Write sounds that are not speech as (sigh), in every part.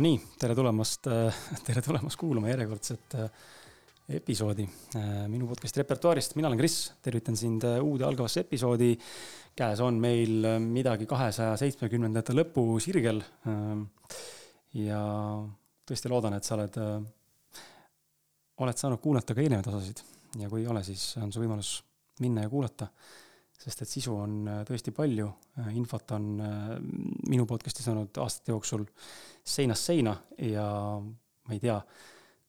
no nii, tere tulemast, tere tulemast kuulama järjekordset äh, episoodi äh, minu podcast'i repertuaarist. mina olen Kris, tervitan sind äh, uude algavasse episoodi. käes on meil midagi kahesaja seitsmekümnendate lõpu sirgel. ja tõesti loodan, et sa oled, oled saanud kuulata ka eelnevaid osasid ja kui ei ole, siis on su võimalus minna ja kuulata sest et sisu on äh, tõesti palju, äh, infot on äh, minu podcast'is olnud aastate jooksul seinast seina ja ma ei tea,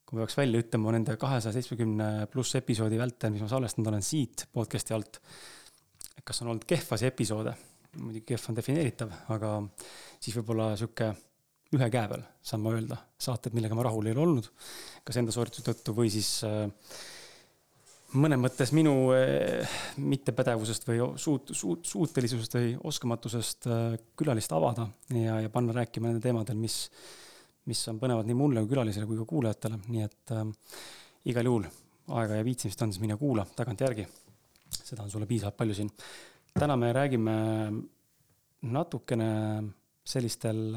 kui ma peaks välja ütlema nende kahesaja seitsmekümne pluss episoodi vältel, mis ma salvestanud olen siit podcast'i alt, kas on olnud kehvasi episoode, muidugi kehv on defineeritav, aga siis võib-olla sihuke ühe käe peal saan ma öelda saated, millega ma rahul ei ole olnud, kas enda soorituse tõttu või siis äh, mõnes mõttes minu eh, mittepädevusest või suut-, suut-, suutelisusest või oskamatusest eh, külalist avada ja, ja panna rääkima nendel teemadel, mis, mis on põnevad nii mulle kui külalisele kui ka kuulajatele, nii et äh, igal juhul aega ja viitsimist on, siis mine kuula tagantjärgi. seda on sulle piisavalt palju siin. täna me räägime natukene sellistel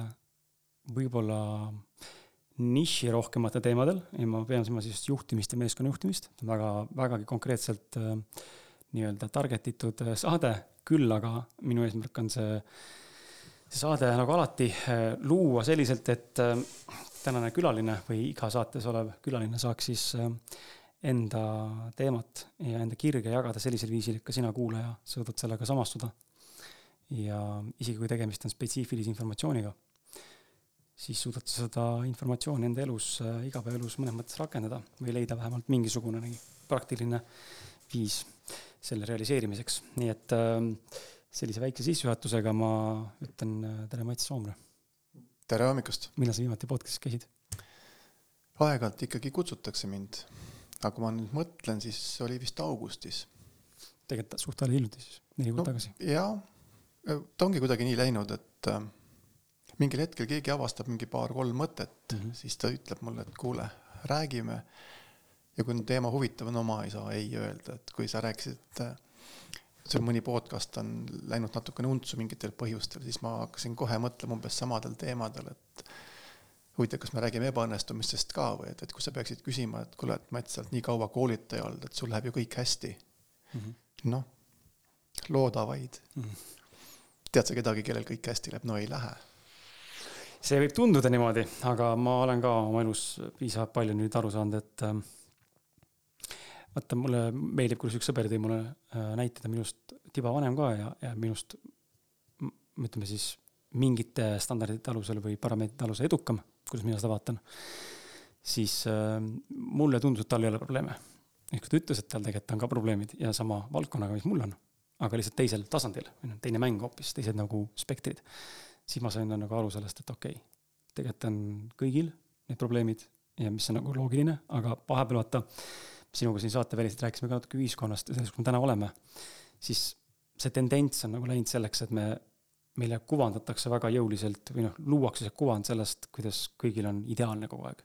võib-olla äh, niširohkemate teemadel ja ma pean silmas just juhtimist ja meeskonna juhtimist, väga, vägagi konkreetselt äh, nii-öelda target itud äh, saade, küll aga minu eesmärk on see, see saade nagu alati äh, luua selliselt, et äh, tänane külaline või iga saates olev külaline saaks siis äh, enda teemat ja enda kirge jagada sellisel viisil, et ka sina, kuulaja, suudad sellega samastuda. ja isegi kui tegemist on spetsiifilise informatsiooniga siis suudad sa seda informatsiooni enda elus, äh, igapäevaelus mõnes mõttes rakendada või leida vähemalt mingisugune praktiline viis selle realiseerimiseks. nii et äh, sellise väikse sissejuhatusega ma ütlen äh, tere, Mats Soomre. tere hommikust. millal sa viimati podcast'is käisid? aeg-ajalt ikkagi kutsutakse mind, aga kui ma nüüd mõtlen, siis oli vist augustis. tegelikult suht hiljuti siis, neli kuud no, tagasi. jaa, ta ongi kuidagi nii läinud, et äh, mingil hetkel keegi avastab mingi paar-kolm mõtet mm, -hmm. siis ta ütleb mulle, et kuule, räägime. ja kui teema huvitav on, no ma ei saa ei öelda, et kui sa rääkisid, et sul mõni podcast on läinud natukene untsu mingitel põhjustel, siis ma hakkasin kohe mõtlema umbes samadel teemadel, et huvitav, kas me räägime ebaõnnestumistest ka või et, et kui sa peaksid küsima, et kuule, et Mats, sa oled nii kaua koolitaja olnud, et sul läheb ju kõik hästi mm -hmm.. noh, looda vaid mm. -hmm. tead sa kedagi, kellel kõik hästi läheb? no ei lähe see võib tunduda niimoodi, aga ma olen ka oma elus piisavalt palju nüüd aru saanud, et äh, vaata, mulle meeldib, kuidas üks sõber tõi mulle äh, näitada minust tiba vanem ka ja, ja minust ütleme siis mingite standardite alusel või parameetrite alusel edukam, kuidas mina seda vaatan. siis äh, mulle tundus, et tal ei ole probleeme. ehk ta ütles, et tal tegelikult on ka probleemid ja sama valdkonnaga, mis mul on, aga lihtsalt teisel tasandil, teine mäng hoopis, teised nagu spektrid siis ma sain nagu aru sellest, et okei okay,, tegelikult on kõigil need probleemid ja mis on nagu loogiline, aga vahepeal vaata, sinuga siin saateväliselt rääkisime ka natuke ühiskonnast ja sellest, kus me täna oleme, siis see tendents on nagu läinud selleks, et me, meile kuvandatakse väga jõuliselt või noh, luuakse see kuvand sellest, kuidas kõigil on ideaalne kogu aeg.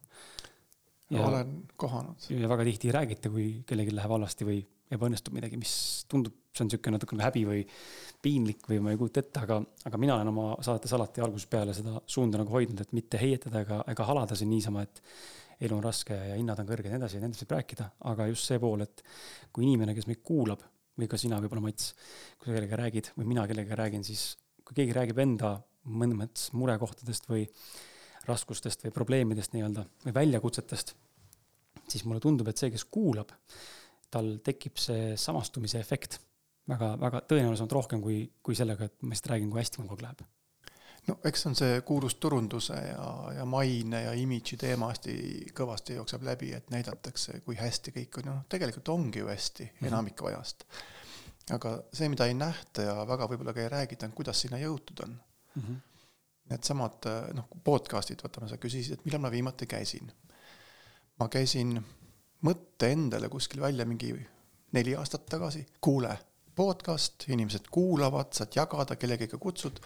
olen kohanud. ja väga tihti ei räägita, kui kellelgi läheb halvasti või ebaõnnestub midagi, mis tundub, see on niisugune natukene häbi või piinlik või ma ei kujuta ette, aga, aga mina olen oma saates alati algusest peale seda suunda nagu hoidnud, et mitte heietada ega, ega halada siin niisama, et elu on raske ja hinnad on kõrged ja nii edasi ja nendest võib rääkida, aga just see pool, et kui inimene, kes meid kuulab või ka sina võib-olla, Mats, kui sa kellegagi räägid või mina kellegagi räägin, siis kui keegi räägib enda mõnes mõttes murekohtadest või raskustest või probleemidest nii-öelda või väljakutsetest, siis mulle tundub, et see, kes kuulab, tal tekib see samastumise efekt väga, väga tõenäolisemalt rohkem kui, kui sellega, et ma lihtsalt räägin, kui hästi mul kogu aeg läheb. no eks on see kuulus turunduse ja, ja maine ja imidži teema hästi kõvasti jookseb läbi, et näidatakse, kui hästi kõik on, noh, tegelikult ongi ju hästi mm -hmm. enamiku ajast. aga see, mida ei nähta ja väga võib-olla ka ei räägita, on kuidas sinna jõutud on mm. -hmm. Needsamad noh, podcast'id, vaata, sa küsisid, et millal ma viimati käisin. ma käisin mõtte endale kuskil välja mingi neli aastat tagasi, kuule, podcast, inimesed kuulavad, saad jagada, kellegagi kutsud.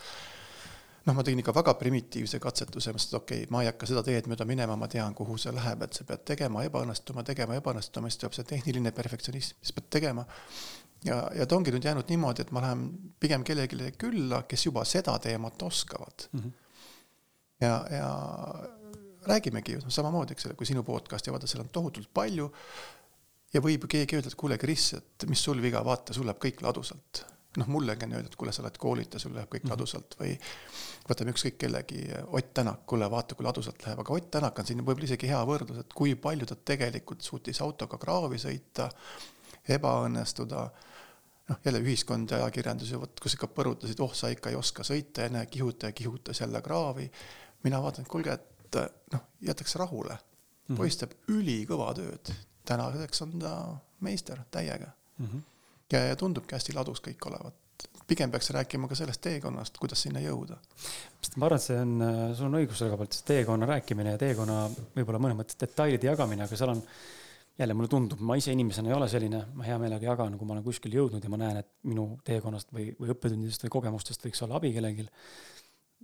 noh, ma tegin ikka väga primitiivse katsetuse, mõtlesin, et okei okay,, ma ei hakka seda teed mööda minema, ma tean, kuhu see läheb, et sa pead tegema, ebaõnnestuma, tegema, ebaõnnestuma, siis tuleb see tehniline perfektsionism, siis pead tegema. ja, ja ta ongi nüüd jäänud niimoodi, et ma lähen pigem kellelegi külla, kes juba seda teemat oskavad mm. -hmm. ja, ja räägimegi ju samamoodi, eks ole, kui sinu podcast'i vaata, seal on tohutult palju. ja võib ju keegi öelda, et kuule, Kris, et mis sul viga, vaata, sul läheb kõik ladusalt. noh, mullegi on öeldud, et kuule, sa oled koolitaja, sul läheb kõik mm -hmm. ladusalt või võtame ükskõik kellegi, Ott Tänak, kuule, vaata, kui ladusalt läheb, aga Ott Tänak on siin võib-olla isegi hea võrdlus, et kui palju ta tegelikult suutis autoga kraavi sõita, ebaõnnestuda noh, jälle ühiskond ja ajakirjandus ja vot, kus ikka põrutasid, oh, sa ikka ei oska sõita ja näe, kihuta ja kihutas jälle kraavi. mina vaatan, et kuulge, et noh, jätaks rahule mm. -hmm. poiss teeb ülikõva tööd, tänaseks on ta meister täiega mm. -hmm. ja, ja tundubki hästi ladus kõik olevat. pigem peaks rääkima ka sellest teekonnast, kuidas sinna jõuda. ma arvan, et see on, sul on õigus koha pealt, see teekonna rääkimine ja teekonna võib-olla mõnes mõttes detailide jagamine, aga seal on jälle mulle tundub, ma ise inimesena ei ole selline, ma hea meelega jagan, kui ma olen kuskil jõudnud ja ma näen, et minu teekonnast või, või õppetundidest või kogemustest võiks olla abi kellelgi.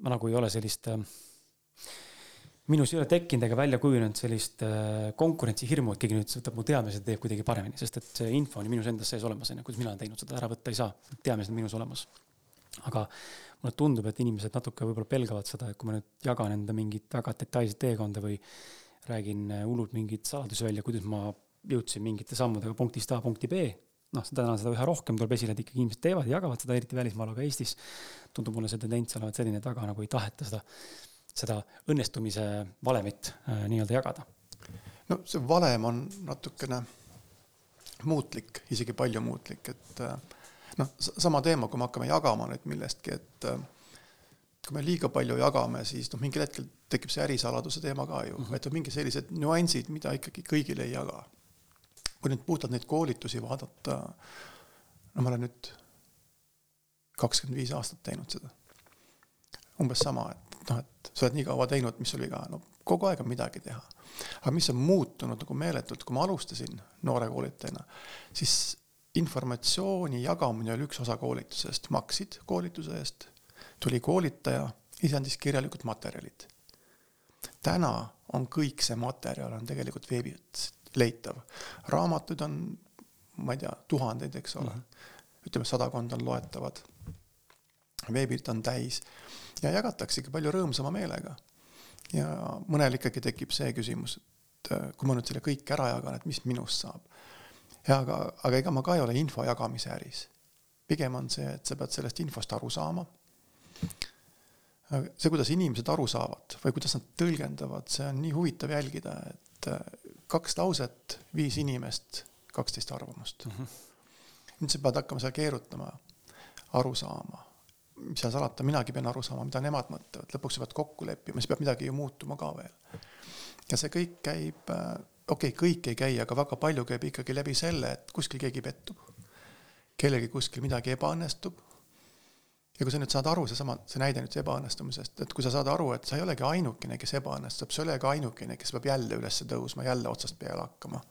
ma nagu ei ole sellist äh, minus ei ole tekkinud ega välja kujunenud sellist äh, konkurentsihirmu, et keegi nüüd võtab mu teadmised ja teeb kuidagi paremini, sest et see info on minus endas sees olemas, onju, kuidas mina olen teinud, seda ära võtta ei saa, teadmised on minus olemas. aga mulle tundub, et inimesed natuke võib-olla pelgavad seda, et kui ma nüüd jagan enda mingit väga detailset teekonda või räägin äh, hullult mingeid saladusi välja, kuidas ma jõudsin mingite sammudega punktist A punkti B, noh, täna seda üha rohkem tuleb esile, et ikkagi inimesed teevad ja jagavad seda, eriti välismaal, aga Eestis tundub mulle see tendents olevat selline, et väga nagu ei taheta seda seda õnnestumise valemit äh, nii-öelda jagada? no see valem on natukene muutlik, isegi palju muutlik, et äh, noh, sama teema, kui me hakkame jagama nüüd millestki, et äh, kui me liiga palju jagame, siis noh, mingil hetkel tekib see ärisaladuse teema ka ju mm, -hmm. et on mingi sellised nüansid, mida ikkagi kõigile ei jaga. kui nüüd puhtalt neid koolitusi vaadata, no ma olen nüüd kakskümmend viis aastat teinud seda. umbes sama, et noh, et sa oled nii kaua teinud, mis sul viga, no kogu aeg on midagi teha. aga mis on muutunud nagu meeletult, kui ma alustasin noore koolitajana, siis informatsiooni jagamine oli üks osa koolitusest, maksid koolituse eest, tuli koolitaja, ise andis kirjalikud materjalid. täna on kõik see materjal on tegelikult veebis leitav, raamatuid on, ma ei tea, tuhandeid, eks ole mm. -hmm. ütleme, sadakond on loetavad. Veebid on täis ja jagataksegi palju rõõmsama meelega. ja mõnel ikkagi tekib see küsimus, et äh, kui ma nüüd selle kõik ära jagan, et mis minust saab. ja aga, aga ega ma ka ei ole info jagamise äris. pigem on see, et sa pead sellest infost aru saama. see, kuidas inimesed aru saavad või kuidas nad tõlgendavad, see on nii huvitav jälgida, et äh, kaks lauset, viis inimest, kaksteist arvamust mm. -hmm. nüüd sa pead hakkama seal keerutama, aru saama mis seal salata, minagi pean aru saama, mida nemad mõtlevad, lõpuks pead kokku leppima, siis peab midagi ju muutuma ka veel. ja see kõik käib, äh, okei okay,, kõik ei käi, aga väga palju käib ikkagi läbi selle, et kuskil keegi pettub. kellelgi kuskil midagi ebaõnnestub. ja kui sa nüüd saad aru, seesama, see näide nüüd ebaõnnestumisest, et kui sa saad aru, et sa ei olegi ainukene, kes ebaõnnestub, sa ei ole ka ainukene, kes peab jälle üles tõusma, jälle otsast peale hakkama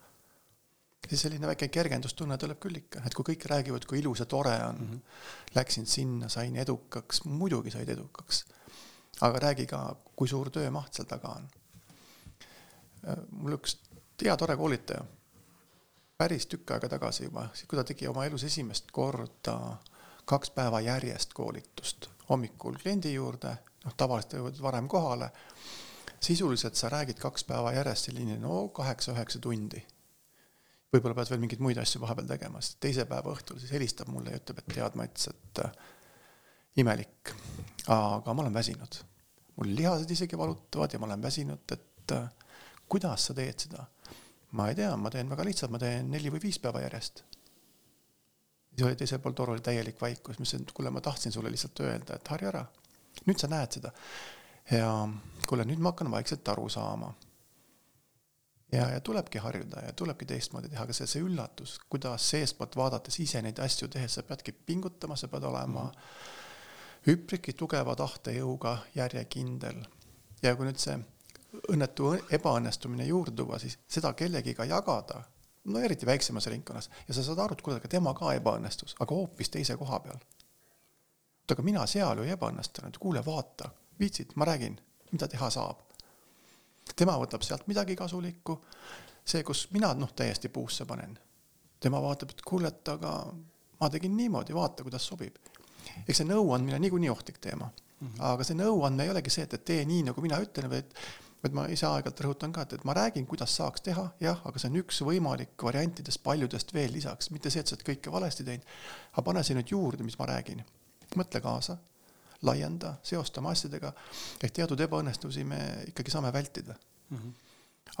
siis selline väike kergendustunne tuleb küll ikka, et kui kõik räägivad, kui ilus ja tore on mm, -hmm. läksin sinna, sain edukaks, muidugi said edukaks. aga räägi ka, kui suur töömaht seal taga on. mul üks hea tore koolitaja, päris tükk aega tagasi juba, kui ta tegi oma elus esimest korda kaks päeva järjest koolitust, hommikul kliendi juurde, noh, tavaliselt jõuad varem kohale, sisuliselt sa räägid kaks päeva järjest selline no kaheksa-üheksa tundi võib-olla pead veel mingeid muid asju vahepeal tegema, sest teise päeva õhtul siis helistab mulle ja ütleb, et tead, Mats, et äh, imelik, aga ma olen väsinud. mul lihased isegi valutavad ja ma olen väsinud, et äh, kuidas sa teed seda? ma ei tea, ma teen väga lihtsalt, ma teen neli või viis päeva järjest. siis oli teisel pool toru oli täielik vaikus, ma ütlesin, et kuule, ma tahtsin sulle lihtsalt öelda, et harja ära. nüüd sa näed seda. ja kuule, nüüd ma hakkan vaikselt aru saama ja, ja tulebki harjuda ja tulebki teistmoodi teha, aga see, see üllatus, kuidas seestpoolt vaadates ise neid asju tehes, sa peadki pingutama, sa pead olema mm -hmm. üpriki tugeva tahtejõuga järjekindel. ja kui nüüd see õnnetu ebaõnnestumine juurde tuua, siis seda kellegiga jagada, no eriti väiksemas ringkonnas, ja sa saad aru, et kuule, aga tema ka ebaõnnestus, aga hoopis teise koha peal. oot, aga mina seal ju ei ebaõnnestunud, kuule, vaata, viitsid, ma räägin, mida teha saab tema võtab sealt midagi kasulikku, see, kus mina noh, täiesti puusse panen, tema vaatab, et kuule, et aga ma tegin niimoodi, vaata, kuidas sobib. eks see nõuandmine on niikuinii ohtlik teema mm, -hmm. aga see nõuandmine ei olegi see, et, et tee nii, nagu mina ütlen, vaid vaid ma ise aeg-ajalt rõhutan ka, et, et ma räägin, kuidas saaks teha, jah, aga see on üks võimalik variantidest paljudest veel lisaks, mitte see, et sa oled kõike valesti teinud. aga pane see nüüd juurde, mis ma räägin. mõtle kaasa, laienda, seosta oma asjadega, ehk teatud ebaõnnestusi me ikkagi saame vältida mm. -hmm.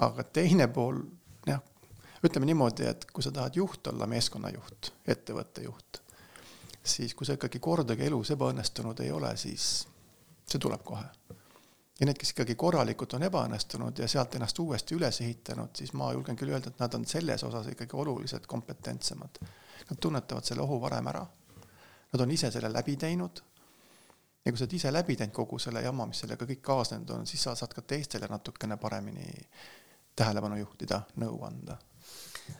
aga teine pool, jah, ütleme niimoodi, et kui sa tahad juht olla, meeskonnajuht, ettevõtte juht, siis kui sa ikkagi kordagi elus ebaõnnestunud ei ole, siis see tuleb kohe ja need, kes ikkagi korralikult on ebaõnnestunud ja sealt ennast uuesti üles ehitanud, siis ma julgen küll öelda, et nad on selles osas ikkagi oluliselt kompetentsemad. Nad tunnetavad selle ohu varem ära. Nad on ise selle läbi teinud. Ja kui sa oled ise läbi teinud kogu selle jama, mis sellega kõik kaasnenud on, siis sa saad ka teistele natukene paremini tähelepanu juhtida, nõu anda.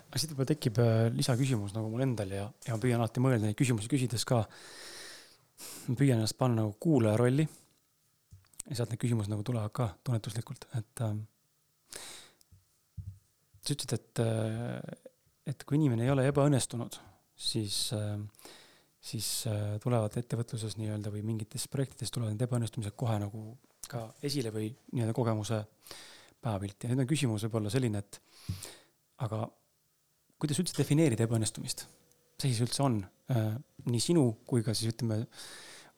aga siit võib-olla tekib äh, lisaküsimus nagu mul endal ja, ja ma püüan alati mõelda neid küsimusi küsides ka. ma püüan ennast panna nagu kuulaja rolli ja sealt need küsimused nagu tulevad ka tunnetuslikult, et äh, sa ütlesid, et äh,, et kui inimene ei ole ebaõnnestunud, siis äh,, siis äh, tulevad ettevõtluses nii-öelda või mingites projektides tulevad need ebaõnnestumised kohe nagu ka esile või nii-öelda kogemuse päevapilti ja nüüd on küsimus võib-olla selline, et aga kuidas üldse defineerida ebaõnnestumist? see siis üldse on äh, nii sinu kui ka siis ütleme äh,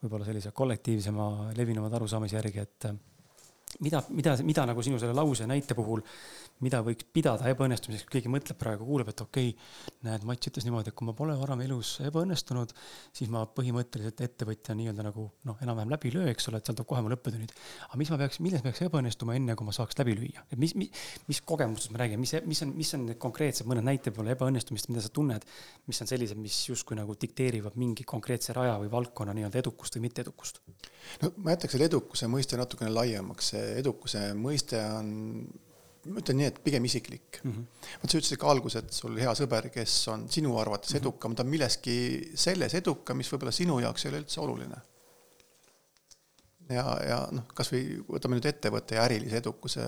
võib-olla sellise kollektiivsema levinumaid arusaamise järgi, et mida, mida, mida nagu sinu selle lause näite puhul, mida võiks pidada ebaõnnestumiseks, kui keegi mõtleb praegu, kuuleb, et okei okay,, näed, Mats ütles niimoodi, et kui ma pole varem elus ebaõnnestunud, siis ma põhimõtteliselt ettevõtja nii-öelda nagu noh, enam-vähem läbi ei löö, eks ole, et seal tuleb kohe mul õppetunnid. aga mis ma peaks, milles peaks ebaõnnestuma, enne kui ma saaks läbi lüüa, et mis, mis, mis kogemustest me räägime, mis, mis on, mis on need konkreetsed mõned näited võib-olla ebaõnnestumist, mida sa tunned, mis on sellised, mis justkui nagu dikteerivad mingi konkreetse raja või valdkonna nii-öelda edukust või mitteedukust? no ma jätaks selle edukuse mõiste natukene laiemaks, see edukuse mõiste on ma ütlen nii, et pigem isiklik mm. -hmm. vot sa ütlesid ka alguses, et sul hea sõber, kes on sinu arvates -hmm. edukam, ta on milleski selles edukam, mis võib-olla sinu jaoks ei ole üldse oluline. ja, ja noh, kasvõi võtame nüüd ettevõtte ja ärilise edukuse,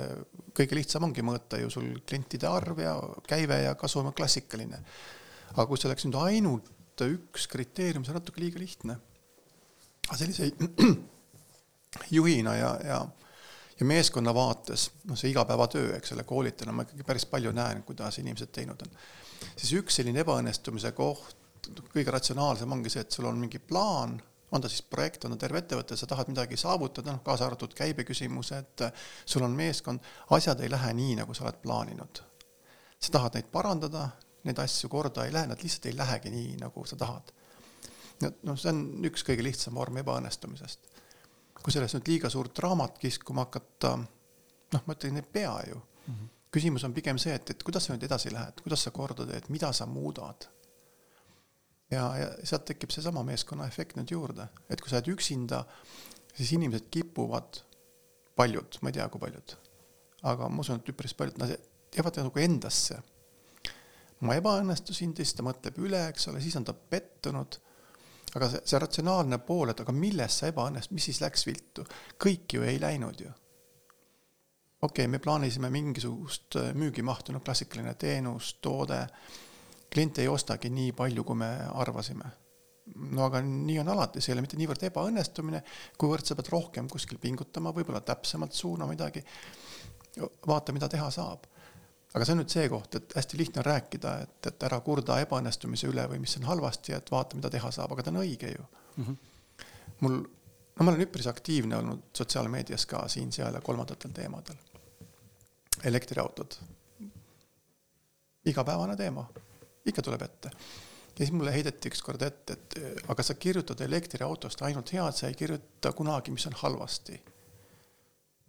kõige lihtsam ongi mõõta ju sul klientide arv ja käive ja kasum on klassikaline. aga kui see oleks nüüd ainult üks kriteerium, see on natuke liiga lihtne. aga sellise (clears throat) juhina ja, ja ja meeskonna vaates, noh, see igapäevatöö, eks ole, koolitajana ma ikkagi päris palju näen, kuidas inimesed teinud on. siis üks selline ebaõnnestumise koht, kõige ratsionaalsem ongi see, et sul on mingi plaan, on ta siis projekt, on ta terve ettevõte, sa tahad midagi saavutada, noh, kaasa arvatud käibeküsimused, sul on meeskond, asjad ei lähe nii, nagu sa oled plaaninud. sa tahad neid parandada, neid asju korda ei lähe, nad lihtsalt ei lähegi nii, nagu sa tahad. noh, see on üks kõige lihtsam vorm ebaõnnestumisest kui sellest nüüd liiga suurt draamat kiskuma hakata, noh, ma ütlen, ei pea ju mm. -hmm. küsimus on pigem see, et, et kuidas sa nüüd edasi lähed, kuidas sa korda teed, mida sa muudad. ja, ja sealt tekib seesama meeskonnaefekt nüüd juurde, et kui sa oled üksinda, siis inimesed kipuvad, paljud, ma ei tea, kui paljud, aga ma usun, et üpris paljud, nad jäävad nagu endasse. ma ebaõnnestusin, siis ta mõtleb üle, eks ole, siis on ta pettunud aga see, see ratsionaalne pool, et aga milles sa ebaõnnestud, mis siis läks viltu, kõik ju ei läinud ju. okei okay,, me plaanisime mingisugust äh, müügimahtu, noh klassikaline teenus, toode, klient ei ostagi nii palju, kui me arvasime. no aga nii on alati, see ei ole mitte niivõrd ebaõnnestumine, kuivõrd sa pead rohkem kuskil pingutama, võib-olla täpsemalt suunama midagi, vaata, mida teha saab aga see on nüüd see koht, et hästi lihtne on rääkida, et, et ära kurda ebaõnnestumise üle või mis on halvasti, et vaata, mida teha saab, aga ta on õige ju mm. -hmm. mul, no ma olen üpris aktiivne olnud sotsiaalmeedias ka siin-seal ja kolmandatel teemadel. elektriautod. igapäevane teema, ikka tuleb ette. ja siis mulle heideti ükskord ette, et aga sa kirjutad elektriautost ainult head, sa ei kirjuta kunagi, mis on halvasti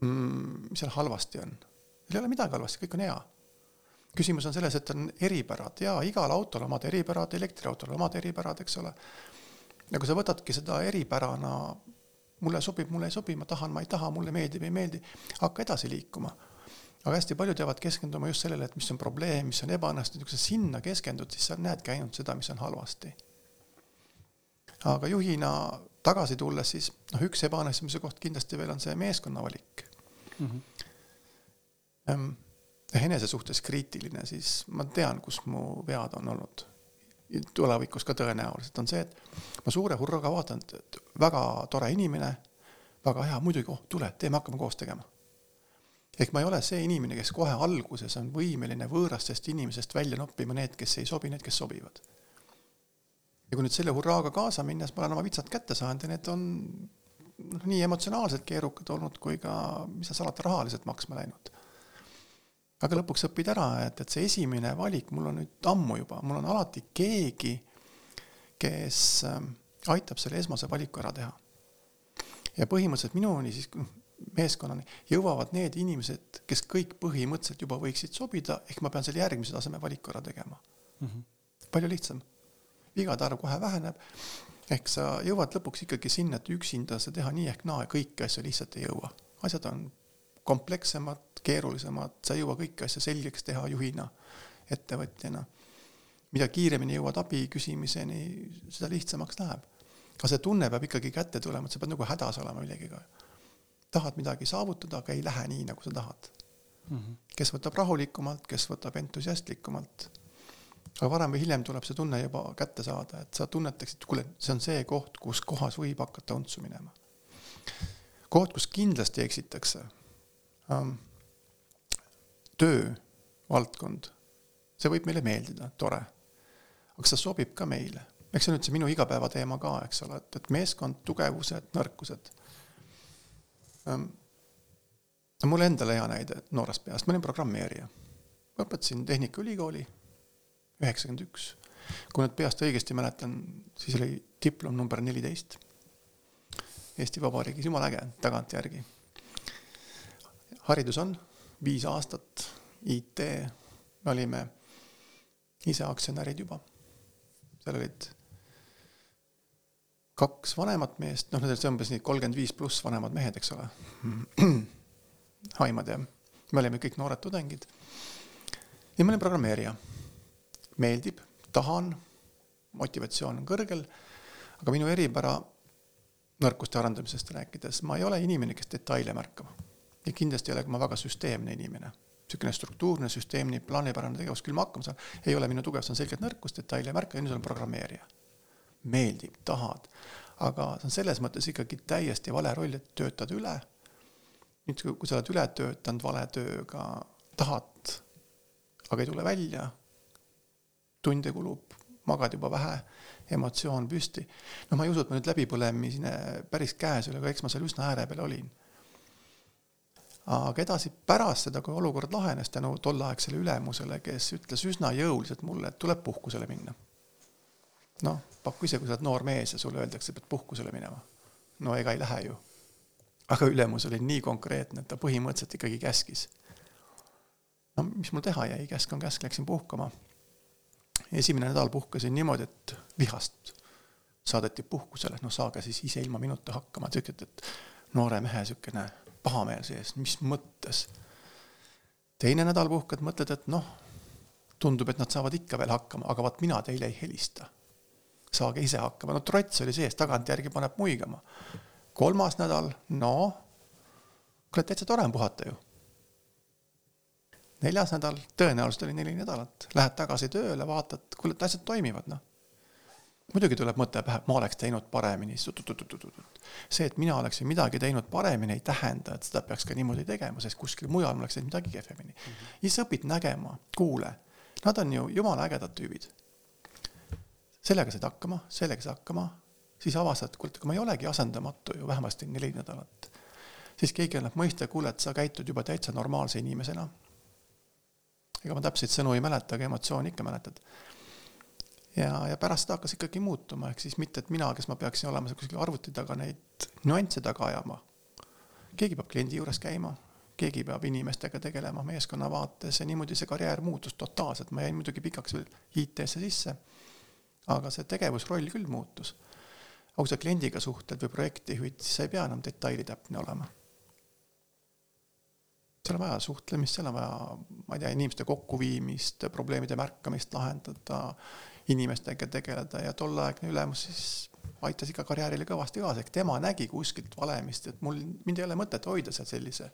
mm,. mis seal halvasti on? ei ole midagi halvasti, kõik on hea küsimus on selles, et on eripärad ja igal autol omad eripärad, elektriautol omad eripärad, eks ole. ja kui sa võtadki seda eripärana, mulle sobib, mulle ei sobi, ma tahan, ma ei taha, mulle meeldib, ei meeldi, hakka edasi liikuma. aga hästi paljud jäävad keskenduma just sellele, et mis on probleem, mis on ebaõnnestunud, kui sa sinna keskendud, siis sa näedki ainult seda, mis on halvasti. aga juhina tagasi tulles, siis noh, üks ebaõnnestumise koht kindlasti veel on see meeskonna valik mm. -hmm enese suhtes kriitiline, siis ma tean, kus mu vead on olnud. tulevikus ka tõenäoliselt on see, et ma suure hurraga vaatan, et väga tore inimene, väga hea, muidugi, oh tule, teeme, hakkame koos tegema. ehk ma ei ole see inimene, kes kohe alguses on võimeline võõrastest inimesest välja noppima need, kes ei sobi, need, kes sobivad. ja kui nüüd selle hurraaga kaasa minna, siis ma olen oma vitsad kätte saanud ja need on noh, nii emotsionaalselt keerukad olnud kui ka, mis sa salata, rahaliselt maksma läinud. Aga lõpuks õpid ära, et, et see esimene valik mul on nüüd ammu juba, mul on alati keegi, kes ähm, aitab selle esmase valiku ära teha. ja põhimõtteliselt minuni siis noh, meeskonnani jõuavad need inimesed, kes kõik põhimõtteliselt juba võiksid sobida, ehk ma pean selle järgmise taseme valiku ära tegema mm. -hmm. palju lihtsam. vigade arv kohe väheneb ehk sa jõuad lõpuks ikkagi sinna, et üksinda sa teha nii ehk naa kõiki asju lihtsalt ei jõua. asjad on komplekssemad, keerulisemad, sa ei jõua kõiki asju selgeks teha juhina, ettevõtjana. mida kiiremini jõuad abi küsimiseni, seda lihtsamaks läheb. aga see tunne peab ikkagi kätte tulema, et sa pead nagu hädas olema millegagi. tahad midagi saavutada, aga ei lähe nii, nagu sa tahad mm. -hmm. kes võtab rahulikumalt, kes võtab entusiastlikumalt aga varem või hiljem tuleb see tunne juba kätte saada, et sa tunnetaksid, kuule, see on see koht, kus kohas võib hakata untsu minema. koht, kus kindlasti eksitakse ähm,. Töövaldkond, see võib meile meeldida, tore. aga see sobib ka meile, eks see on nüüd see minu igapäevateema ka, eks ole, et, et meeskond, tugevused, nõrkused ähm,. no mul endale hea näide noorest peast, ma olin programmeerija. õpetasin Tehnikaülikooli üheksakümmend üks. kui nüüd peast õigesti mäletan, siis oli diplom number neliteist. Eesti Vabariigis, jumala äge, tagantjärgi. haridus on viis aastat, IT, me olime ise aktsionärid juba. seal olid kaks vanemat meest, noh, need olid umbes nii kolmkümmend viis pluss vanemad mehed, eks ole. (clears throat) aimad ja me olime kõik noored tudengid. ja ma olin programmeerija meeldib, tahan, motivatsioon on kõrgel, aga minu eripära nõrkuste arendamisest rääkides, ma ei ole inimene, kes detaile märkab. Ja kindlasti ei ole ma väga süsteemne inimene. niisugune struktuurne, süsteemne, plaanipärane tegevus, küll ma hakkama saan, ei ole minu tugevus, on selgelt nõrkus, detaile ei märka nüüd olen programmeerija. meeldib, tahad, aga see on selles mõttes ikkagi täiesti vale roll, et töötad üle. nüüd, kui sa oled üle töötanud vale tööga, tahad, aga ei tule välja tunde kulub, magad juba vähe, emotsioon püsti. no ma ei usu, et ma nüüd läbipõlemine päris käes ei ole, aga eks ma seal üsna ääre peal olin. Aga edasi pärast seda, kui olukord lahenes tänu tolleaegsele ülemusele, kes ütles üsna jõuliselt mulle, et tuleb puhkusele minna. noh, paku ise, kui sa oled noor mees ja sulle öeldakse, pead puhkusele minema. no ega ei lähe ju. aga ülemus oli nii konkreetne, et ta põhimõtteliselt ikkagi käskis. no mis mul teha jäi, käsk on käsk, läksin puhkama esimene nädal puhkasin niimoodi, et vihast saadeti puhkusele, noh, saage siis ise ilma minuta hakkama, ütled, et noore mehe niisugune pahameel sees, mis mõttes. teine nädal puhkad, mõtled, et noh, tundub, et nad saavad ikka veel hakkama, aga vaat mina teile ei helista. saage ise hakkama, no trots oli sees, tagantjärgi paneb muigama. kolmas nädal, no, kuule, täitsa tore on puhata ju neljas nädal, tõenäoliselt oli neli nädalat, lähed tagasi tööle, vaatad, kuule, et asjad toimivad, noh. Muidugi tuleb mõte pähe, ma oleks teinud paremini, see, et mina oleksin midagi teinud paremini, ei tähenda, et seda peaks ka niimoodi tegema, sest kuskil mujal oleks teinud midagi kehvemini mm. -hmm. ja siis õpid nägema, kuule, nad on ju jumala ägedad tüübid. sellega said hakkama, sellega said hakkama, siis avastad, et kuule, aga ma ei olegi asendamatu ju vähemasti neli nädalat. siis keegi annab mõista, kuule, et sa käitud juba täitsa normaalse inimesena ega ma täpseid sõnu ei mäleta, aga emotsiooni ikka mäletad. Ja, ja pärast hakkas ikkagi muutuma, ehk siis mitte, et mina, kes ma peaksin olema seal kuskil arvuti taga neid nüansse taga ajama. keegi peab kliendi juures käima, keegi peab inimestega tegelema meeskonna vaates ja niimoodi see karjäär muutus totaalselt, ma jäin muidugi pikaks veel IT-sse sisse. aga see tegevusroll küll muutus. sa kliendiga suhtled või projekti juhid, siis sa ei pea enam detailitäpne olema seal on vaja suhtlemist, seal on vaja, ma ei tea, inimeste kokkuviimist, probleemide märkamist lahendada, inimestega tegeleda ja tolleaegne ülemus siis aitas ikka karjäärile kõvasti kaasa, ehk tema nägi kuskilt valemist, et mul, mind ei ole mõtet hoida seal sellise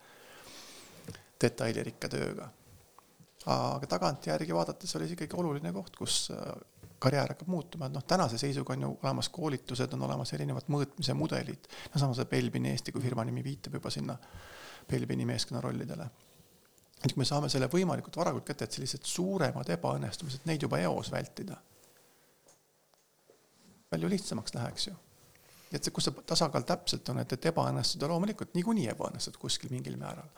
detailirikka tööga. aga tagantjärgi vaadates oli see ikkagi oluline koht, kus äh, karjäär hakkab muutuma, et noh, tänase seisuga on ju olemas koolitused, on olemas erinevad mõõtmise mudelid, no sama see Belbini Eesti kui firma nimi viitab juba sinna Belbini meeskonna rollidele. et kui me saame selle võimalikult varakult kätte, et sellised suuremad ebaõnnestumised, neid juba eos vältida. Palju lihtsamaks läheks ju. et see, kus see tasakaal täpselt on, et, et ebaõnnestuda loomulikult niikuinii ebaõnnestud kuskil mingil määral.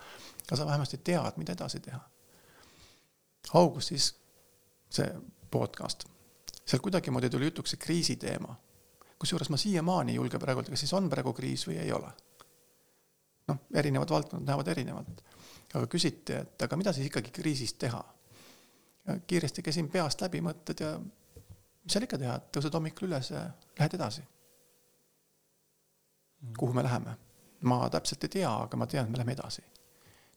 aga sa vähemasti tead, mida edasi teha. augustis see podcast, seal kuidagimoodi tuli jutuks see kriisiteema. kusjuures ma siiamaani ei julge praegu öelda, kas siis on praegu kriis või ei ole. noh, erinevad valdkonnad näevad erinevalt aga küsiti, et aga mida siis ikkagi kriisis teha. kiiresti käisin peast läbi mõtted ja mis seal ikka teha, tõused hommikul üles ja lähed edasi. Mm. kuhu me läheme? ma täpselt ei tea, aga ma tean, et me läheme edasi.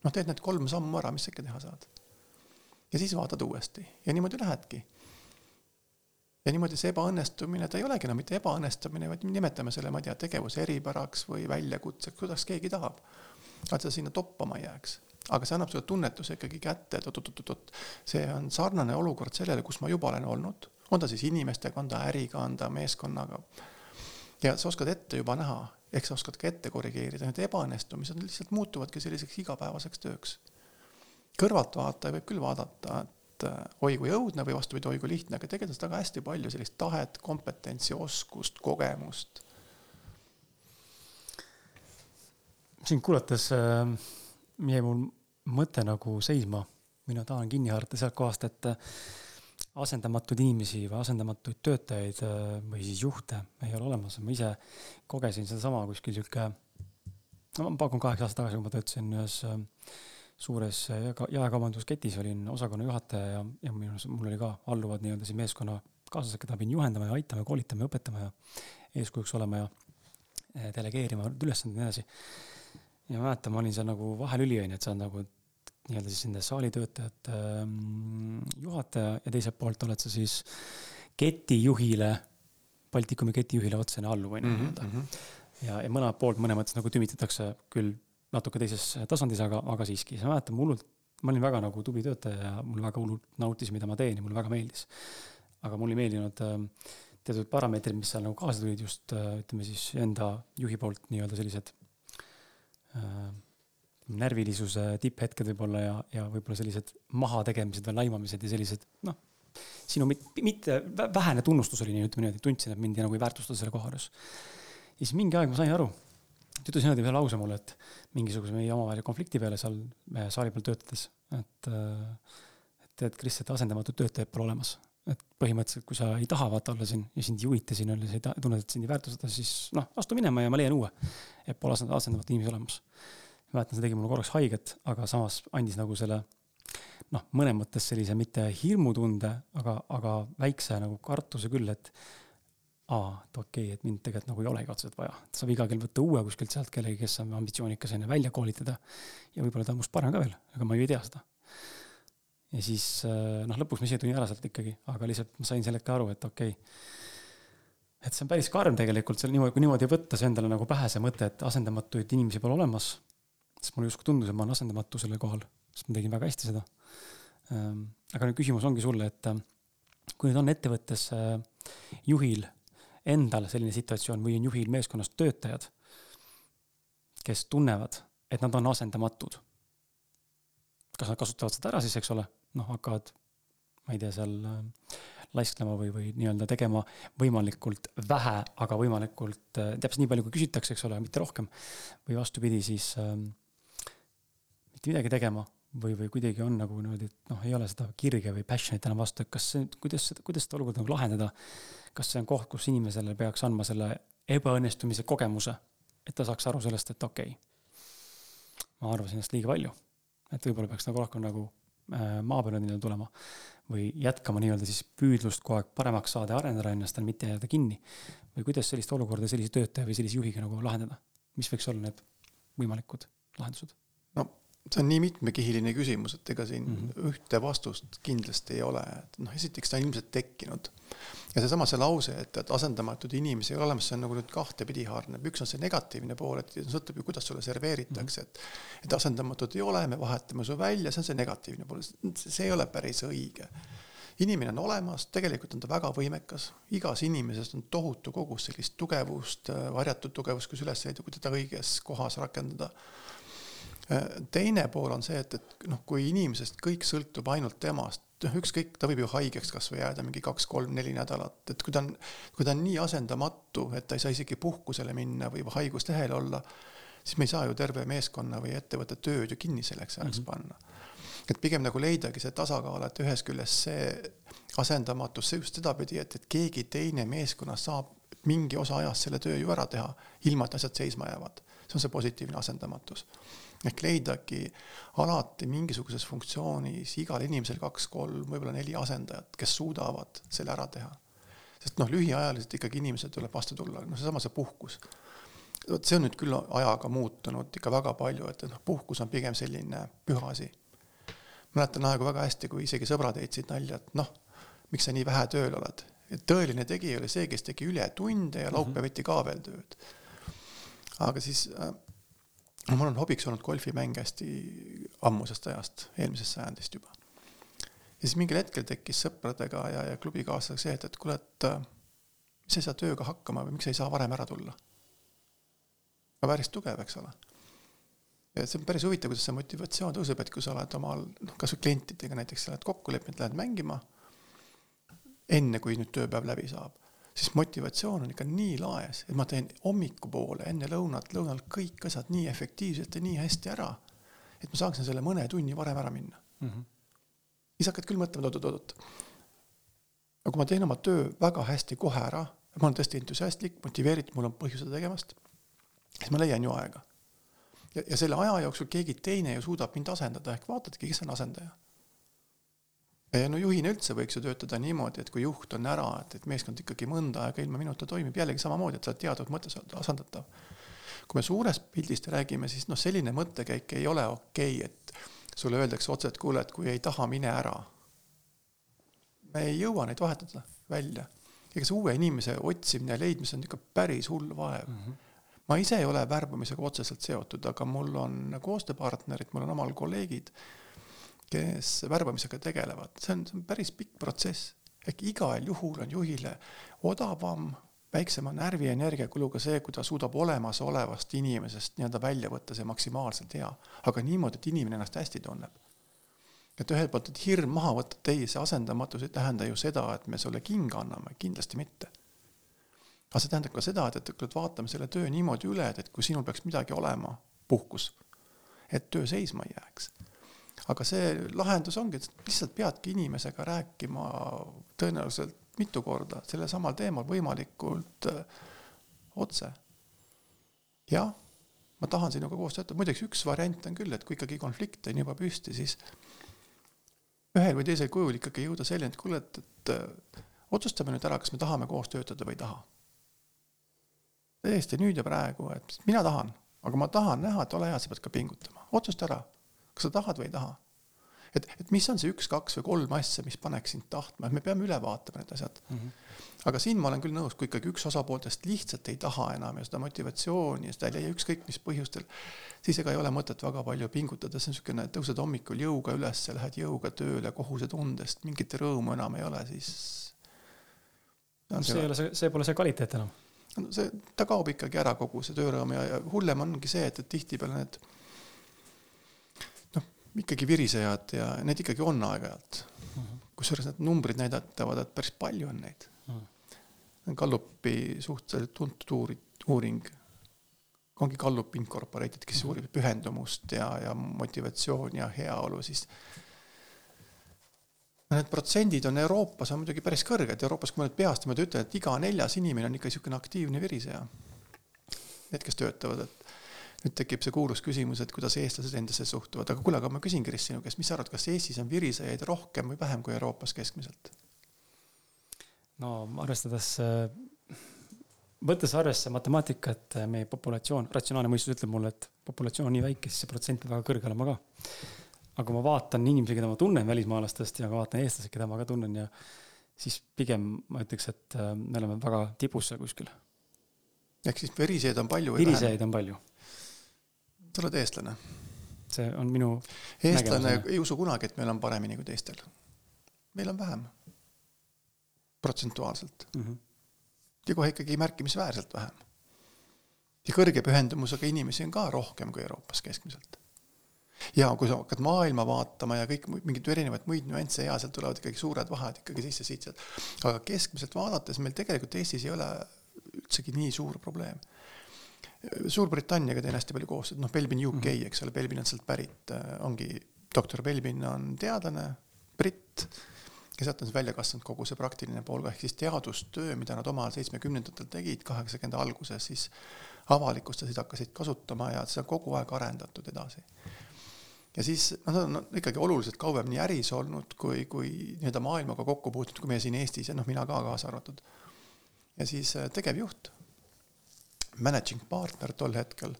noh, teed need kolm sammu ära, mis sa ikka teha saad. ja siis vaatad uuesti ja niimoodi lähedki. ja niimoodi see ebaõnnestumine, ta ei olegi enam mitte ebaõnnestumine, vaid nimetame selle, ma ei tea, tegevuse eripäraks või väljakutseks, kuidas keegi tahab. et sa sinna toppama ei jääks aga see annab sulle tunnetuse ikkagi kätte, et oot-oot-oot, see on sarnane olukord sellele, kus ma juba olen olnud, on ta siis inimestega, on ta äriga, on ta meeskonnaga. ja sa oskad ette juba näha, ehk sa oskad ka ette korrigeerida, need ebaõnnestumised lihtsalt muutuvadki selliseks igapäevaseks tööks. kõrvaltvaataja võib küll vaadata, et äh, oi kui õudne või vastupidi, oi kui lihtne, aga tegelikult on taga hästi palju sellist tahet, kompetentsi, oskust, kogemust. sind kuulates äh jäi mul mõte nagu seisma, mina tahan kinni haarata sealt kohast, et äh, asendamatuid inimesi või asendamatuid töötajaid äh, või siis juhte ei ole olemas, ma ise kogesin sedasama kuskil sihuke, no ma pakun kaheksa aastat tagasi, kui ma töötasin ühes äh, suures jaekaubandusketis, olin osakonna juhataja ja, ja minu, mul oli ka alluvad nii-öelda siis meeskonna kaaslased, keda pidin juhendama ja aitama koolitama ja õpetama ja eeskujuks olema ja delegeerima ülesandeid ja nii edasi. Ja ma mäletan, ma olin seal nagu vahelüli onju, et sa nagu nii-öelda siis nende saalitöötajate ähm, juhataja ja teiselt poolt oled sa siis ketijuhile, Baltikumi ketijuhile otsene alluv onju Mhm, nii-öelda. ja, ja mõlemalt poolt mõnes mõttes nagu tümitatakse küll natuke teises tasandis, aga, aga siiski, ma mäletan, ma hullult, ma olin väga nagu tubli töötaja ja mul väga hullult nautis, mida ma teen ja mulle väga meeldis. aga mulle ei meeldinud äh, teatud parameetrid, mis seal nagu kaasa tulid just äh, ütleme siis enda juhi poolt nii-öelda sellised äh, närvilisuse tipphetked võib-olla ja, ja võib-olla sellised mahategemised või laimamised ja sellised noh, sinu mit, mitte vähene tunnustus oli nii, ütleme niimoodi, tundsin, et mind nagu ei väärtustada selle koha juures. ja siis mingi aeg ma sain aru, ta ütles niimoodi ühe lause mulle, et mingisuguse meie omavahelise konflikti peale seal saali peal töötades, et, et tead, Kris, et asendamatud töötajaid pole olemas. et põhimõtteliselt, kui sa ei taha vaata olla siin ja sind ei huvita siin olla, sa ei tunned, et sind ei väärtustada, siis noh, astu minema ja ma leian uue. et pole asendavat inimesi olemas. Mäletan, see tegi mulle korraks haiget, aga samas andis nagu selle noh, mõnes mõttes sellise mitte hirmutunde, aga, aga väikse nagu kartuse küll, et aa, et okei okay,, et mind tegelikult nagu ei olegi otseselt vaja. saab iga kell võtta uue kuskilt sealt kellegi, kes on ambitsioonikas enne välja koolitada. ja võib-olla ta on must parem ka veel, aga ma ju ei tea seda. ja siis noh, lõpuks ma ise tulin ära sealt ikkagi, aga lihtsalt ma sain sel hetkel aru, et okei okay, et see on päris karm tegelikult, seal niimoodi, kui niimoodi võtta see endale nagu pähe see mõte, et asendamatuid inimesi pole olemas. Siis mulle justkui tundus, et ma olen asendamatu sellel kohal, sest ma tegin väga hästi seda. aga nüüd küsimus ongi sulle, et kui nüüd on ettevõttes juhil endal selline situatsioon või on juhil meeskonnas töötajad, kes tunnevad, et nad on asendamatud. kas nad kasutavad seda ära siis, eks ole, noh, hakkavad, ma ei tea, seal laisklema või, või nii-öelda tegema võimalikult vähe, aga võimalikult täpselt nii palju, kui küsitakse, eks ole, mitte rohkem. või vastupidi, siis ähm, mitte midagi tegema või, või kuidagi on nagu niimoodi, et noh, ei ole seda kirge või passion'it enam vastu, et kas see, kuidas seda, kuidas seda olukorda nagu lahendada. kas see on koht, kus inimesele peaks andma selle ebaõnnestumise kogemuse, et ta saaks aru sellest, et okei okay,, ma arvasin ennast liiga palju. et võib-olla peaks nagu rohkem nagu äh, maa peale nii-öelda tulema või jätkama nii-öelda siis püüdlust kogu aeg paremaks saada ja arendada ennast, mitte jääda kinni. või kuidas sellist olukorda sellise töötaja või sellise juhiga nagu lahendada, mis võiks olla need võimalikud lahendused? See on nii mitmekihiline küsimus, et ega siin mm -hmm. ühte vastust kindlasti ei ole, et noh, esiteks ta on ilmselt tekkinud. ja seesama see lause, et, et asendamatuid inimesi ei ole olemas, see on nagu nüüd kahtepidi haarneb, üks on see negatiivne pool, et sõltub ju, kuidas sulle serveeritakse, et. et asendamatud ei ole, me vahetame su välja, see on see negatiivne pool, see ei ole päris õige. inimene on olemas, tegelikult on ta väga võimekas, igas inimeses on tohutu kogus sellist tugevust, varjatud tugevust, kus üles leida, kui teda õiges kohas rakendada teine pool on see, et, et noh, kui inimesest kõik sõltub ainult temast, noh, ükskõik, ta võib ju haigeks kasvõi jääda mingi kaks-kolm-neli nädalat, et kui ta on, kui ta on nii asendamatu, et ta ei saa isegi puhkusele minna või haiguslehel olla, siis me ei saa ju terve meeskonna või ettevõtte tööd ju kinni selleks ajaks mm -hmm. panna. et pigem nagu leidagi see tasakaal, et ühest küljest see asendamatus, see just sedapidi, et, et keegi teine meeskonnas saab mingi osa ajast selle töö ju ära teha, ilma et asjad seisma jäävad. see on see positiivne asendamatus ehk leidagi alati mingisuguses funktsioonis igal inimesel kaks-kolm, võib-olla neli asendajat, kes suudavad selle ära teha. sest noh, lühiajaliselt ikkagi inimesed tuleb vastu tulla, noh, seesama see puhkus. vot see on nüüd küll ajaga muutunud ikka väga palju, et noh, puhkus on pigem selline püha asi. mäletan aegu väga hästi, kui isegi sõbrad heitsid nalja, et noh, miks sa nii vähe tööl oled. et tõeline tegija oli see, kes tegi ületunde ja laupäeviti ka veel tööd. aga siis äh, no mul on hobiks olnud golfimäng hästi ammusest ajast, eelmisest sajandist juba. ja siis mingil hetkel tekkis sõpradega ja, ja klubikaaslasega see, et, et kuule, et miks sa ei saa tööga hakkama või miks sa ei saa varem ära tulla? aga päris tugev, eks ole. ja see on päris huvitav, kuidas see motivatsioon tõuseb, et kui sa oled omal, noh, kasvõi klientidega näiteks, sa oled kokku leppinud, lähed mängima, enne kui nüüd tööpäev läbi saab siis motivatsioon on ikka nii laes, et ma teen hommikupoole enne lõunat, lõunal kõik asjad nii efektiivselt ja nii hästi ära, et ma saaksin selle mõne tunni varem ära minna mm. -hmm. siis hakkad küll mõtlema, et oot-oot-oot. aga kui ma teen oma töö väga hästi kohe ära, ma olen tõesti entusiastlik, motiveeritud, mul on põhjus seda tegemast, siis ma leian ju aega. ja, ja selle aja jooksul keegi teine ju suudab mind asendada, ehk vaatadki, kes on asendaja ja no juhina üldse võiks ju töötada niimoodi, et kui juht on ära, et, et meeskond ikkagi mõnda aega ilma minuta toimib jällegi samamoodi, et sa oled teadvalt mõttes asendatav. kui me suurest pildist räägime, siis noh, selline mõttekäik ei ole okei okay,, et sulle öeldakse otse, et kuule, et kui ei taha, mine ära. me ei jõua neid vahetada välja. ega see uue inimese otsimine ja leidmine on ikka päris hull vaev mm. -hmm ma ise ei ole värbamisega otseselt seotud, aga mul on koostööpartnerid, mul on omal kolleegid kes värbamisega tegelevad, see on, see on päris pikk protsess. ehk igal juhul on juhile odavam, väiksema närvi ja energiakuluga see, kui ta suudab olemasolevast inimesest nii-öelda välja võtta see maksimaalselt hea, aga niimoodi, et inimene ennast hästi tunneb. et ühelt poolt, et hirm maha võtta, et ei, see asendamatus ei tähenda ju seda, et me sulle kinga anname, kindlasti mitte. aga see tähendab ka seda, et, et vaatame selle töö niimoodi üle, et, et kui sinul peaks midagi olema, puhkus, et töö seisma ei jääks aga see lahendus ongi, et lihtsalt peadki inimesega rääkima tõenäoliselt mitu korda sellel samal teemal võimalikult äh, otse. jah, ma tahan sinuga koos töötada, muideks üks variant on küll, et kui ikkagi konflikt on juba püsti, siis ühel või teisel kujul ikkagi jõuda selleni, et kuule, et, et öö, otsustame nüüd ära, kas me tahame koos töötada või ei taha. täiesti nüüd ja praegu, et mina tahan, aga ma tahan näha, et ole hea, sa pead ka pingutama, otsusta ära kas sa tahad või ei taha. et, et mis on see üks, kaks või kolm asja, mis paneks sind tahtma, et me peame üle vaatama need asjad mm. -hmm. aga siin ma olen küll nõus, kui ikkagi üks osapooltest lihtsalt ei taha enam ja seda motivatsiooni ja seda ei leia ükskõik mis põhjustel, siis ega ei ole mõtet väga palju pingutada, see on niisugune, tõused hommikul jõuga üles, lähed jõuga tööle kohusetundest, mingit rõõmu enam ei ole, siis no, see ei ole see, see pole see kvaliteet enam. no see, ta kaob ikkagi ära, kogu see töörõõm ja, ja hullem ongi see, et, et tihtipeale need ikkagi virisejad ja neid ikkagi on aeg-ajalt mm -hmm.. kusjuures need numbrid näidatavad, et päris palju on neid mm. -hmm. Gallupi suhteliselt tuntud uuring, uuring, ongi Gallup Incorporated, kes mm -hmm. uurib pühendumust ja, ja motivatsiooni ja heaolu, siis Need protsendid on Euroopas on muidugi päris kõrged, Euroopas, kui ma nüüd peast niimoodi ütlen, et iga neljas inimene on ikka niisugune aktiivne viriseja. Need, kes töötavad, et nüüd tekib see kuulus küsimus, et kuidas eestlased endasse suhtuvad, aga kuule, aga ma küsin, Kris, sinu käest, mis sa arvad, kas Eestis on virisejaid rohkem või vähem kui Euroopas keskmiselt? no arvestades, võttes arvesse matemaatikat, meie populatsioon, ratsionaalne mõistus ütleb mulle, et populatsioon on nii väike, siis see protsent peab väga kõrge olema ka. aga kui ma vaatan inimesi, keda ma tunnen välismaalastest ja vaatan eestlasi, keda ma ka tunnen ja siis pigem ma ütleks, et äh, me oleme väga tipus seal kuskil. ehk siis verisejaid on palju? verisejaid on palju sa oled eestlane. see on minu. eestlane ei usu kunagi, et meil on paremini kui teistel. meil on vähem. protsentuaalselt mm. -hmm. ja kohe ikkagi märkimisväärselt vähem. ja kõrge pühendumusega inimesi on ka rohkem kui Euroopas keskmiselt. ja kui sa hakkad maailma vaatama ja kõik mingeid erinevaid muid nüansse ja sealt tulevad ikkagi suured vahed ikkagi sisse-siit-sealt. aga keskmiselt vaadates meil tegelikult Eestis ei ole üldsegi nii suur probleem. Suurbritanniaga teen hästi palju koostööd, noh, Belbin UK mm, -hmm. eks ole, Belbin on sealt pärit, ongi, doktor Belbin on teadlane, britt ja sealt on siis välja kasvanud kogu see praktiline pool ka, ehk siis teadustöö, mida nad omal seitsmekümnendatel tegid, kaheksakümnenda alguses, siis avalikustasid, hakkasid kasutama ja seda on kogu aeg arendatud edasi. ja siis noh, nad on ikkagi oluliselt kauem nii äris olnud kui, kui nii-öelda maailmaga kokku puutunud, kui meie siin Eestis ja noh, mina ka kaasa arvatud. ja siis äh, tegevjuht, managing partner tol hetkel,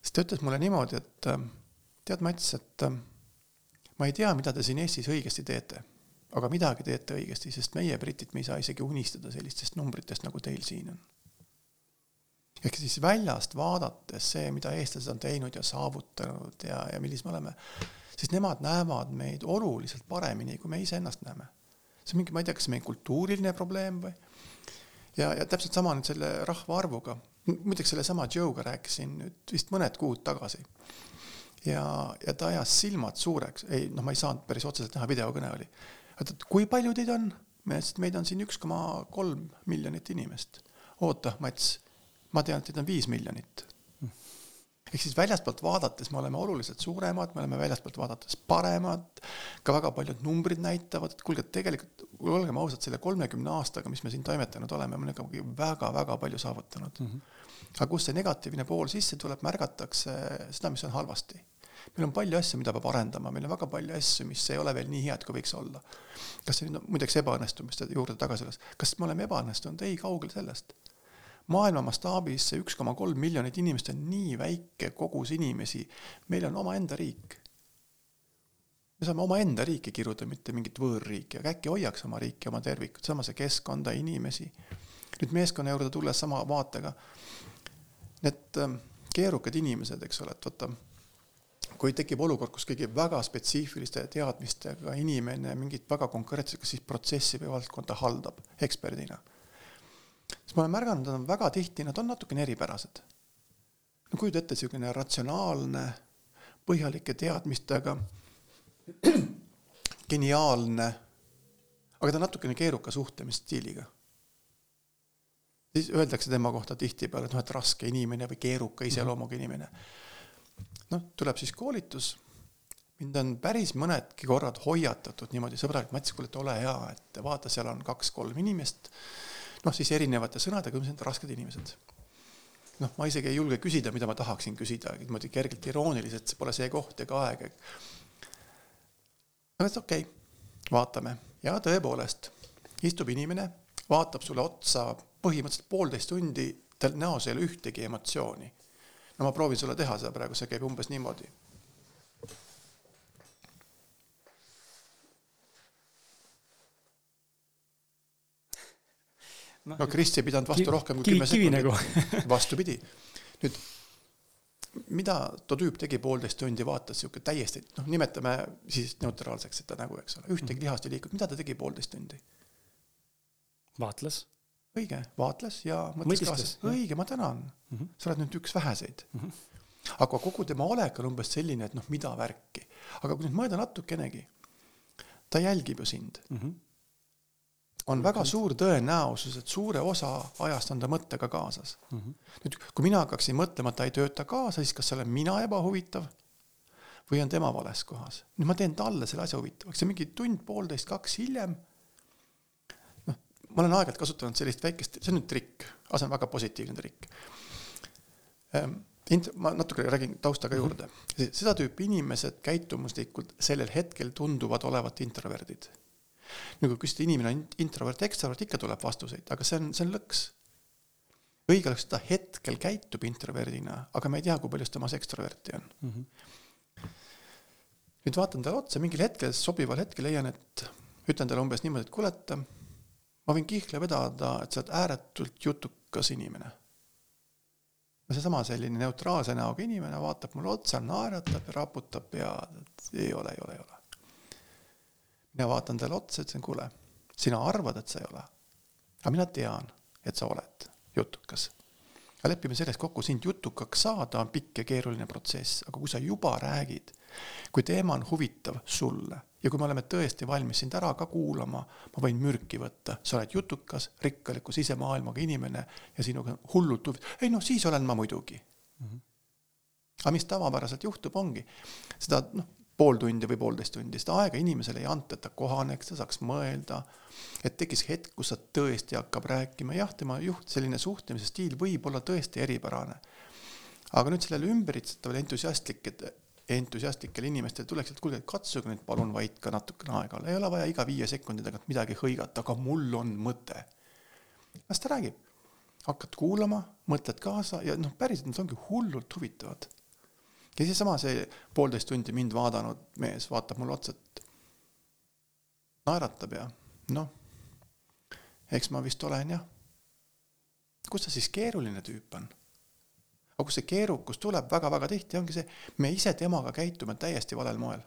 siis ta ütles mulle niimoodi, et äh, tead, Mats, et äh, ma ei tea, mida te siin Eestis õigesti teete aga midagi teete õigesti, sest meie, britid, me ei saa isegi unistada sellistest numbritest, nagu teil siin on. ehk siis väljast vaadates see, mida eestlased on teinud ja saavutanud ja, ja millised me oleme, siis nemad näevad meid oluliselt paremini, kui me iseennast näeme. see on mingi, ma ei tea, kas see meie kultuuriline probleem või ja, ja täpselt sama nüüd selle rahvaarvuga. muideks sellesama Joe'ga rääkisin nüüd vist mõned kuud tagasi. ja, ja ta ajas silmad suureks, ei noh, ma ei saanud päris otseselt näha, videokõne oli oota, et kui palju teid on? ma ütlesin, et meid on siin üks koma kolm miljonit inimest. oota, Mats, ma tean, et teid on viis miljonit. Ehk siis väljastpoolt vaadates me oleme oluliselt suuremad, me oleme väljastpoolt vaadates paremad, ka väga paljud numbrid näitavad, et kuulge, tegelikult olgem ausad, selle kolmekümne aastaga, mis me siin toimetanud oleme, me oleme ikkagi väga-väga palju saavutanud mm. -hmm. aga kust see negatiivne pool sisse tuleb, märgatakse seda, mis on halvasti meil on palju asju, mida peab arendama, meil on väga palju asju, mis ei ole veel nii head, kui võiks olla. kas see nüüd on muideks ebaõnnestumiste juurde tagasi tulles, kas me oleme ebaõnnestunud, ei, kaugel sellest. Maailma mastaabis see üks koma kolm miljonit inimest on nii väike kogus inimesi, meil on omaenda riik. me saame omaenda riiki kiruda, mitte mingit võõrriiki, aga äkki hoiaks oma riiki, oma tervikut, samase keskkonda, inimesi. nüüd meeskonna juurde tulles sama vaatega, need ähm, keerukad inimesed, eks ole, et vaata kui tekib olukord, kus keegi väga spetsiifiliste teadmistega inimene mingit väga konkreetset, kas siis protsessi või valdkonda haldab eksperdina, siis ma olen märganud, nad on väga tihti, nad on natukene eripärased. no kujuta ette, niisugune ratsionaalne, põhjalike teadmistega, (clears throat) geniaalne, aga ta on natukene keeruka suhtlemisstiiliga siis öeldakse tema kohta tihtipeale, et noh, et raske inimene või keeruka iseloomuga inimene noh, tuleb siis koolitus. mind on päris mõnedki korrad hoiatatud niimoodi sõbralik, Mats, kuule, et ole hea, et vaata, seal on kaks-kolm inimest. Noh, siis erinevate sõnadega, on rasked inimesed. noh, ma isegi ei julge küsida, mida ma tahaksin küsida, niimoodi kergelt irooniliselt, see pole see koht ega aeg. aga et okei okay,, vaatame ja tõepoolest istub inimene, vaatab sulle otsa põhimõtteliselt poolteist tundi, tal näos ei ole ühtegi emotsiooni no ma proovin sulle teha seda praegu, see käib umbes niimoodi. No, no Kris ei pidanud vastu rohkem kui kümme sekundit. Nagu. (laughs) vastupidi. nüüd, mida too tüüp tegi poolteist tundi, vaatas sihuke täiesti, noh, nimetame siis neutraalseks seda nägu, eks ole, ühtegi mhm. lihast ei liikunud, mida ta tegi poolteist tundi? vaatles õige, vaatles ja mõtles kaasa, õige, ma tänan mm, -hmm. sa oled nüüd üks väheseid mm. -hmm. aga kogu tema olek on umbes selline, et noh, mida värki. aga kui nüüd mõelda natukenegi, ta jälgib ju sind mm. -hmm. On väga suur tõenäosus, et suure osa ajast on ta mõttega kaasas mm. -hmm. nüüd, kui mina hakkaksin mõtlema, et ta ei tööta kaasa, siis kas olen mina ebahuvitav või on tema vales kohas. nüüd ma teen talle selle asja huvitavaks ja mingi tund-poolteist, kaks hiljem ma olen aeg-ajalt kasutanud sellist väikest, see on nüüd trikk, aga see on väga positiivne trikk. Ehm, int-, ma natuke räägin tausta ka juurde. seda tüüpi inimesed käitumuslikult sellel hetkel tunduvad olevat introverdid. Nagu kui küsida, inimene on introvert, ekstrovert, ikka tuleb vastuseid, aga see on, see on lõks. õige oleks, ta hetkel käitub introverdina, aga me ei tea, kui palju temas ekstroverti on mm. -hmm. nüüd vaatan talle otsa, mingil hetkel, sobival hetkel leian, et ütlen talle umbes niimoodi, et kuule, et ma võin kihla vedada, et sa oled ääretult jutukas inimene. seesama selline neutraalse näoga inimene vaatab mulle otsa, naeratab ja raputab pead, et ei ole, ei ole, ei ole. Mina vaatan talle otsa, ütlesin, kuule, sina arvad, et sa ei ole. aga mina tean, et sa oled jutukas. ja lepime selles kokku, sind jutukaks saada on pikk ja keeruline protsess, aga kui sa juba räägid, kui teema on huvitav sulle ja kui me oleme tõesti valmis sind ära ka kuulama, ma võin mürki võtta, sa oled jutukas, rikkaliku sisemaailmaga inimene ja sinuga hullult huvi-, ei noh, siis olen ma muidugi mm. -hmm. aga mis tavapäraselt juhtub, ongi seda noh, pool tundi või poolteist tundi, seda aega inimesele ei anta, et ta kohaneks, ta saaks mõelda. et tekkis hetk, kus ta tõesti hakkab rääkima, jah, tema juht, selline suhtlemise stiil võib olla tõesti eripärane. aga nüüd sellele ümberitsetaval entusiastlik, et entusiastlikel inimestel tuleks, et kuulge, katsuge nüüd palun vait ka natukene aega olla, ei ole vaja iga viie sekundi tagant midagi hõigata, aga mul on mõte. las ta räägib, hakkad kuulama, mõtled kaasa ja noh, päriselt nad ongi hullult huvitavad ja seesama, see poolteist tundi mind vaadanud mees vaatab mulle otsa, et naeratab ja noh, eks ma vist olen jah. kus ta siis keeruline tüüp on? aga kus see keerukus tuleb väga-väga tihti, ongi see, me ise temaga käitume täiesti valel moel.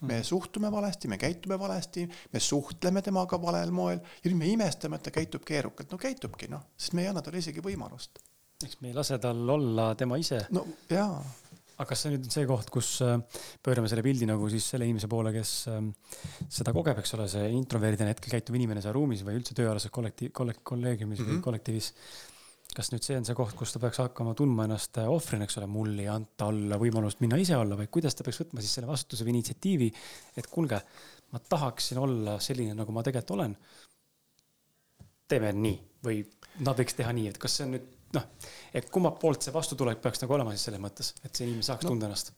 me mm. suhtume valesti, me käitume valesti, me suhtleme temaga valel moel ja nüüd me imestame, et ta käitub keerukalt, no käitubki noh, sest me ei anna talle isegi võimalust. eks me ei lase tal olla tema ise. no jaa aga kas see nüüd on see koht, kus äh, pöörame selle pildi nagu siis selle inimese poole, kes ähm, seda kogeb, eks ole, see introverdina hetkel käituv inimene seal ruumis või üldse tööalases kollektiiv, kollek-, kolleegiumis mm -hmm. või mhm. kollektiivis. kas nüüd see on see koht, kus ta peaks hakkama tundma ennast äh, ohvrina, eks ole, mul ei anta olla võimalust minna ise olla, vaid kuidas ta peaks võtma siis selle vastutuse või initsiatiivi, et kuulge, ma tahaksin olla selline, nagu ma tegelikult olen. teeme nii või nad võiks teha nii, et kas see on nüüd noh, et kummalt poolt see vastutulek peaks nagu olema siis selles mõttes, et see inimene saaks no, tunda ennast?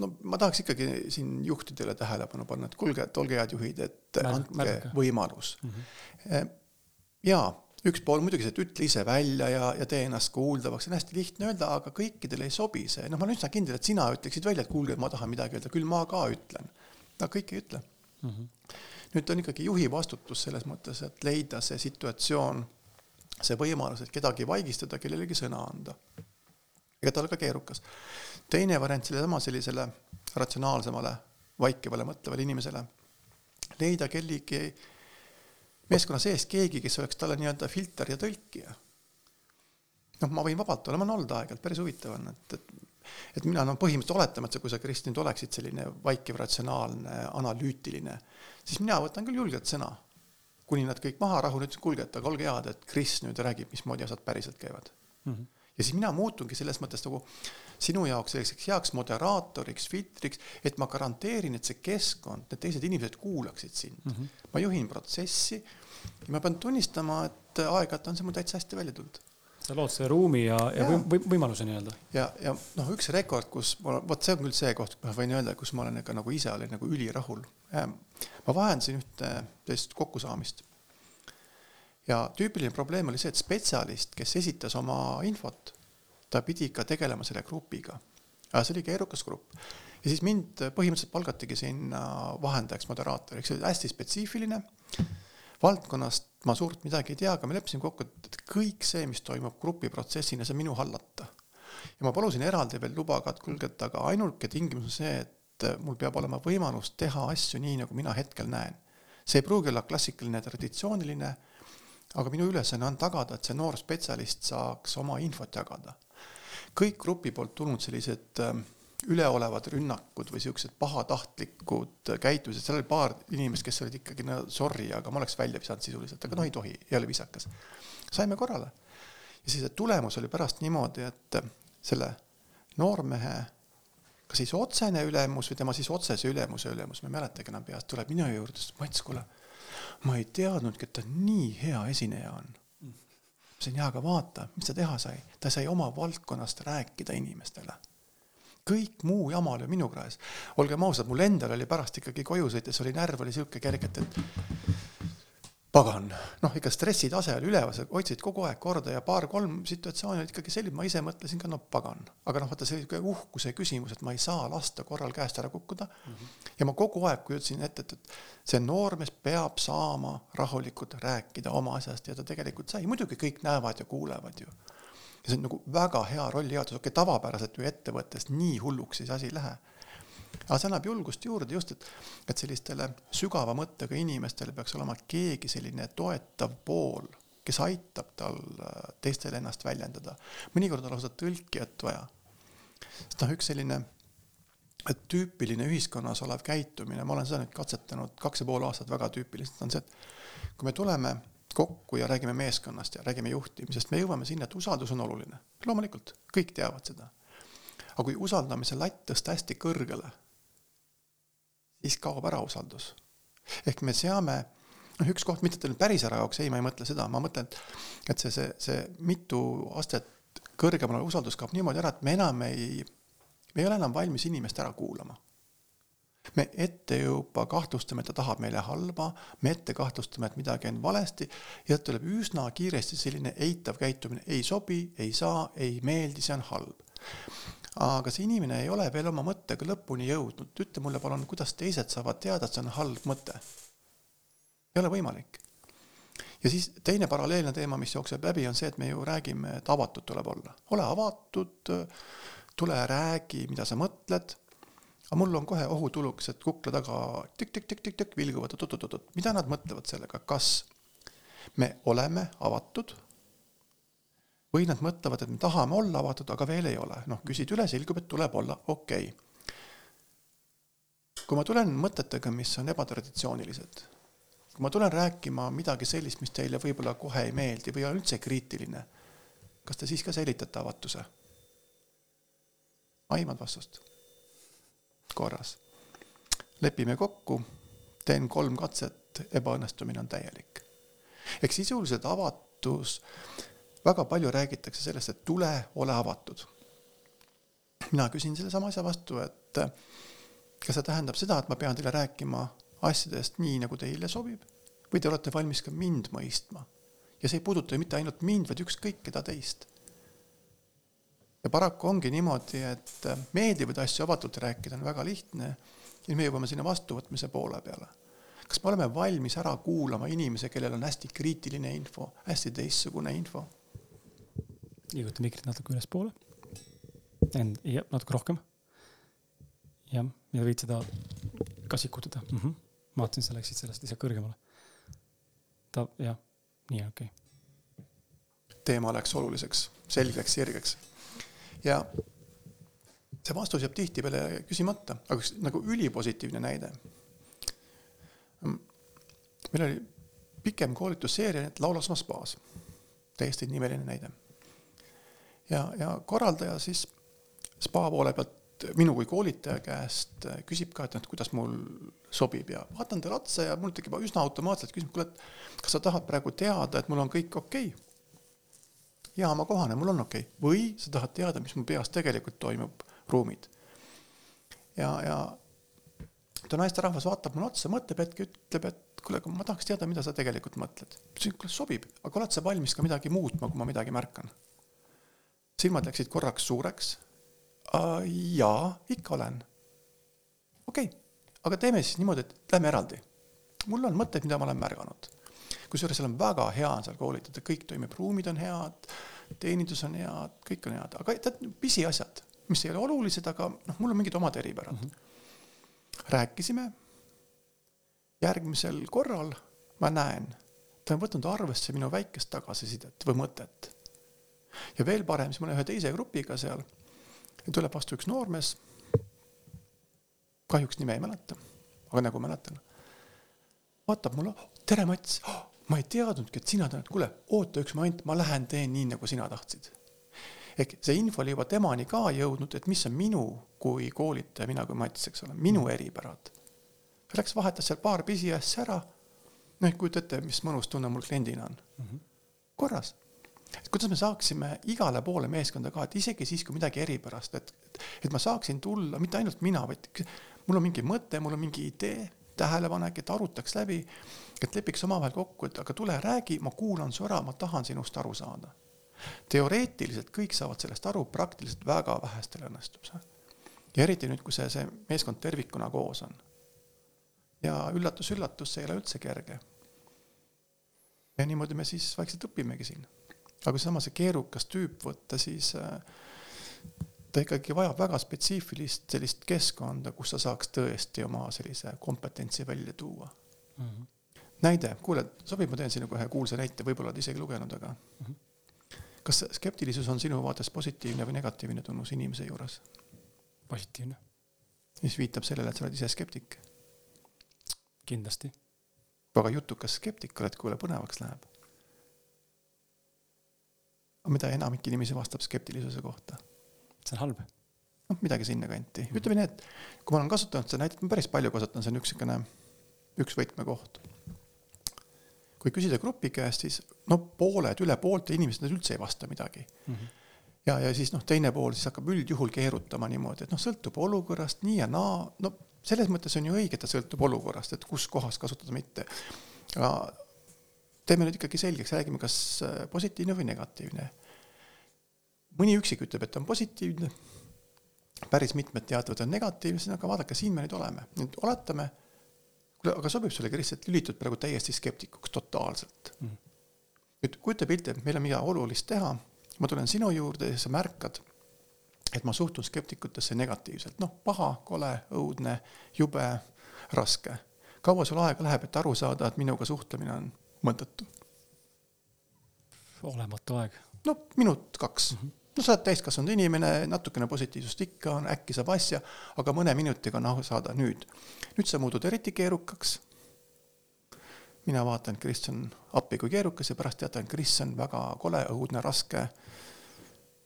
no ma tahaks ikkagi siin juhtidele tähelepanu panna, et kuulge, et olge head juhid, et Märg, andke märga. võimalus mm. -hmm. ja üks pool muidugi see, et ütle ise välja ja, ja tee ennast kuuldavaks, see on hästi lihtne öelda, aga kõikidele ei sobi see, noh, ma olen üsna kindel, et sina ütleksid välja, et kuulge, ma tahan midagi öelda, küll ma ka ütlen. aga kõik ei ütle mm. -hmm. nüüd on ikkagi juhi vastutus selles mõttes, et leida see situatsioon see võimalus, et kedagi vaigistada, kellelegi sõna anda. ega ta ole ka keerukas. teine variant sellesama sellisele ratsionaalsemale, vaikivale, mõtlevale inimesele, leida kellegi meeskonna sees keegi, kes oleks talle nii-öelda filter ja tõlkija. noh, ma võin vabalt olla, ma olen olnud aeg-ajalt, päris huvitav on, et, et et mina no põhimõtteliselt oletame, et sa, kui sa, Krist, nüüd oleksid selline vaikiv, ratsionaalne, analüütiline, siis mina võtan küll julgelt sõna kuni nad kõik maha rahunesid, ütlesid, kuulge, et aga olge head, et Kris nüüd räägib, mismoodi asjad päriselt käivad mm. -hmm. ja siis mina muutungi selles mõttes nagu sinu jaoks selliseks heaks moderaatoriks, filtriks, et ma garanteerin, et see keskkond, need teised inimesed kuulaksid sind mm. -hmm. ma juhin protsessi ja ma pean tunnistama, et aeg-ajalt on see mul täitsa hästi välja tulnud sa lood selle ruumi ja, ja, ja või, võimaluse nii-öelda. ja, ja noh, üks rekord, kus ma, vot see on küll see koht, ma võin öelda, kus ma olen ikka nagu ise olin nagu ülirahul ma vahendasin ühte sellist kokkusaamist. ja tüüpiline probleem oli see, et spetsialist, kes esitas oma infot, ta pidi ikka tegelema selle grupiga. aga see oli keerukas grupp. ja siis mind põhimõtteliselt palgatigi sinna vahendajaks, moderaatoriks, see oli hästi spetsiifiline. Valdkonnast ma suurt midagi ei tea, aga me leppisime kokku, et kõik see, mis toimub grupiprotsessina, see on minu hallata. ja ma palusin eraldi veel luba ka, et kuulge, et aga ainuke tingimus on see, et mul peab olema võimalus teha asju nii, nagu mina hetkel näen. see ei pruugi olla klassikaline, traditsiooniline, aga minu ülesanne on tagada, et see noor spetsialist saaks oma infot jagada. kõik grupi poolt tulnud sellised äh, üleolevad rünnakud või siuksed pahatahtlikud käitumised, seal oli paar inimest, kes olid ikkagi no sorry, aga ma oleks välja visanud sisuliselt, aga noh, ei tohi, ei ole viisakas. saime korrale. ja siis tulemus oli pärast niimoodi, et selle noormehe kas siis otsene ülemus või tema siis otsese ülemuse ülemus, ma ei mäletagi enam peast, tuleb minu juurde, ütles Mats, kuule, ma ei teadnudki, et ta nii hea esineja on. ma ütlesin, jaa, aga vaata, mis ta teha sai, ta sai oma valdkonnast rääkida inimestele. Kõik muu jama oli minu kraes. olgem ausad, mul endal oli pärast ikkagi koju sõites oli närv oli sihuke kergelt, et pagan, noh, ikka stressitase oli üleval, sa hoidsid kogu aeg korda ja paar-kolm situatsiooni olid ikkagi sellised, ma ise mõtlesin ka, no pagan. aga noh, vaata see oli uhkuse küsimus, et ma ei saa lasta korral käest ära kukkuda mm. -hmm. ja ma kogu aeg kujutasin ette, et, et see noormees peab saama rahulikult rääkida oma asjast ja ta tegelikult sai, muidugi kõik näevad ja kuulevad ju. Ja see on nagu väga hea rollijaotus, okei okay,, tavapäraselt ju ettevõttes nii hulluks siis asi ei lähe aga see annab julgust juurde just, et, et sellistele sügava mõttega inimestele peaks olema keegi selline toetav pool, kes aitab tal äh, teistele ennast väljendada. mõnikord on lausa tõlkijat vaja. sest noh, üks selline tüüpiline ühiskonnas olev käitumine, ma olen seda nüüd katsetanud kaks ja pool aastat väga tüüpiliselt, on see, et kui me tuleme kokku ja räägime meeskonnast ja räägime juhtimisest, me jõuame sinna, et usaldus on oluline. loomulikult, kõik teavad seda. aga kui usaldamise latt tõsta hästi kõrgele, siis kaob ära usaldus. ehk me seame, noh, üks koht, mitte et nüüd päris ära kaoks, ei, ma ei mõtle seda, ma mõtlen, et, et see, see, see mitu astet kõrgemale usaldus kaob niimoodi ära, et me enam ei, me ei ole enam valmis inimest ära kuulama me ette juba kahtlustame, et ta tahab meile halba, me ette kahtlustame, et midagi on valesti ja tuleb üsna kiiresti selline eitav käitumine, ei sobi, ei saa, ei meeldi, see on halb. aga see inimene ei ole veel oma mõttega lõpuni jõudnud, ütle mulle palun, kuidas teised saavad teada, et see on halb mõte? ei ole võimalik. ja siis teine paralleelne teema, mis jookseb läbi, on see, et me ju räägime, et avatud tuleb olla. ole avatud, tule räägi, mida sa mõtled aga mul on kohe ohutuluks, et kukla taga. Tükk-tükk-tükk-tükk vilguvad oot-oot-oot, mida nad mõtlevad sellega, kas me oleme avatud? Või nad mõtlevad, et me tahame olla avatud, aga veel ei ole, noh, küsid üle, selgub, et tuleb olla, okei. Okay.. kui ma tulen mõtetega, mis on ebatraditsioonilised, kui ma tulen rääkima midagi sellist, mis teile võib-olla kohe ei meeldi või on üldse kriitiline, kas te siis ka säilitate avatuse? aimad vastust korras. lepime kokku, teen kolm katset, ebaõnnestumine on täielik. ehk sisuliselt avatus, väga palju räägitakse sellest, et tule, ole avatud. mina küsin sellesama asja vastu, et kas see tähendab seda, et ma pean teile rääkima asjadest nii, nagu teile sobib või te olete valmis ka mind mõistma? ja see ei puuduta ju mitte ainult mind, vaid ükskõik keda teist ja paraku ongi niimoodi, et äh, meeldivaid asju avatult rääkida on väga lihtne ja me jõuame sinna vastuvõtmise poole peale. kas me oleme valmis ära kuulama inimese, kellel on hästi kriitiline info, hästi teistsugune info? liiguta mikrit natuke ülespoole. Jah, natuke rohkem. jah, ja võid seda ka sikutada mm. -hmm. ma vaatasin, sa läksid sellest lihtsalt kõrgemale. ta, jah, nii, okei okay. teema läks oluliseks, selgeks, sirgeks ja see vastus jääb tihtipeale küsimata, aga üks nagu ülipositiivne näide. meil oli pikem koolitusseeria, et laulas oma spaas, täiesti nimeline näide. ja, ja korraldaja siis spa poole pealt minu kui koolitaja käest küsib ka, et noh, et kuidas mul sobib ja vaatan talle otsa ja mul tekib üsna automaatselt küsimus, kuule, et kas sa tahad praegu teada, et mul on kõik okei okay? Jaama kohane, mul on okei okay.. või sa tahad teada, mis mu peas tegelikult toimub, ruumid. ja, ja too naisterahvas vaatab mulle otsa, mõtleb hetke, ütleb, et kuule, aga ma tahaks teada, mida sa tegelikult mõtled. ütlesin, kuule sobib, aga oled sa valmis ka midagi muutma, kui ma midagi märkan? silmad läksid korraks suureks. jaa, ikka olen. okei okay., aga teeme siis niimoodi, et lähme eraldi. mul on mõtteid, mida ma olen märganud kusjuures seal on väga hea on seal koolitada, kõik toimib, ruumid on head, teenindus on head, kõik on head, aga tead, pisiasjad, mis ei ole olulised, aga noh, mul on mingid omad eripärad mm. -hmm. rääkisime, järgmisel korral ma näen, ta on võtnud arvesse minu väikest tagasisidet või mõtet. ja veel parem, siis ma olen ühe teise grupiga seal ja tuleb vastu üks noormees, kahjuks nime ei mäleta, aga nägu mäletan, vaatab mulle, tere Mats oh,, ma ei teadnudki, et sina tead, kuule, oota üks moment, ma lähen teen nii, nagu sina tahtsid. ehk see info oli juba temani ka jõudnud, et mis on minu kui koolitaja, mina kui Mats, eks ole, minu mm. eripärad. ta läks, vahetas seal paar pisiasja ära. noh, kujuta ette, mis mõnus tunne mul kliendina on mm. -hmm. korras. et kuidas me saaksime igale poole meeskonda ka, et isegi siis, kui midagi eripärast, et, et, et ma saaksin tulla, mitte ainult mina, vaid mul on mingi mõte, mul on mingi idee tähelepanek, et arutaks läbi, et lepiks omavahel kokku, et aga tule räägi, ma kuulan su ära, ma tahan sinust aru saada. teoreetiliselt kõik saavad sellest aru, praktiliselt väga vähestel õnnestub see. ja eriti nüüd, kui see, see meeskond tervikuna koos on. ja üllatus-üllatus, see ei ole üldse kerge. ja niimoodi me siis vaikselt õpimegi siin. aga kui seesama see keerukas tüüp võtta, siis äh, ta ikkagi vajab väga spetsiifilist sellist keskkonda, kus sa saaks tõesti oma sellise kompetentsi välja tuua mm. -hmm. Näide, kuule, sobib, ma teen sinuga ühe kuulsa näite, võib-olla oled isegi lugenud, aga mm. -hmm. kas skeptilisus on sinu vaates positiivne või negatiivne tunnus inimese juures? positiivne. mis viitab sellele, et sa oled ise skeptik. kindlasti. väga jutukas skeptik oled, kuule põnevaks läheb. mida enamik inimesi vastab skeptilisuse kohta? see on halb. noh, midagi sinnakanti -hmm. ütleme nii, et kui ma olen kasutanud seda näidet, ma päris palju kasutan, see on üks niisugune, üks võtmekoht kui küsida grupi käest, siis no pooled, üle poolte inimesed, nad üldse ei vasta midagi mm. -hmm. ja, ja siis noh, teine pool siis hakkab üldjuhul keerutama niimoodi, et noh, sõltub olukorrast nii ja naa, no selles mõttes on ju õige, et ta sõltub olukorrast, et kus kohas kasutada, mitte. aga teeme nüüd ikkagi selgeks, räägime, kas äh, positiivne või negatiivne. mõni üksik ütleb, et on positiivne, päris mitmed teatavad, on negatiivne, aga vaadake, siin me nüüd oleme, nüüd oletame kuule, aga sobib sulle, Kris, et lülitud praegu täiesti skeptikuks totaalselt mm.. nüüd kujuta pilti, et meil on midagi olulist teha, ma tulen sinu juurde ja sa märkad, et ma suhtun skeptikutesse negatiivselt, noh, paha, kole, õudne, jube, raske. kaua sul aega läheb, et aru saada, et minuga suhtlemine on mõttetu? olematu aeg. no minut, kaks mm. -hmm no sa oled täiskasvanud inimene, natukene positiivsust ikka on, äkki saab asja, aga mõne minutiga on aru saada nüüd. nüüd sa muutud eriti keerukaks. mina vaatan, Kris on appi kui keerukas ja pärast teatan, Kris on väga kole, õudne, raske.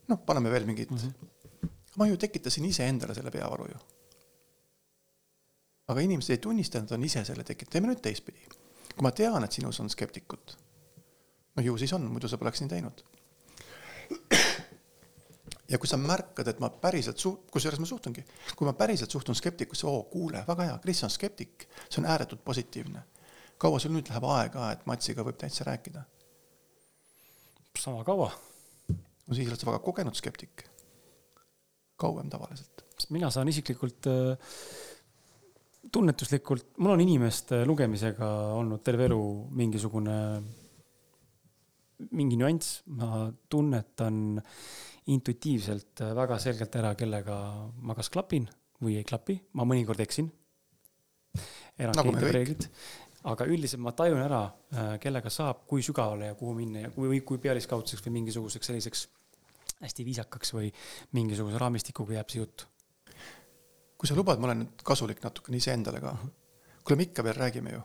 noh, paneme veel mingid mm. -hmm. ma ju tekitasin iseendale selle peavaru ju. aga inimesed ei tunnista, nad on ise selle tekitanud, teeme nüüd teistpidi. kui ma tean, et sinus on skeptikud, no ju siis on, muidu sa poleks nii teinud ja kui sa märkad, et ma päriselt su-, kusjuures ma suhtungi, kui ma päriselt suhtun skeptikusse, oo, kuule, väga hea, Kris on skeptik, see on ääretult positiivne. kaua sul nüüd läheb aega, et Matsiga võib täitsa rääkida? sama kaua. no siis oled sa väga kogenud skeptik. kauem tavaliselt. mina saan isiklikult äh, tunnetuslikult, mul on inimeste lugemisega olnud terve elu mingisugune, mingi nüanss, ma tunnetan intuitiivselt äh, väga selgelt ära, kellega ma kas klapin või ei klapi, ma mõnikord eksin. erand nagu reeglid, aga üldiselt ma tajun ära, äh, kellega saab, kui sügavale ja kuhu minna ja kui, kui pealiskaudseks või mingisuguseks selliseks hästi viisakaks või mingisuguse raamistikuga jääb see jutt. kui sa lubad, ma olen nüüd kasulik natukene iseendale ka. kuule, me ikka veel räägime ju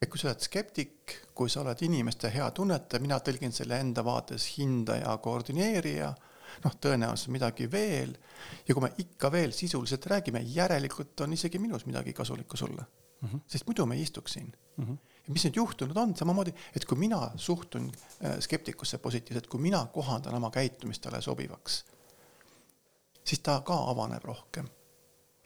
et kui sa oled skeptik, kui sa oled inimeste hea tunnetaja, mina tõlgin selle enda vaates hindaja, koordineerija, noh, tõenäoliselt midagi veel, ja kui me ikka veel sisuliselt räägime, järelikult on isegi minus midagi kasulikku sulle mm. -hmm. sest muidu me ei istuks siin mm. -hmm. ja mis nüüd juhtunud on, samamoodi, et kui mina suhtun äh, skeptikusse positiivselt, kui mina kohandan oma käitumist talle sobivaks, siis ta ka avaneb rohkem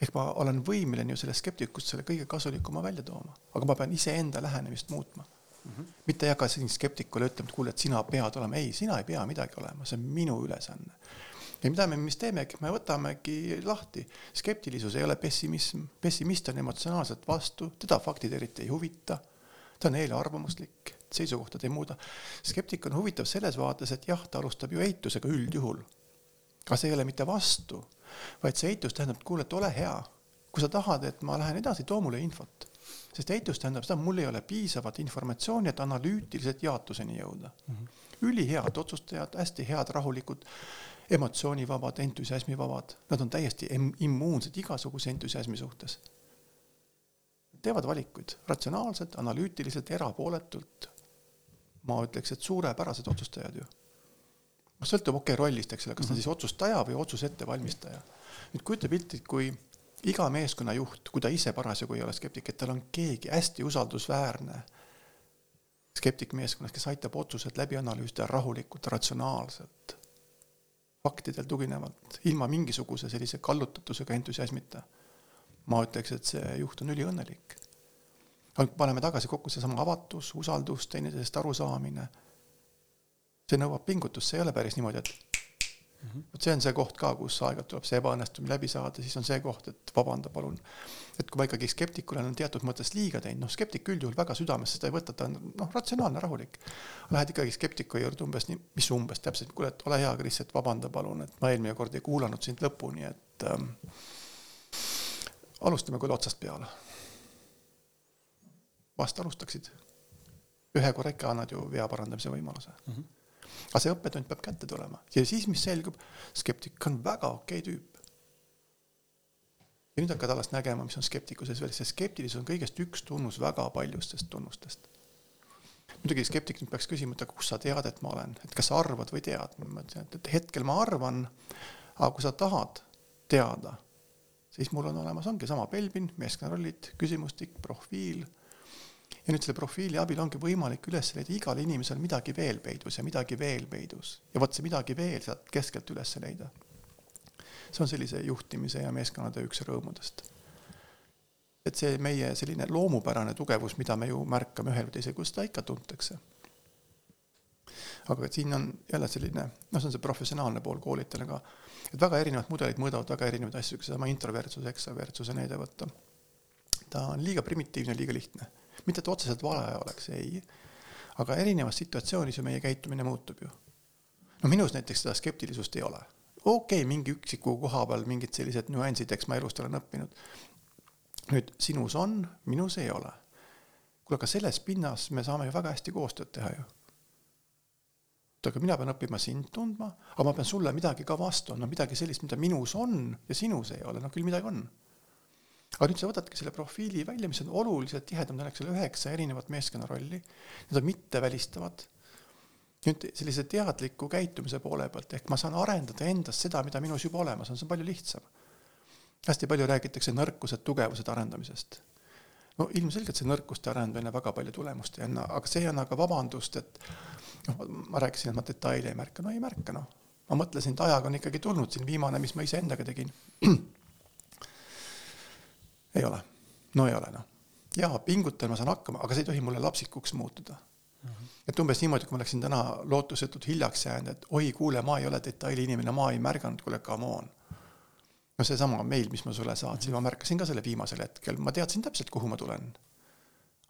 ehk ma olen võimeline ju sellest skeptikust selle kõige kasulikuma välja tooma, aga ma pean iseenda lähenemist muutma mm. -hmm. mitte ei hakka siin skeptikule ütlema, et kuule, et sina pead olema, ei, sina ei pea midagi olema, see on minu ülesanne. ja mida me, mis teemegi, me võtamegi lahti, skeptilisus ei ole pessimism, pessimist on emotsionaalselt vastu, teda faktid eriti ei huvita, ta on eelarvamuslik, seisukohtad ei muuda. skeptik on huvitav selles vaates, et jah, ta alustab ju eitusega üldjuhul. aga see ei ole mitte vastu vaid see eitus tähendab, et kuule, et ole hea. kui sa tahad, et ma lähen edasi, too mulle infot. sest eitus tähendab seda, mul ei ole piisavat informatsiooni, et analüütiliselt jaotuseni jõuda mm. -hmm. ülihead otsustajad, hästi head, rahulikud, emotsioonivabad, entusiasmivabad, nad on täiesti immuunsed igasuguse entusiasmi suhtes. teevad valikuid ratsionaalselt, analüütiliselt, erapooletult. ma ütleks, et suurepärased otsustajad ju noh, sõltub okei okay, rollist, eks ole, kas ta on mhm. siis otsustaja või otsuse ettevalmistaja. nüüd kujuta pilti, kui iga meeskonna juht, kui ta ise parasjagu ei ole skeptik, et tal on keegi hästi usaldusväärne skeptik meeskonnas, kes aitab otsused läbi analüüsida rahulikult, ratsionaalselt, faktidel tuginevalt, ilma mingisuguse sellise kallutatusega entusiasmita. ma ütleks, et see juht on üliõnnelik. paneme tagasi kokku seesama avatus, usaldus, teineteisest arusaamine see nõuab pingutust, see ei ole päris niimoodi, et mm -hmm. vot see on see koht ka, kus aeg-ajalt tuleb see ebaõnnestumine läbi saada, siis on see koht, et vabanda palun. et kui ma ikkagi skeptikule olen teatud mõttes liiga teinud, noh, skeptik üldjuhul väga südamesse seda ei võta, ta on noh, ratsionaalne, rahulik. Lähed ikkagi skeptiku juurde umbes nii, mis umbes täpselt, kuule, et ole hea, Kris, et vabanda palun, et ma eelmine kord ei kuulanud sind lõpuni, et ähm, alustame küll otsast peale vast alustaksid. ühe korra ikka annad ju vea parandamise võimaluse mm. -hmm. Aga see õppetund peab kätte tulema. Ja siis, mis selgub, skeptik on väga okei okay tüüp. ja nüüd hakkad alles nägema, mis on skeptikuses veel, sest skeptilisus on kõigest üks tunnus väga paljustest tunnustest. Muidugi skeptik nüüd peaks küsima, et aga kus sa tead, et ma olen, et kas sa arvad või tead, ma ütlesin, et hetkel ma arvan, aga kui sa tahad teada, siis mul on olemas, ongi sama Belbin, meeskonnarollid, küsimustik, profiil. Ja nüüd selle profiili abil ongi võimalik üles leida igal inimesel midagi veel peidus ja midagi veel peidus ja vot see midagi veel sealt keskelt üles leida. see on sellise juhtimise ja meeskonnatöö üks rõõmudest et see meie selline loomupärane tugevus, mida me ju märkame ühel või teisel, kus seda ikka tuntakse. aga et siin on jälle selline, noh, see on see professionaalne pool koolitajal ka, et väga erinevad mudelid mõõdavad väga erinevaid asju, seesama introvertsus, ekstravertsuse näide võtta. ta on liiga primitiivne, liiga lihtne. Mitte, et otseselt vale oleks, ei. aga erinevas situatsioonis ju meie käitumine muutub ju. no minus näiteks seda skeptilisust ei ole okei okay,, mingi üksiku koha peal mingid sellised nüansid, eks ma elust olen õppinud, nüüd sinus on, minus ei ole. kuule, aga selles pinnas me saame ju väga hästi koostööd teha ju. oota, aga mina pean õppima sind tundma, aga ma pean sulle midagi ka vastu andma, midagi sellist, mida minus on ja sinus ei ole, no küll midagi on. Aga nüüd sa võtadki selle profiili välja, mis on oluliselt tihedam, tal oleks seal üheksa erinevat meeskonnarolli, need on mittevälistavad nüüd sellise teadliku käitumise poole pealt, ehk ma saan arendada endas seda, mida minus juba olemas on, see on palju lihtsam hästi palju räägitakse nõrkused, tugevused arendamisest. no ilmselgelt see nõrkuste arendamine väga palju tulemust ei anna, aga see ei anna ka vabandust, et noh, ma rääkisin, et ma detaile ei märka, no ei märka noh. ma mõtlesin, et ajaga on ikkagi tulnud siin viimane, mis ma iseendaga tegin. (clears throat) ei ole, no ei ole noh. jaa, pingutan, ma saan hakkama, aga see ei tohi mulle lapsikuks muutuda. Mm -hmm. et umbes niimoodi, kui ma oleksin täna lootusetult hiljaks jäänud, et oi, kuule, ma ei ole detaili inimene, ma ei märganud, kuule, come on. No seesama meil, mis ma sulle saatsin, ma märkasin ka selle viimasel hetkel, ma teadsin täpselt, kuhu ma tulen.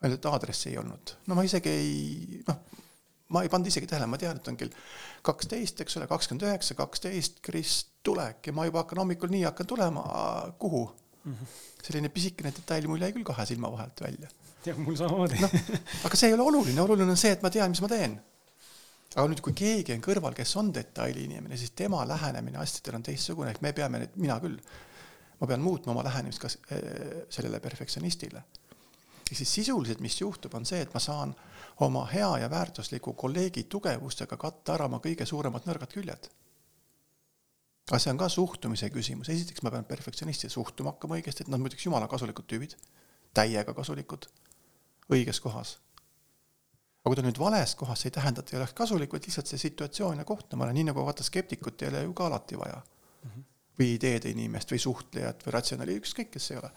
ainult et aadressi ei olnud, no ma isegi ei, noh, ma ei pannud isegi tähele, ma tean, et on kell kaksteist, eks ole, kakskümmend üheksa, kaksteist, Kris, tulek ja ma juba hakkan hommikul nii hakkan tulema, kuhu mm? -hmm. selline pisikene detail mul jäi küll kahe silma vahelt välja. jah, mul samamoodi no, aga see ei ole oluline, oluline on see, et ma tean, mis ma teen aga nüüd, kui keegi on kõrval, kes on detaili inimene, siis tema lähenemine asjadele on teistsugune, ehk me peame nüüd, mina küll, ma pean muutma oma lähenemist ka äh, sellele perfektsionistile. ehk siis sisuliselt, mis juhtub, on see, et ma saan oma hea ja väärtusliku kolleegi tugevustega katta ära oma kõige suuremad nõrgad küljed. Aga see on ka suhtumise küsimus, esiteks ma pean perfektsionisti suhtuma hakkama õigesti, et nad muideks jumala kasulikud tüübid, täiega kasulikud, õiges kohas aga kui ta nüüd vales kohas, see ei tähenda, et ei oleks kasulik, vaid lihtsalt see situatsioon ja kohtumine, nii nagu vaata skeptikut ei ole ju ka alati vaja mm. -hmm. või ideede inimest või suhtlejat või ratsionaali, ükskõik, kes see ei ole.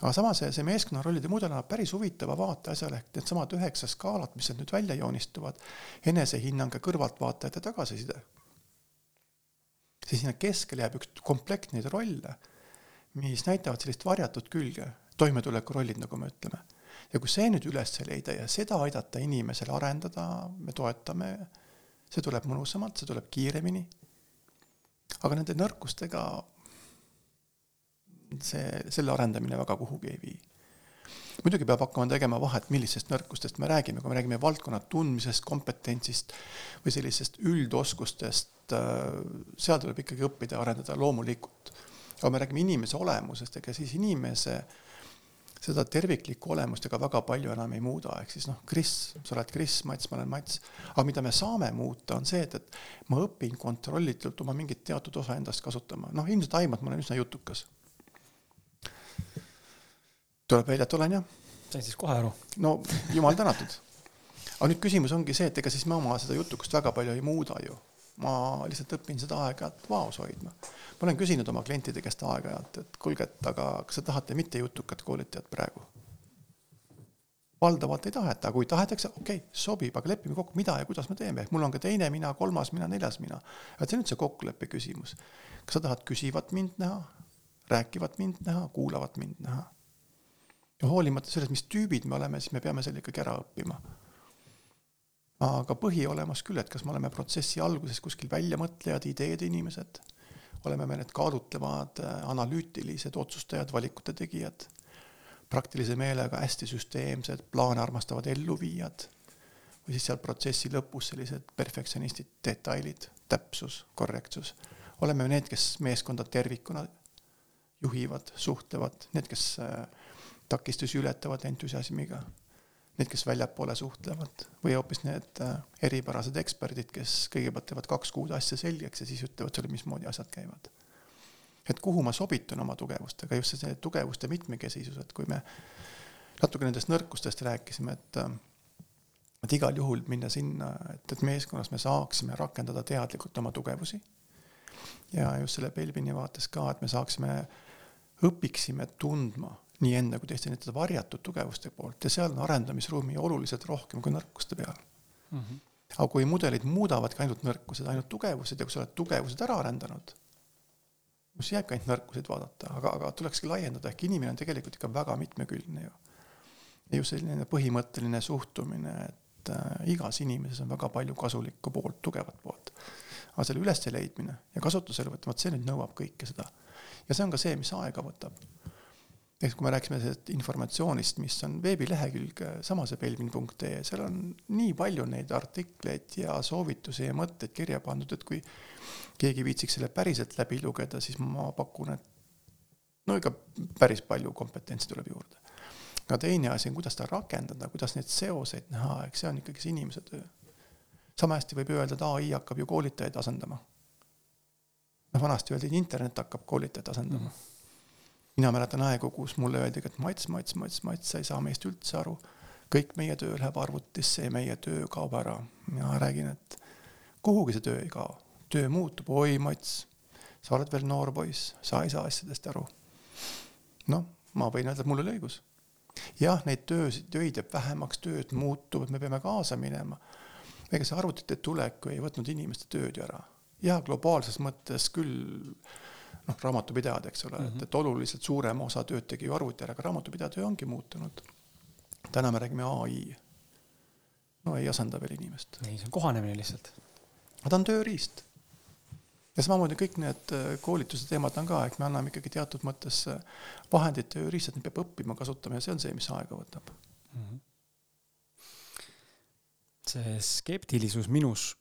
aga samas see, see meeskonnarollide mudel annab päris huvitava vaate asjale, ehk needsamad üheksa skaalat, mis sealt nüüd välja joonistuvad, enesehinnang ja kõrvaltvaatajate tagasiside. Siis sinna keskele jääb üks komplekt neid rolle, mis näitavad sellist varjatud külge, toimetulekurollid, nagu me ütleme ja kui see nüüd üles leida ja seda aidata inimesel arendada, me toetame, see tuleb mõnusamalt, see tuleb kiiremini. aga nende nõrkustega see, selle arendamine väga kuhugi ei vii. Muidugi peab hakkama tegema vahet, millistest nõrkustest me räägime, kui me räägime valdkonna tundmisest, kompetentsist või sellisest üldoskustest, seal tuleb ikkagi õppida ja arendada loomulikult. aga me räägime inimese olemusest, ega siis inimese äh, seda terviklikku olemust ega väga palju enam ei muuda, ehk siis noh, Kris, sa oled Kris, Mats, ma olen Mats. aga mida me saame muuta, on see, et, et ma õpin kontrollitult oma mingit teatud osa endast kasutama, noh, ilmselt aimad, ma olen üsna jutukas. Tuleb välja, et olen jah. sain siis kohe aru. no jumal tänatud. aga nüüd küsimus ongi see, et ega siis ma oma seda jutukust väga palju ei muuda ju ma lihtsalt õpin seda aeg-ajalt vaos hoidma. ma olen küsinud oma klientide käest aeg-ajalt, et kuulge, et aga kas te tahate mittejutukat koolitajat praegu? valdavalt ei taheta, aga kui tahetakse, okei okay,, sobib, aga lepime kokku, mida ja kuidas me teeme, ehk mul on ka teine mina, kolmas mina, neljas mina. et see on nüüd see kokkuleppe küsimus. kas sa tahad küsivat mind näha, rääkivat mind näha, kuulavat mind näha? Ja hoolimata sellest, mis tüübid me oleme, siis me peame selle ikkagi ära õppima aga põhiolemus küll, et kas me oleme protsessi alguses kuskil väljamõtlejad, ideede inimesed, oleme me need kaalutlevad, analüütilised otsustajad, valikute tegijad, praktilise meelega hästi süsteemsed, plaane armastavad elluviijad või siis seal protsessi lõpus sellised perfektsionistid, detailid, täpsus, korrektsus. oleme need, kes meeskonda tervikuna juhivad, suhtlevad, need, kes äh, takistusi ületavad entusiasmiga, need, kes väljapoole suhtlevad või hoopis need äh, eripärased eksperdid, kes kõigepealt teevad kaks kuud asja selgeks ja siis ütlevad sulle, mismoodi asjad käivad. et kuhu ma sobitun oma tugevustega, just see tugevuste mitmekesisus, et kui me natuke nendest nõrkustest rääkisime, et äh, et igal juhul minna sinna, et, et meeskonnas me saaksime rakendada teadlikult oma tugevusi. ja just selle Belvini vaates ka, et me saaksime, õpiksime tundma nii enda kui teiste nende varjatud tugevuste poolt ja seal on arendamisruumi oluliselt rohkem kui nõrkuste peal mm. -hmm. aga kui mudelid muudavadki ainult nõrkused, ainult tugevused ja kui sa oled tugevused ära arendanud, siis jääbki ainult nõrkuseid vaadata, aga, aga tulekski laiendada, ehk inimene on tegelikult ikka väga mitmekülgne ju. ja just selline põhimõtteline suhtumine, et äh, igas inimeses on väga palju kasulikku poolt, tugevat poolt. aga selle üles leidmine ja kasutusele võtma, vot see nüüd nõuab kõike seda. ja see on ka see, mis aega võtab. Ehk kui me rääkisime sellest informatsioonist, mis on veebilehekülg äh, samasepelvin.ee, seal on nii palju neid artikleid ja soovitusi ja mõtteid kirja pandud, et kui keegi viitsiks selle päriselt läbi lugeda, siis ma pakun, et no ikka päris palju kompetentsi tuleb juurde aga teine asi on, kuidas seda rakendada, kuidas neid seoseid näha, eks see on ikkagi see inimese töö. sama hästi võib öelda, et ai hakkab ju koolitajaid asendama. noh, vanasti öeldi, et internet hakkab koolitajaid asendama mm. Mina mäletan aegu, kus mulle öeldi, et Mats, Mats, Mats, Mats, sa ei saa meist üldse aru. kõik meie töö läheb arvutisse ja meie töö kaob ära. mina räägin, et kuhugi see töö ei kao, töö muutub, oi Mats, sa oled veel noor poiss, sa ei saa asjadest aru. noh, ma võin öelda, et mul oli õigus jah, neid töösid, töid jääb vähemaks, tööd muutuvad, me peame kaasa minema. ega see arvutite tulek ei võtnud inimeste tööd ju ära. ja globaalses mõttes küll noh, raamatupidajad, eks ole mm, -hmm. et, mhm. et oluliselt suurem osa tööd tegi ju arvuti ära, aga raamatupidaja töö ongi muutunud. täna me räägime ai. no ei asenda veel inimest. ei, see on kohanemine lihtsalt. aga ta on tööriist ja samamoodi kõik need äh, koolituse teemad on ka, et me anname ikkagi teatud mõttes äh, vahendid, tööriistad, neid peab õppima kasutama ja see on see, mis aega võtab mm. -hmm. see skeptilisus minus,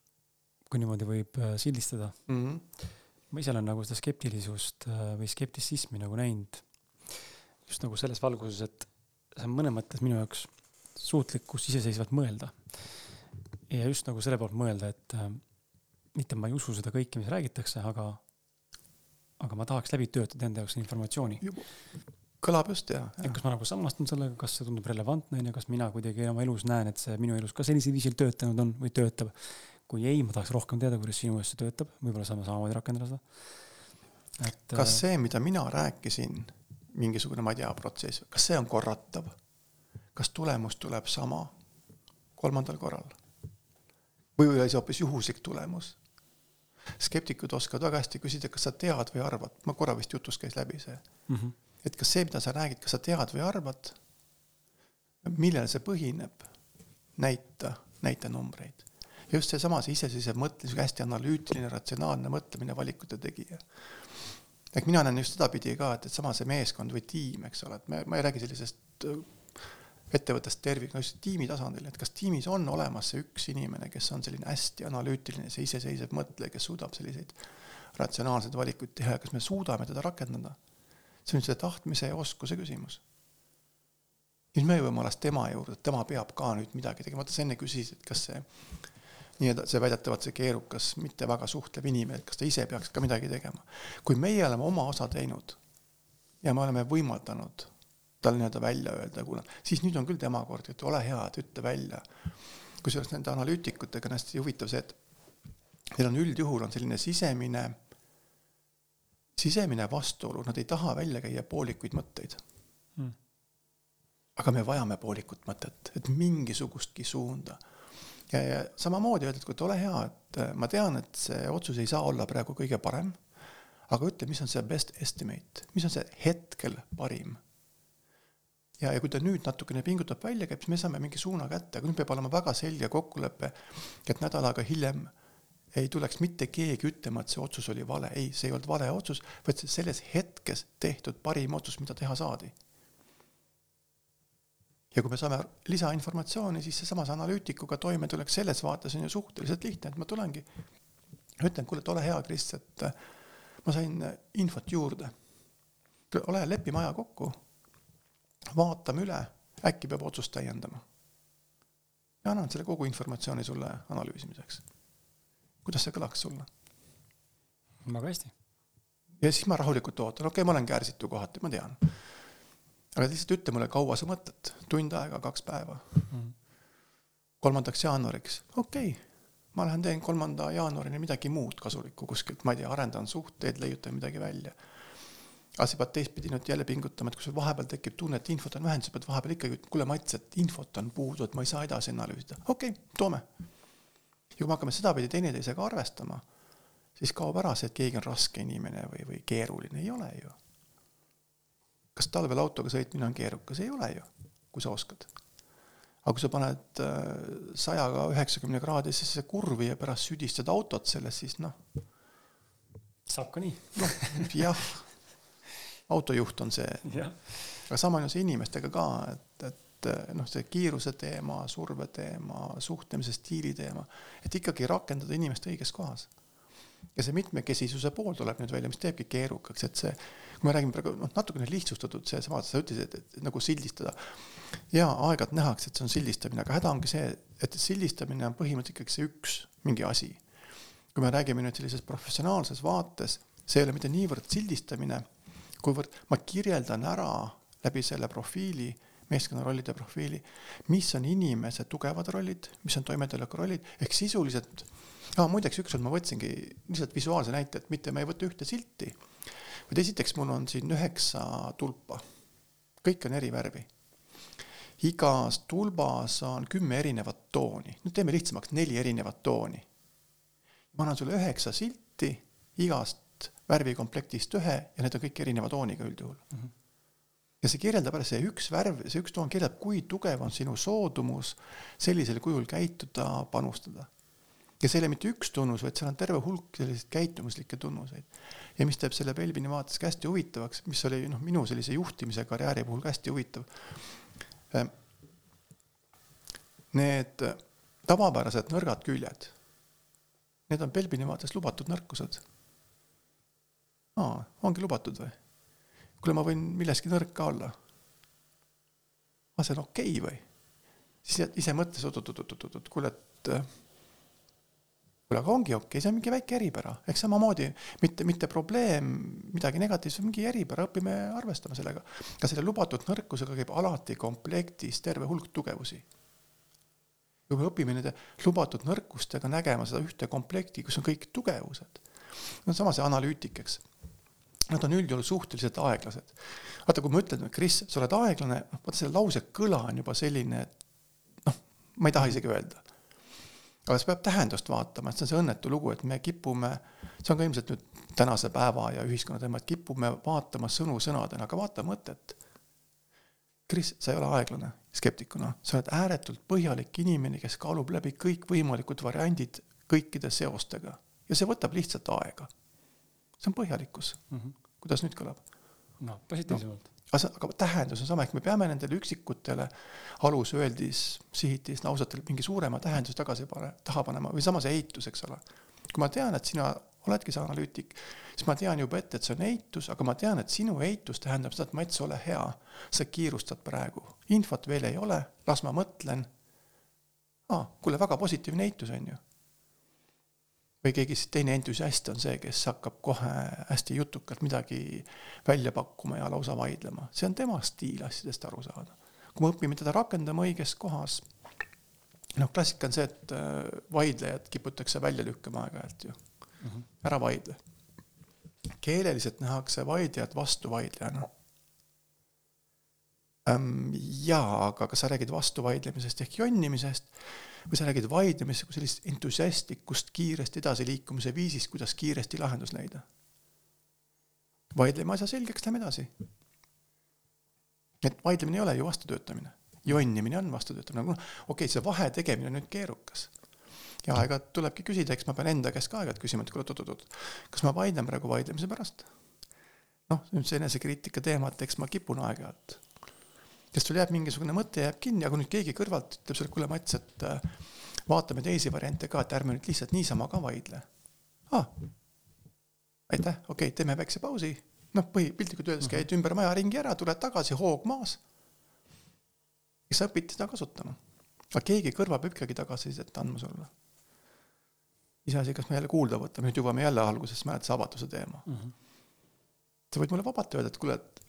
kui niimoodi võib äh, sildistada mm. -hmm. Ma ise olen nagu seda skeptilisust või skeptitsismi nagu näinud just nagu selles valguses, et see on mõnes mõttes minu jaoks suutlikkus iseseisvalt mõelda. ja just nagu selle poolt mõelda, et mitte ma ei usu seda kõike, mis räägitakse, aga, aga ma tahaks läbi töötada enda jaoks informatsiooni. kõlab just, jah. et kas ma nagu samastun sellega, kas see tundub relevantne, onju, kas mina kuidagi oma elus näen, et see minu elus ka sellisel viisil töötanud on või töötab. Kui ei, ma tahaks rohkem teada, kuidas sinu elus see töötab, võib-olla saame samamoodi rakendada seda. et. kas äh, see, mida mina rääkisin, mingisugune, ma ei tea, protsess, kas see on korratav? kas tulemus tuleb sama kolmandal korral? või oli see hoopis juhuslik tulemus? skeptikud oskavad väga hästi küsida, kas sa tead või arvad, ma korra vist jutus käis läbi see mm. -hmm. et kas see, mida sa räägid, kas sa tead või arvad, millel see põhineb, näita, näita numbreid. Ja just seesama, see iseseisev mõtlemine, sihuke hästi analüütiline, ratsionaalne mõtlemine, valikute tegija. ehk mina näen just sedapidi ka, et, et sama see meeskond või tiim, eks ole, et me, ma ei räägi sellisest ettevõttest tervikuna, just tiimi tasandil, et kas tiimis on olemas see üks inimene, kes on selline hästi analüütiline, see iseseisev mõtleja, kes suudab selliseid ratsionaalseid valikuid teha ja kas me suudame teda rakendada. see on selle tahtmise ja oskuse küsimus. siis me jõuame alles tema juurde, tema peab ka nüüd midagi tegema, vaata sa enne küsisid, et kas see nii-öelda see väidetavalt see keerukas, mitte väga suhtlev inimene, et kas ta ise peaks ka midagi tegema. kui meie oleme oma osa teinud ja me oleme võimaldanud tal nii-öelda välja öelda, kuule, siis nüüd on küll tema kord, et ole hea, et ütle välja. kusjuures nende analüütikutega on hästi huvitav see, et neil on üldjuhul on selline sisemine, sisemine vastuolu, nad ei taha välja käia poolikuid mõtteid hmm.. aga me vajame poolikut mõtet, et mingisugustki suunda. Ja, samamoodi öelda, et kuule, ole hea, et äh, ma tean, et see otsus ei saa olla praegu kõige parem, aga ütle, mis on see best estimate, mis on see hetkel parim ja, ja kui ta nüüd natukene pingutab välja, käib, siis me saame mingi suuna kätte, aga nüüd peab olema väga selge kokkulepe, et nädal aega hiljem ei tuleks mitte keegi ütlema, et see otsus oli vale, ei, see ei olnud vale otsus, vaid selles hetkes tehtud parim otsus, mida teha saadi. Ja kui me saame lisainformatsiooni, siis seesama analüütikuga toimetulek selles vaates on ju suhteliselt lihtne, et ma tulengi, ütlen, kuule, et ole hea, Kris, et äh, ma sain äh, infot juurde. ole, lepime aja kokku, vaatame üle, äkki peab otsust täiendama. ja annan selle kogu informatsiooni sulle analüüsimiseks. kuidas see kõlaks sulle? väga hästi. ja siis ma rahulikult ootan, okei okay,, ma olen kärsitu kohati, ma tean aga lihtsalt ütle mulle, kaua sa mõtled, tund aega, kaks päeva? Mm.. kolmandaks jaanuariks, okei okay., ma lähen teen kolmanda jaanuarini midagi muud kasulikku kuskilt, ma ei tea, arendan suhteid, leiutan midagi välja. aga sa pead teistpidi nüüd jälle pingutama, et kui sul vahepeal tekib tunne, et infot on vähe, siis sa pead vahepeal ikkagi, kuule Mats, et infot on puudu, et ma ei saa edasi analüüsida, okei okay,, toome. ja kui me hakkame sedapidi teineteisega arvestama, siis kaob ära see, et keegi on raske inimene või, või keeruline, ei ole ju kas talvel autoga sõitmine on keerukas, ei ole ju, kui sa oskad. aga kui sa paned äh, sajaga üheksakümne kraadisesse kurvi ja pärast südistad autot sellest, siis noh. saab ka nii. noh, jah, autojuht on see. aga sama on ju see inimestega ka, et, et noh, see kiiruse teema, surve teema, suhtlemise stiili teema, et ikkagi rakendada inimest õiges kohas ja see mitmekesisuse pool tuleb nüüd välja, mis teebki keerukaks, et see, me räägime praegu noh, natukene lihtsustatud seesama, sa ütlesid, et, nagu sildistada. ja aeg-ajalt nähakse, et see on sildistamine, aga häda ongi see, et sildistamine on põhimõtteliselt ikkagi see üks mingi asi. kui me räägime nüüd sellises professionaalses vaates, see ei ole mitte niivõrd sildistamine, kuivõrd ma kirjeldan ära läbi selle profiili meeskonnarollide profiili, mis on inimese tugevad rollid, mis on toimetuleku rollid, ehk sisuliselt aa, muideks ükskord ma võtsingi lihtsalt visuaalse näite, et mitte ma ei võta ühte silti, vaid esiteks mul on siin üheksa tulpa. kõik on eri värvi. igas tulbas on kümme erinevat tooni, nüüd teeme lihtsamaks, neli erinevat tooni. ma annan sulle üheksa silti igast värvikomplektist ühe ja need on kõik erineva tooniga üldjuhul mm. -hmm ja see kirjeldab ära, see üks värv, see üks toon kirjeldab, kui tugev on sinu soodumus sellisel kujul käituda, panustada ja see ei ole mitte üks tunnus, vaid seal on terve hulk selliseid käitumuslikke tunnuseid. ja mis teeb selle Belbini vaates ka hästi huvitavaks, mis oli noh, minu sellise juhtimise karjääri puhul ka hästi huvitav. Ehm, need tavapärased nõrgad küljed, need on Belbini vaates lubatud nõrkused. aa, ongi lubatud või? kuule, ma võin milleski nõrk ka olla. aa, see on okei okay või? siis ise mõtles, oot-oot-oot-oot-oot, kuule, et kuule, aga ongi okei okay,, see on mingi väike eripära, ehk samamoodi mitte, mitte probleem, midagi negatiivset, mingi eripära, õpime arvestama sellega. ka selle lubatud nõrkusega käib alati komplektis terve hulk tugevusi. kui me õpime nende lubatud nõrkustega nägema seda ühte komplekti, kus on kõik tugevused, no sama see analüütik, eks nad on üldjuhul suhteliselt aeglased. vaata, kui ma ütlen, Kris, sa oled aeglane, vaata selle lause kõla on juba selline, et noh, ma ei taha isegi öelda aga see peab tähendust vaatama, et see on see õnnetu lugu, et me kipume, see on ka ilmselt nüüd tänase päeva ja ühiskonna teema, et kipume vaatama sõnu sõnadena, aga vaata mõtet. Kris, sa ei ole aeglane skeptikuna, sa oled ääretult põhjalik inimene, kes kaalub läbi kõikvõimalikud variandid kõikide seostega ja see võtab lihtsalt aega. see on põhjalikkus mm. -hmm. kuidas nüüd kõlab? noh, positiivsemalt no aga, tähendus on sama, ehk me peame nendele üksikutele alusöeldis, sihitis, lausetel mingi suurema tähenduse tagasi pane, taha panema või sama see eitus, eks ole. kui ma tean, et sina oledki see analüütik, siis ma tean juba ette, et see on eitus, aga ma tean, et sinu eitus tähendab seda, et Mats, ole hea, sa kiirustad praegu, infot veel ei ole, las ma mõtlen. aa, kuule, väga positiivne eitus on ju või keegi teine entusiast on see, kes hakkab kohe hästi jutukalt midagi välja pakkuma ja lausa vaidlema, see on tema stiil asjadest aru saada. kui me õpime teda rakendama õiges kohas, noh, klassika on see, et äh, vaidlejad kiputakse välja lükkama aeg-ajalt ju mm, -hmm. ära vaidle. keeleliselt nähakse vaidlejat vastuvaidlejana ähm,. jaa, aga kas sa räägid vastuvaidlemisest ehk jonnimisest või sa räägid vaidlemisest kui sellist entusiastlikust kiiresti edasiliikumise viisist, kuidas kiiresti lahendus leida. vaidleme asja selgeks, lähme edasi. et vaidlemine ei ole ju vastutöötamine, jonnimine on vastutöötamine, noh, okei okay,, see vahe tegemine on nüüd keerukas ja aeg-ajalt tulebki küsida, eks ma pean enda käest ka aeg-ajalt küsima, et kuule, oot-oot-oot, kas ma vaidlen praegu vaidlemise pärast? noh, see enesekriitika teema, et eks ma kipun aeg-ajalt sest sul jääb mingisugune mõte jääb kinni, aga kui nüüd keegi kõrvalt ütleb sulle, kuule Mats, et äh, vaatame teisi variante ka, et ärme nüüd lihtsalt niisama ka vaidle ah,. aitäh, okei okay,, teeme väikse pausi, noh, põhi, piltlikult öeldes käid mhm. ümber maja ringi ära, tuled tagasi, hoog maas. ja sa õpid seda kasutama. aga keegi kõrval peab ikkagi tagasisidet andma sulle. iseasi, kas me jälle kuulda võtame, nüüd jõuame jälle algusesse, mäletad see avatuse teema mm. -hmm. sa võid mulle vabalt öelda, et kuule, et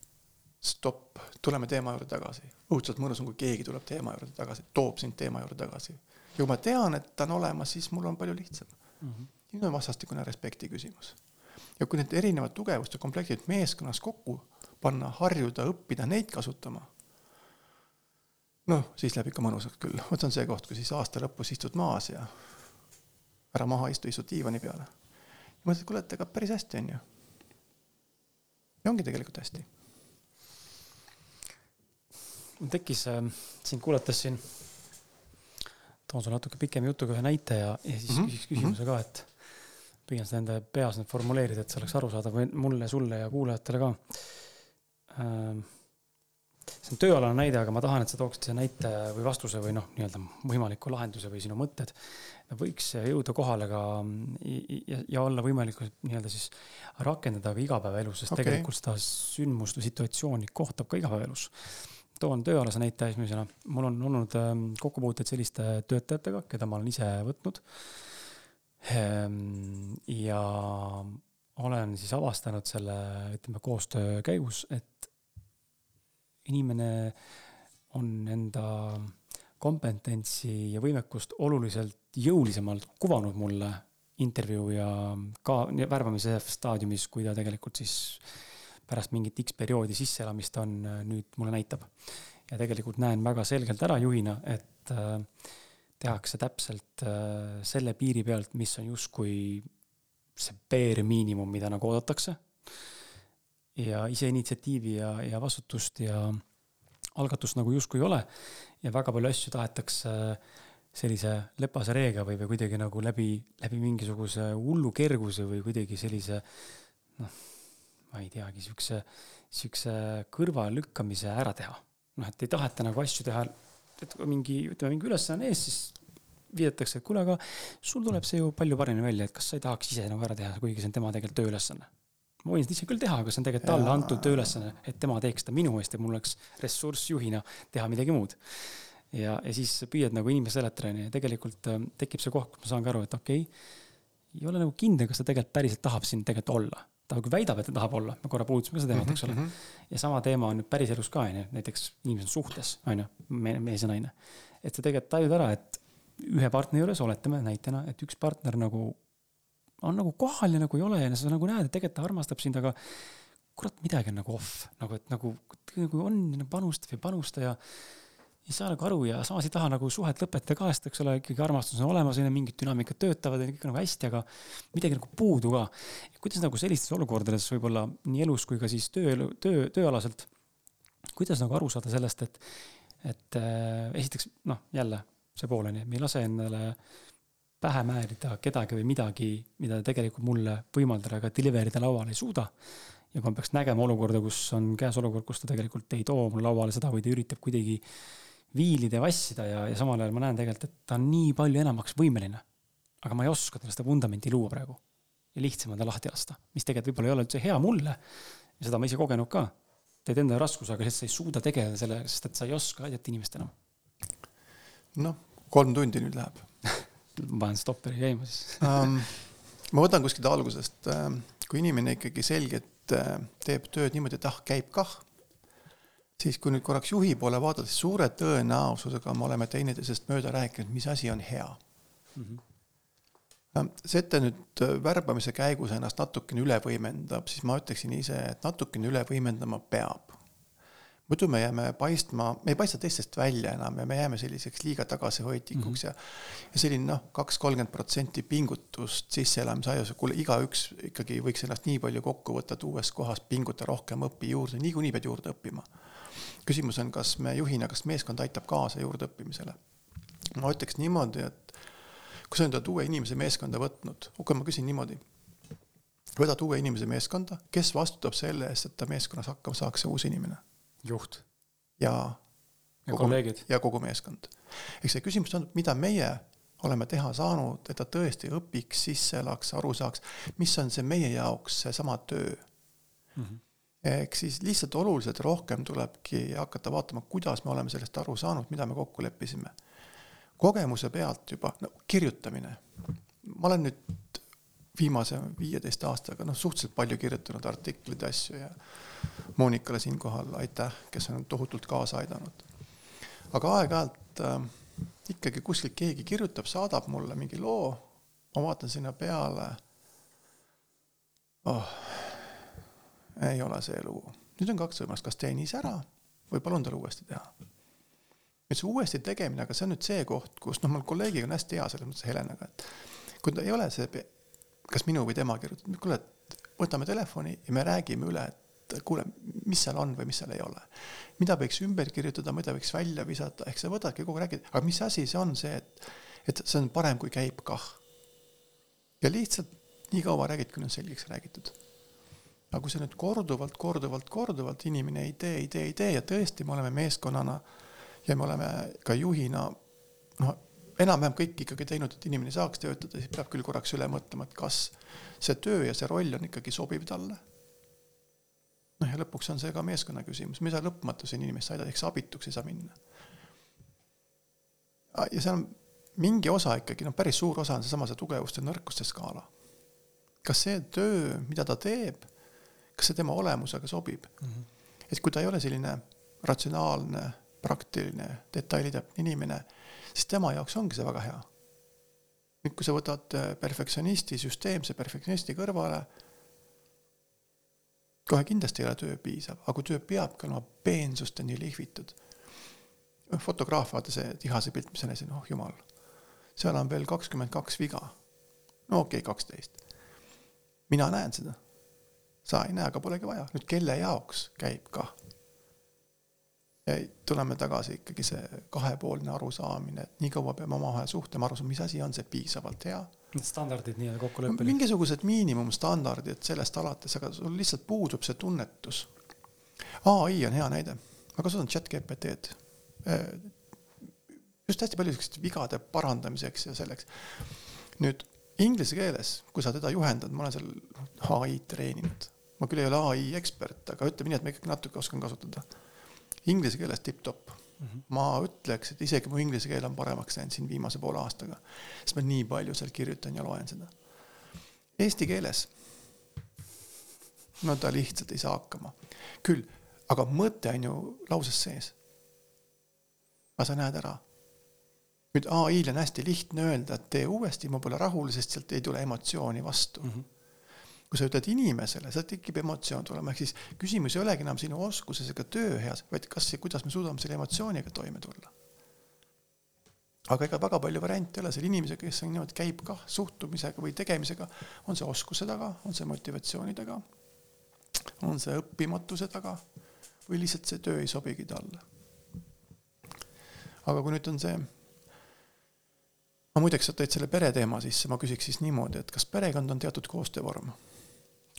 stopp, tuleme teema juurde tagasi. õudselt mõnus on, kui keegi tuleb teema juurde tagasi, toob sind teema juurde tagasi. ja kui ma tean, et ta on olemas, siis mul on palju lihtsam mm. -hmm. siin on vastastikune respekti küsimus ja kui need erinevad tugevuste komplektid meeskonnas kokku panna, harjuda, õppida neid kasutama, noh, siis läheb ikka mõnusaks küll. vot see on see koht, kus siis aasta lõpus istud maas ja ära maha istu, istud diivani peale. ja mõtled, kuule, et ega päris hästi on ju. ja ongi tegelikult hästi. Tekkis äh, sind kuulates siin, toon sulle natuke pikema jutuga ühe näite ja, ja siis mm -hmm. küsiks küsimuse mm -hmm. ka, et püüan seda enda peas nüüd formuleerida, et see oleks arusaadav mulle, sulle ja kuulajatele ka. Ähm, see on tööalane näide, aga ma tahan, et sa tooksid selle näite või vastuse või noh, nii-öelda võimaliku lahenduse või sinu mõtted. võiks jõuda kohale ka ja, ja olla võimalikult nii-öelda siis rakendada ka igapäevaelus, sest okay. tegelikult seda sündmust või situatsiooni kohtab ka igapäevaelus toon tööalase näite esimesena, mul on olnud ähm, kokkupuuteid selliste töötajatega, keda ma olen ise võtnud. Ehm, ja olen siis avastanud selle, ütleme, koostöö käigus, et inimene on enda kompetentsi ja võimekust oluliselt jõulisemalt kuvanud mulle intervjuu ja ka värbamise staadiumis, kui ta tegelikult siis pärast mingit X perioodi sisseelamist on, nüüd mulle näitab. ja tegelikult näen väga selgelt ära juhina, et äh, tehakse täpselt äh, selle piiri pealt, mis on justkui see bare miinimum, mida nagu oodatakse. ja ise initsiatiivi ja, ja vastutust ja algatust nagu justkui ei ole. ja väga palju asju tahetakse sellise lepase reega või, või kuidagi nagu läbi, läbi mingisuguse hullu kerguse või kuidagi sellise noh, ma ei teagi, siukse, siukse kõrvalelükkamise ära teha. noh, et ei taheta nagu asju teha et kui mingi, ütleme, mingi ülesanne ees, siis viidatakse, et kuule, aga sul tuleb see ju palju paremini välja, et kas sa ei tahaks ise nagu ära teha, kuigi see on tema tegelikult tööülesanne. ma võin seda ise küll teha, aga see on tegelikult talle antud tööülesanne, et tema teeks seda minu eest ja mul oleks ressurss juhina teha midagi muud. ja, ja siis püüad nagu inimesele seletada, onju, ja tegelikult äh, tekib see koht, kus ma saan ka aru, et okei okay,, ei ole nagu kindel, kas ta tegelikult päriselt tahab siin tegelikult olla ta nagu väidab, et ta tahab olla, me korra puudutasime seda teemat, eks ole mm. -hmm. ja sama teema on nüüd päriselus ka, on ju, näiteks inimesed suhtes, on ju, mees ja naine. et sa tegelikult tajud ära, et ühe partneri juures, oletame näitena, et üks partner nagu on nagu kohal ja nagu ei ole ja sa nagu näed, et tegelikult ta armastab sind, aga kurat, midagi on nagu off, nagu et nagu, nagu on, panustab ja panusta ja ei saa nagu aru ja samas ei taha nagu suhet lõpetada ka, sest eks ole, ikkagi armastus on olemas, mingid dünaamikad töötavad ja kõik on nagu hästi, aga midagi nagu puudu ka. kuidas nagu sellistes olukordades võib-olla nii elus kui ka siis töö, töö, tööalaselt, kuidas nagu aru saada sellest, et, et äh, esiteks noh, jälle see pool on ju, et me ei lase endale pähe määrida kedagi või midagi, mida tegelikult mulle võimaldada ka deliver ida lauale ei suuda. ja kui ma peaks nägema olukorda, kus on käes olukord, kus ta tegelikult ei too mulle lauale seda või ta üritab kuidagi viilida ja vassida ja, ja samal ajal ma näen tegelikult, et ta on nii palju enamaks võimeline. aga ma ei oska talle seda vundamenti luua praegu. ja lihtsam on ta lahti lasta, mis tegelikult võib-olla ei ole üldse hea mulle. ja seda ma ise kogenud ka. teed endale raskuse, aga lihtsalt sa ei suuda tegeleda sellega, sest et sa ei oska aidata inimest enam. noh, kolm tundi nüüd läheb (laughs) ma panen stopperi käima siis um,. (laughs) ma võtan kuskilt algusest, ähm, kui inimene ikkagi selgelt äh, teeb tööd niimoodi, et ah, käib kah siis kui nüüd korraks juhi poole vaadata, siis suure tõenäosusega me oleme teineteisest mööda rääkinud, mis asi on hea mm. -hmm ta nüüd värbamise käigus ennast natukene üle võimendab, siis ma ütleksin ise, et natukene üle võimendama peab. muidu me jääme paistma, me ei paista teistest välja enam ja me jääme selliseks liiga tagasihoidlikuks mm -hmm. ja ja selline noh, kaks, kolmkümmend protsenti pingutust sisseelamise ajus, kuule, igaüks ikkagi võiks ennast nii palju kokku võtta, et uues kohas pinguta rohkem, õpi juurde, niikuinii pead juurde õppima küsimus on, kas me juhina, kas meeskond aitab kaasa juurdeõppimisele. ma ütleks niimoodi, et kui sa oled uue inimese meeskonda võtnud, okei ma küsin niimoodi. võtad uue inimese meeskonda, kes vastutab selle eest, et ta meeskonnas hakkama saaks, see uus inimene? juht. ja ja kolleegid. ja kogu meeskond. eks see küsimus on, mida meie oleme teha saanud, et ta tõesti õpiks, sisse elaks, aru saaks, mis on see meie jaoks seesama töö mm. -hmm. Ehk siis lihtsalt oluliselt rohkem tulebki hakata vaatama, kuidas me oleme sellest aru saanud, mida me kokku leppisime. kogemuse pealt juba, no kirjutamine. ma olen nüüd viimase viieteist aastaga noh, suhteliselt palju kirjutanud artikleid asju ja Monikale siinkohal aitäh, kes on tohutult kaasa aidanud. aga aeg-ajalt äh, ikkagi kuskilt keegi kirjutab, saadab mulle mingi loo, ma vaatan sinna peale. oh, ei ole see lugu. nüüd on kaks võimalust, kas teen ise ära või palun tal uuesti teha. nüüd see uuesti tegemine, aga see on nüüd see koht, kus noh, mul kolleegiga on hästi hea selles mõttes Helenaga, et kui ta ei ole see, kas minu või tema kirjutatud, kuule, võtame telefoni ja me räägime üle, et kuule, mis seal on või mis seal ei ole. mida võiks ümber kirjutada, mida võiks välja visata, ehk sa võtadki kogu aeg räägid, aga mis asi see on see, et, et see on parem, kui käib kah. ja lihtsalt nii kaua räägid, kuni on selgeks räägitud. Aga kui sa nüüd korduvalt, korduvalt, korduvalt inimene ei tee, ei tee, ei tee ja tõesti, me oleme meeskonnana ja me oleme ka juhina noh, enam-vähem kõik ikkagi teinud, et inimene saaks töötada, siis peab küll korraks üle mõtlema, et kas see töö ja see roll on ikkagi sobiv talle noh, ja lõpuks on see ka meeskonna küsimus, me ei saa lõpmatuseni inimest aidata, ehk see abituks ei saa minna. ja seal on mingi osa ikkagi, noh, päris suur osa on seesama see tugevuste ja nõrkuste skaala. kas see töö, mida ta teeb, kas see tema olemusega sobib mm? -hmm. et kui ta ei ole selline ratsionaalne, praktiline, detailitäpne inimene, siis tema jaoks ongi see väga hea. nüüd, kui sa võtad perfektsionisti, süsteemse perfektsionisti kõrvale kohe kindlasti ei ole töö piisav, aga kui töö peabki olema peensusteni lihvitud. fotograaf, vaata see tihase pilt, mis on ees, oh jumal. seal on veel kakskümmend kaks viga. no okei okay,, kaksteist. mina näen seda. Sa ei näe, aga polegi vaja. nüüd kelle jaoks käib kah? ja tuleme tagasi ikkagi see kahepoolne arusaamine, et nii kaua peame omavahel suhtlema, aru saama, mis asi on see piisavalt hea standardid nii-öelda kokkuleppel. mingisugused miinimumstandardid sellest alates, aga sul lihtsalt puudub see tunnetus. ai on hea näide, ma kasutan chat GPT-d. Äh, just hästi palju siukeste vigade parandamiseks ja selleks. nüüd inglise keeles, kui sa teda juhendad, ma olen seal ai treeninud, ma küll ei ole ai ekspert, aga ütleme nii, et ma ikkagi natuke oskan kasutada. Inglise keeles tipp-topp Mm -hmm. ma ütleks, et isegi mu inglise keel on paremaks läinud siin viimase poole aastaga, sest ma nii palju seal kirjutan ja loen seda. Eesti keeles, no ta lihtsalt ei saa hakkama. küll, aga mõte on ju lauses sees. aga sa näed ära. nüüd ai-l on hästi lihtne öelda, et tee uuesti, ma pole rahul, sest sealt ei tule emotsiooni vastu mm. -hmm kui sa ütled inimesele, sealt tekib emotsioon tulema, ehk siis küsimus ei olegi enam sinu oskuses ega töö heas, vaid kas ja kuidas me suudame selle emotsiooniga toime tulla. aga ega väga palju variante ei ole, selle inimesega, kes on niimoodi, käib kah suhtumisega või tegemisega, on see oskuse taga, on see motivatsiooni taga, on see õppimatuse taga või lihtsalt see töö ei sobigi talle. aga kui nüüd on see ma muideks, sa tõid selle pereteema sisse, ma küsiks siis niimoodi, et kas perekond on teatud koostöövorm?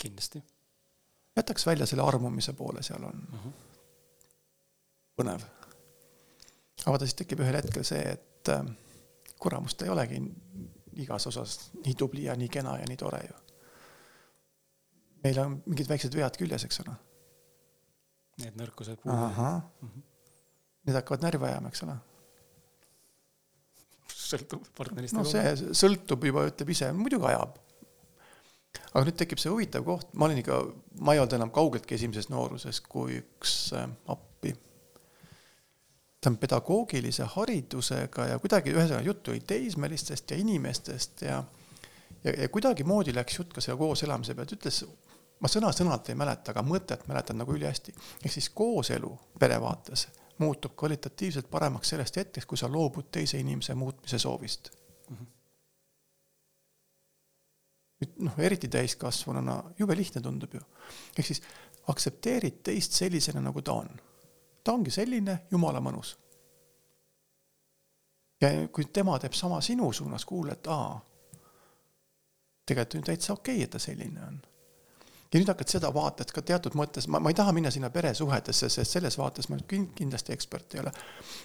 Kindlasti. jätaks välja selle armumise poole, seal on mhm. -huh. põnev. aga vaata, siis tekib ühel hetkel see, et äh, kuramust ei olegi igas osas nii tubli ja nii kena ja nii tore ju. meil on mingid väiksed vead küljes, eks ole. Need nõrkused puuduvad. Mm -hmm. Need hakkavad närvi ajama, eks ole sõltub partnerist. no see sõltub juba, ütleb ise, muidugi ajab aga nüüd tekib see huvitav koht, ma olin ikka, ma ei olnud enam kaugeltki esimeses nooruses kui üks äh, appi. ta on pedagoogilise haridusega ja kuidagi, ühesõnaga juttu oli teismelistest ja inimestest ja ja, ja kuidagimoodi läks jutt ka selle koos elamise pealt, ütles, ma sõna-sõnalt ei mäleta, aga mõtet mäletan nagu ülihästi. ehk siis kooselu pere vaates muutub kvalitatiivselt paremaks sellest hetkest, kui sa loobud teise inimese muutmise soovist mm. -hmm nüüd noh, eriti täiskasvanuna, jube lihtne tundub ju. ehk siis aktsepteerid teist sellisena, nagu ta on. ta ongi selline, jumala mõnus. ja kui tema teeb sama sinu suunas, kuule, et aa, tegelikult on ju täitsa okei okay,, et ta selline on. ja nüüd hakkad seda vaadet ka teatud mõttes, ma, ma ei taha minna sinna peresuhetesse, sest selles vaates ma nüüd kindlasti ekspert ei ole.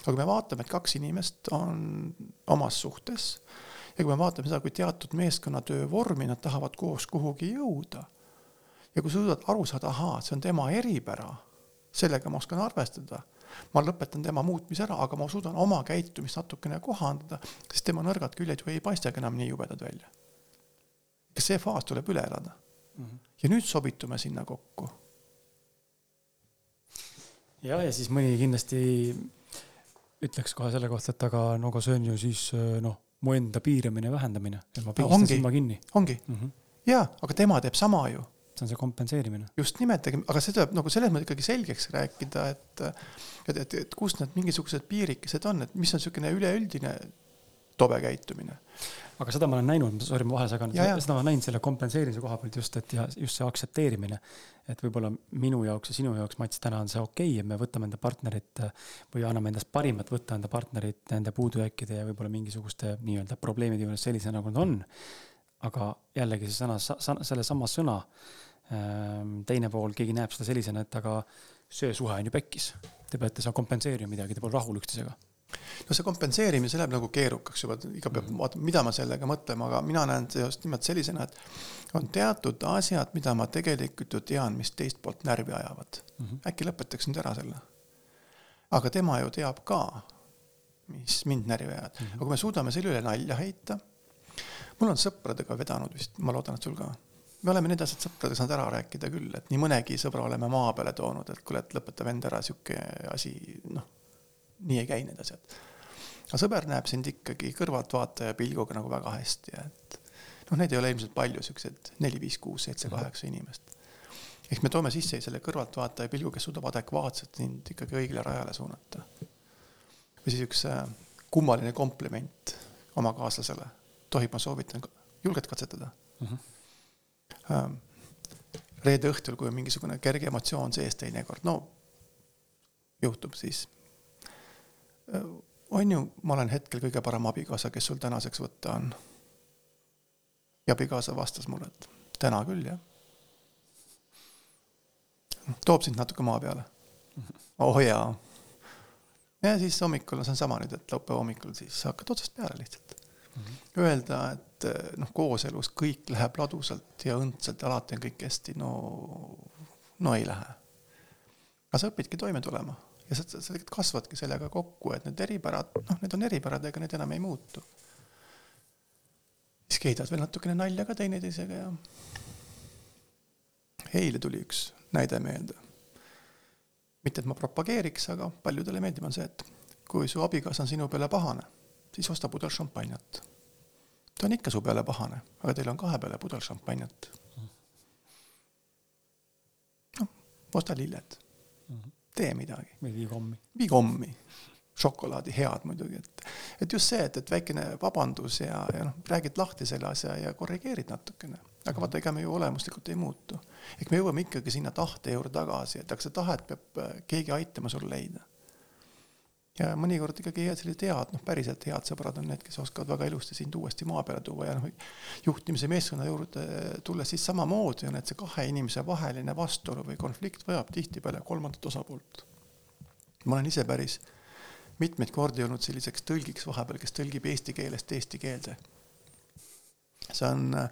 aga me vaatame, et kaks inimest on omas suhtes ja kui me vaatame seda kui teatud meeskonnatöö vormi, nad tahavad koos kuhugi jõuda. ja kui sa suudad aru saada, ahaa, see on tema eripära, sellega ma oskan arvestada ma lõpetan tema muutmise ära, aga ma suudan oma käitumist natukene kohandada, sest tema nõrgad küljed ju ei paistagi enam nii jubedad välja. kas see faas tuleb üle elada? mm. -hmm. ja nüüd sobitume sinna kokku. ja, ja siis mõni kindlasti ütleks kohe selle kohta, et aga no aga see on ju siis noh, mu enda piiramine, vähendamine, et ma pigistan no, silma kinni. ongi mm, -hmm. jaa, aga tema teeb sama ju see on see kompenseerimine. just nimelt, aga see tuleb nagu selles mõttes ikkagi selgeks rääkida, et et, et, et kus need mingisugused piirikesed on, et mis on niisugune üleüldine tobe käitumine aga seda ma olen näinud, sorry, ma vahele segan, seda ma olen näinud selle kompenseerimise koha pealt just, et ja just see aktsepteerimine. et võib-olla minu jaoks ja sinu jaoks, Mats, täna on see okei okay, ja me võtame enda partnerit või anname endast parimat võtta enda partnerit nende puudujääkide ja võib-olla mingisuguste nii-öelda probleemide juures sellisena, nagu nad on. aga jällegi see sõna, sellesama sõna ehm, teine pool, keegi näeb seda sellisena, et aga see suhe on ju pekkis. Te peate seal kompenseerima midagi, te pole rahul üksteisega no see kompenseerimine, see läheb nagu keerukaks juba, iga peab mhm. vaatama, mida ma sellega mõtlema, aga mina näen just nimelt sellisena, et on teatud asjad, mida ma tegelikult ju tean, mis teist poolt närvi ajavad mm. -hmm. äkki lõpetaks nüüd ära selle. aga tema ju teab ka, mis mind närvi ajavad mm, -hmm. aga kui me suudame selle üle nalja heita, mul on sõpradega vedanud vist, ma loodan, et sul ka me oleme need asjad sõpradega saanud ära rääkida küll, et nii mõnegi sõbra oleme maa peale toonud, et kuule, et lõpeta vend ära, sihuke asi, noh nii ei käi need asjad. aga sõber näeb sind ikkagi kõrvaltvaataja pilguga nagu väga hästi, et noh, neid ei ole ilmselt palju, siuksed neli, viis, kuus, seitse, mhm. kaheksa inimest. ehk me toome sisse selle kõrvaltvaataja pilgu, kes suudab adekvaatselt sind ikkagi õigele rajale suunata. või siis üks äh, kummaline kompliment oma kaaslasele, tohib, ma soovitan, julged katsetada mm? -hmm. reede õhtul, kui on mingisugune kerge emotsioon sees teinekord, no juhtub siis on ju, ma olen hetkel kõige parem abikaasa, kes sul tänaseks võtta on. ja abikaasa vastas mulle, et täna küll, jah. toob sind natuke maa peale. oh jaa. ja siis hommikul on see on sama nüüd, et laupäeva hommikul siis hakkad otsast peale lihtsalt mm. -hmm. Öelda, et noh, kooselus kõik läheb ladusalt ja õndselt ja alati on kõik hästi, no, no ei lähe. aga sa õpidki toime tulema ja sa, sa tegelikult kasvadki sellega kokku, et need eripärad, noh, need on eripärad, ega need enam ei muutu. siis keedad veel natukene nalja ka teineteisega ja eile tuli üks näide meelde. mitte, et ma propageeriks, aga paljudele meeldib, on see, et kui su abikaasa on sinu peale pahane, siis osta pudel šampanjat. ta on ikka su peale pahane, aga teil on kahe peale pudel šampanjat. noh, osta lilled tee midagi. või vii kommi. vii kommi. šokolaadi head muidugi, et, et just see, et, et väikene vabandus ja, ja noh, räägid lahti selle asja ja korrigeerid natukene. aga vaata, ega me ju olemuslikult ei muutu. ehk me jõuame ikkagi sinna tahte juurde tagasi, et aga seda tahet peab äh, keegi aitama sul leida ja mõnikord ikkagi sellised head, noh, päriselt head sõbrad on need, kes oskavad väga ilusti sind uuesti maa peale tuua ja noh, juhtimise meeskonna juurde tulles siis samamoodi on, et see kahe inimese vaheline vastuolu või konflikt vajab tihtipeale kolmandat osapoolt. ma olen ise päris mitmeid kordi olnud selliseks tõlgiks vahepeal, kes tõlgib eesti keelest eesti keelde. see on äh,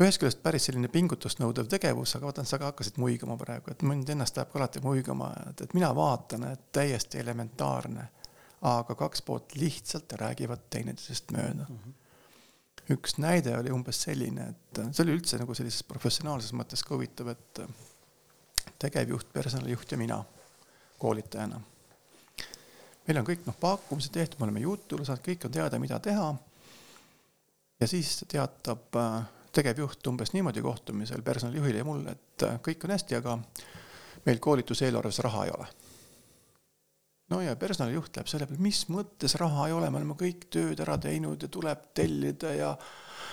ühest küljest päris selline pingutust nõudev tegevus, aga vaatan, sa ka hakkasid muigama praegu, et mind ennast ajab ka alati muigama, et, et mina vaatan, et täiesti elementaarne, aga kaks poolt lihtsalt räägivad teineteisest mööda mm. -hmm. üks näide oli umbes selline, et see oli üldse nagu sellises professionaalses mõttes ka huvitav, et tegevjuht, personalijuht ja mina koolitajana. meil on kõik noh, pakkumised tehtud, me oleme jutule saanud, kõik on teada, mida teha. ja siis teatab äh, tegevjuht umbes niimoodi kohtumisel personalijuhile ja mulle, et äh, kõik on hästi, aga meil koolituseelarves raha ei ole. no ja personalijuht läheb selle peale, mis mõttes raha ei ole, me oleme kõik tööd ära teinud ja tuleb tellida ja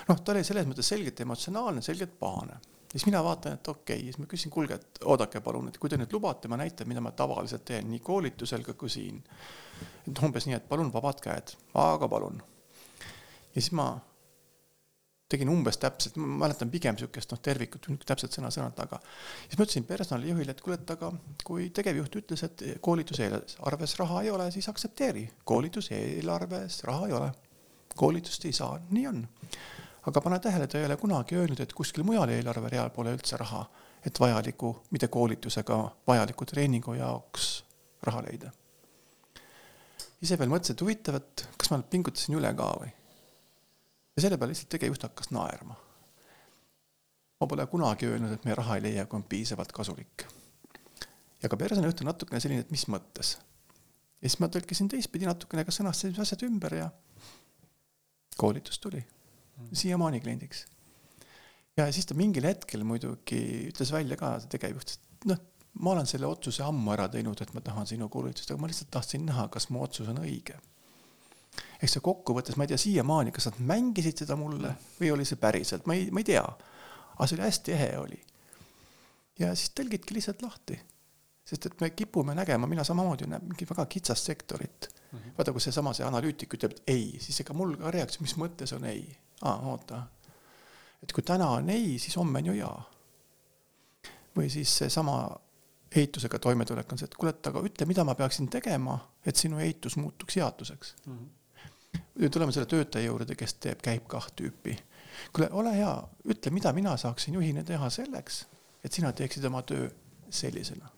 noh, ta oli selles mõttes selgelt emotsionaalne, selgelt pahane. siis mina vaatan, et okei okay., siis ma küsin, kuulge, et oodake palun, et kui te nüüd lubate, ma näitan, mida ma tavaliselt teen nii koolitusel kui siin. et umbes nii, et palun vabad käed, aga palun. ja siis ma tegin umbes täpselt, ma mäletan pigem sihukest noh, tervikut, täpselt sõna-sõnalt, aga siis ma ütlesin personalijuhile, et kuule, et aga kui tegevjuht ütles, et koolituseelarves raha ei ole, siis aktsepteeri, koolituseelarves raha ei ole. koolitust ei saa, nii on. aga pane tähele, ta ei ole kunagi öelnud, et kuskil mujal eelarvereal pole üldse raha, et vajaliku, mitte koolitusega vajaliku treeningu jaoks raha leida. ise veel mõtlesin, et huvitav, et kas ma pingutasin üle ka või ja selle peale lihtsalt tegevjuht hakkas naerma. ma pole kunagi öelnud, et me raha ei leia, kui on piisavalt kasulik. ja ka personalijuht on natukene selline, et mis mõttes. ja siis ma tõlkisin teistpidi natukene, ka sõnastasin asjad ümber ja koolitus tuli siiamaani kliendiks. ja siis ta mingil hetkel muidugi ütles välja ka, see tegevjuht, et noh, ma olen selle otsuse ammu ära teinud, et ma tahan sinu koolitust, aga ma lihtsalt tahtsin näha, kas mu otsus on õige eks see kokkuvõttes, ma ei tea siiamaani, kas nad mängisid seda mulle või oli see päriselt, ma ei, ma ei tea. aga see oli hästi ehe oli. ja siis tõlgidki lihtsalt lahti. sest et me kipume nägema, mina samamoodi näen mingit väga kitsast sektorit mm. -hmm. vaata, kui seesama see analüütik ütleb, et ei, siis ega mul ka reaktsioon, mis mõttes on ei? aa, oota. et kui täna on ei, siis homme on ju jaa. või siis seesama ehitusega toimetulek on see, et kuule, et aga ütle, mida ma peaksin tegema, et sinu ehitus muutuks jaotuseks mm. -hmm nüüd tuleme selle töötaja juurde, kes teeb, käib kaht tüüpi. kuule, ole hea, ütle, mida mina saaksin juhina teha selleks, et sina teeksid oma töö sellisena.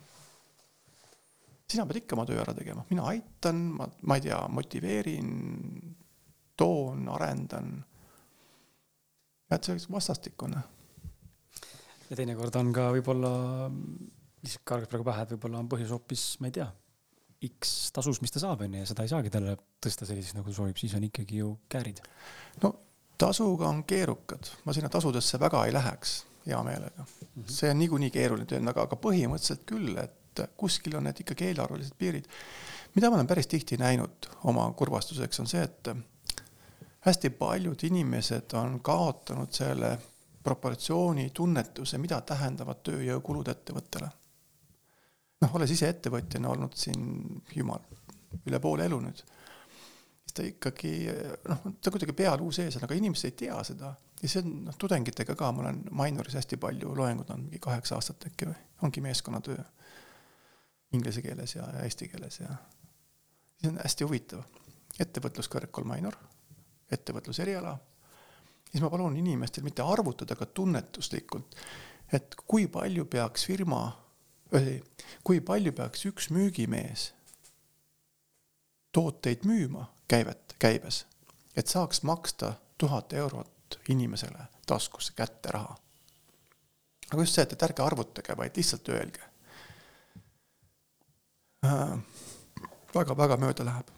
sina pead ikka oma töö ära tegema, mina aitan, ma, ma ei tea, motiveerin, toon, arendan. et see oleks vastastikune. ja teinekord on ka võib-olla, lihtsalt kargab praegu pähe, et võib-olla on põhjus hoopis, ma ei tea X tasus, mis ta saab, on ju, ja seda ei saagi talle tõsta selliseks, nagu soovib, siis on ikkagi ju käärid. no tasuga on keerukad, ma sinna tasudesse väga ei läheks hea meelega mm. -hmm. see on niikuinii keeruline töö, aga, aga põhimõtteliselt küll, et kuskil on need ikkagi eelarvelised piirid. mida ma olen päris tihti näinud oma kurvastuseks, on see, et hästi paljud inimesed on kaotanud selle proportsiooni tunnetuse, mida tähendavad tööjõukulud ettevõttele noh, olles ise ettevõtjana olnud siin jumal, üle poole elu nüüd, siis ta ikkagi noh, ta kuidagi pealuu sees on, aga inimesed ei tea seda. ja see on noh, tudengitega ka, ma olen Mainoris hästi palju loenguid andnud, mingi kaheksa aastat äkki või, ongi meeskonnatöö. Inglise keeles ja eesti keeles ja see on hästi huvitav. ettevõtluskõrgkool Mainor, ettevõtluseriala, siis ma palun inimestel mitte arvutada, aga tunnetuslikult, et kui palju peaks firma kui palju peaks üks müügimees tooteid müüma käivet, käibes, et saaks maksta tuhat eurot inimesele taskusse kätte raha. aga just see, et, et ärge arvutage, vaid lihtsalt öelge äh,. väga-väga mööda läheb.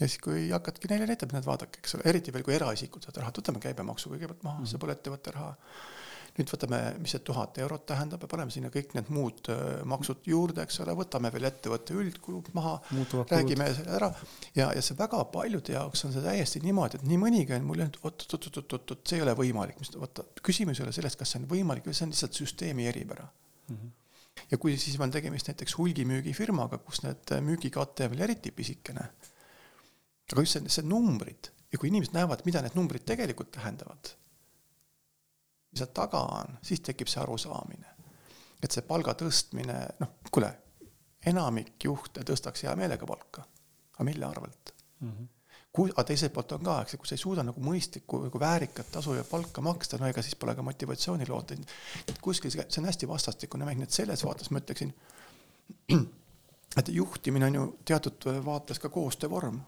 ja siis, kui hakkadki neile näitama, et vaadake, eks ole, eriti veel, kui eraisikud saavad raha, võtame käibemaksu kõigepealt maha mm, -hmm. see pole ettevõtte raha nüüd võtame, mis see tuhat eurot tähendab ja paneme sinna kõik need muud äh, maksud juurde, eks ole, võtame veel ettevõtte üldkulud maha, räägime selle ära. Ja, ja see väga paljude jaoks on see täiesti niimoodi, et nii mõnigi on mul öelnud, oot-oot-oot-oot-oot, see ei ole võimalik, mis, vaata, küsimus ei ole selles, kas see on võimalik või see on lihtsalt süsteemi eripära. Mm. -hmm ja kui siis on tegemist näiteks hulgimüügifirmaga, kus need äh, müügikate on veel eriti pisikene, aga just see, see numbrid ja kui inimesed näevad, mida need numbrid tegelikult tähendavad mis seal taga on, siis tekib see arusaamine. et see palga tõstmine, noh, kuule, enamik juhte tõstaks hea meelega palka, aga mille arvelt mm? -hmm kui, aga teiselt poolt on ka, eks, kui sa ei suuda nagu mõistlikku nagu väärikat tasu ja palka maksta, no ega siis pole ka motivatsiooni loota. et kuskil see, see on hästi vastastikune mäng, nii et selles vaates ma ütleksin, et juhtimine on ju teatud vaates ka koostöövorm.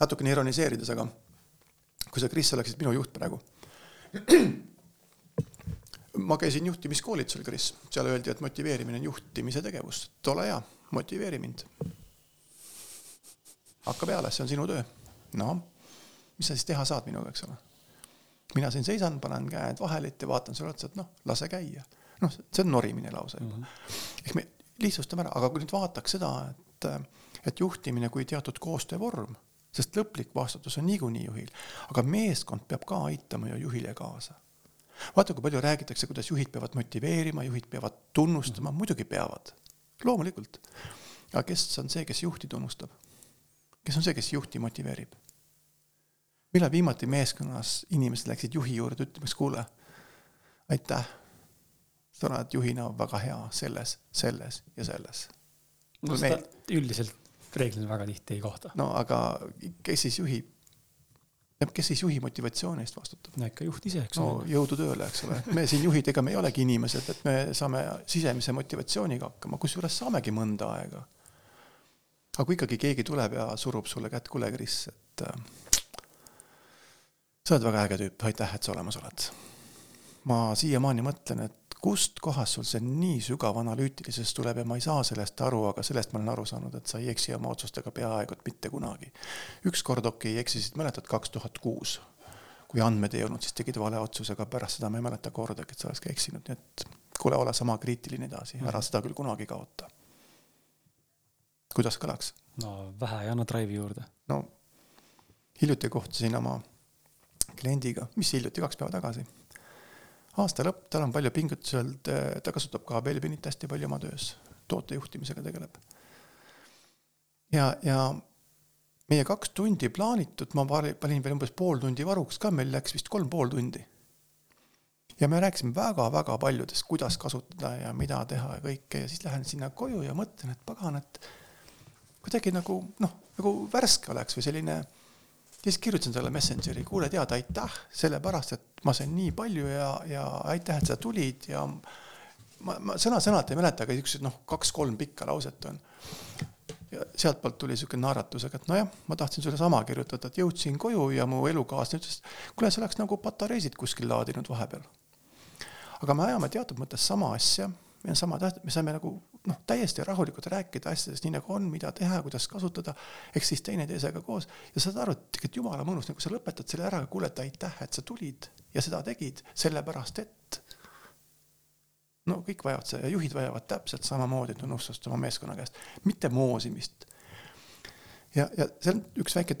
natukene ironiseerides, aga kui sa, Kris, oleksid minu juht praegu. ma käisin juhtimiskoolitusel, Kris, seal öeldi, et motiveerimine on juhtimise tegevus, et ole hea, motiveeri mind. hakka peale, see on sinu töö. noh, mis sa siis teha saad minuga, eks ole. mina siin seisan, panen käed vahelit ja vaatan sulle otsa, et noh, lase käia. noh, see on norimine lausa juba mm. -hmm. ehk me lihtsustame ära, aga kui nüüd vaataks seda, et, et juhtimine kui teatud koostöövorm sest lõplik vastutus on niikuinii juhil, aga meeskond peab ka aitama ju juhile kaasa. vaata, kui palju räägitakse, kuidas juhid peavad motiveerima, juhid peavad tunnustama, muidugi peavad, loomulikult. aga kes on see, kes juhti tunnustab? kes on see, kes juhti motiveerib? millal viimati meeskonnas inimesed läksid juhi juurde ütlemaks, kuule, aitäh, sa oled juhina väga hea selles, selles ja selles. no seda üldiselt reeglina väga tihti ei kohta. no aga kes siis juhib? kes siis juhi motivatsiooni eest vastutab? no ikka juht ise, eks ole. no jõudu tööle, eks ole. me siin juhid, ega me ei olegi inimesed, et me saame sisemise motivatsiooniga hakkama, kusjuures saamegi mõnda aega. aga kui ikkagi keegi tuleb ja surub sulle kätt, kuule, Kris, et äh, sa oled väga äge tüüp, aitäh, et sa olemas oled. Ma siiamaani mõtlen, et kust kohast sul see nii sügav analüütilisus tuleb ja ma ei saa sellest aru, aga sellest ma olen aru saanud, et sa ei eksi oma otsustega peaaegu et mitte kunagi. ükskord okei okay,, eksisid, mäletad, kaks tuhat kuus, kui andmed ei olnud, siis tegid vale otsuse, aga pärast seda ma ei mäleta kordagi, et sa oleks ka eksinud, nii et kuule, ole sama kriitiline edasi, ära seda küll kunagi kaota. kuidas kõlaks? no vähe ei anna drive'i juurde. no hiljuti kohtusin oma kliendiga, mis hiljuti, kaks päeva tagasi aasta lõpp, tal on palju pingutusi olnud, ta kasutab ka Belbinit hästi palju oma töös, tootejuhtimisega tegeleb. ja, ja meie kaks tundi plaanitud, ma panin veel umbes pool tundi varuks ka, meil läks vist kolm pool tundi. ja me rääkisime väga-väga paljudest, kuidas kasutada ja mida teha ja kõike ja siis lähen sinna koju ja mõtlen, et pagan, et kuidagi nagu noh, nagu värske oleks või selline siis kirjutasin talle Messengeri, kuule tead, aitäh, sellepärast et ma sain nii palju ja, ja aitäh, et sa tulid ja ma, ma sõna-sõnalt ei mäleta, aga siuksed noh, kaks-kolm pikka lauset on. ja sealtpoolt tuli siuke naeratus, aga et nojah, ma tahtsin sulle sama kirjutada, et jõudsin koju ja mu elukaaslane ütles, kuule, sa oleks nagu patareisid kuskil laadinud vahepeal. aga me ajame teatud mõttes sama asja, meil on sama täht-, me saame nagu noh, täiesti rahulikult rääkida asjadest nii nagu on, mida teha, kuidas kasutada, ehk siis teineteisega koos ja saad aru, et tegelikult jumala mõnus, nagu sa lõpetad selle ära, kuule, et aitäh, et sa tulid ja seda tegid, sellepärast et no kõik vajavad seda ja juhid vajavad täpselt samamoodi tunnustust oma meeskonna käest, mitte moosimist. ja, ja see on üks väike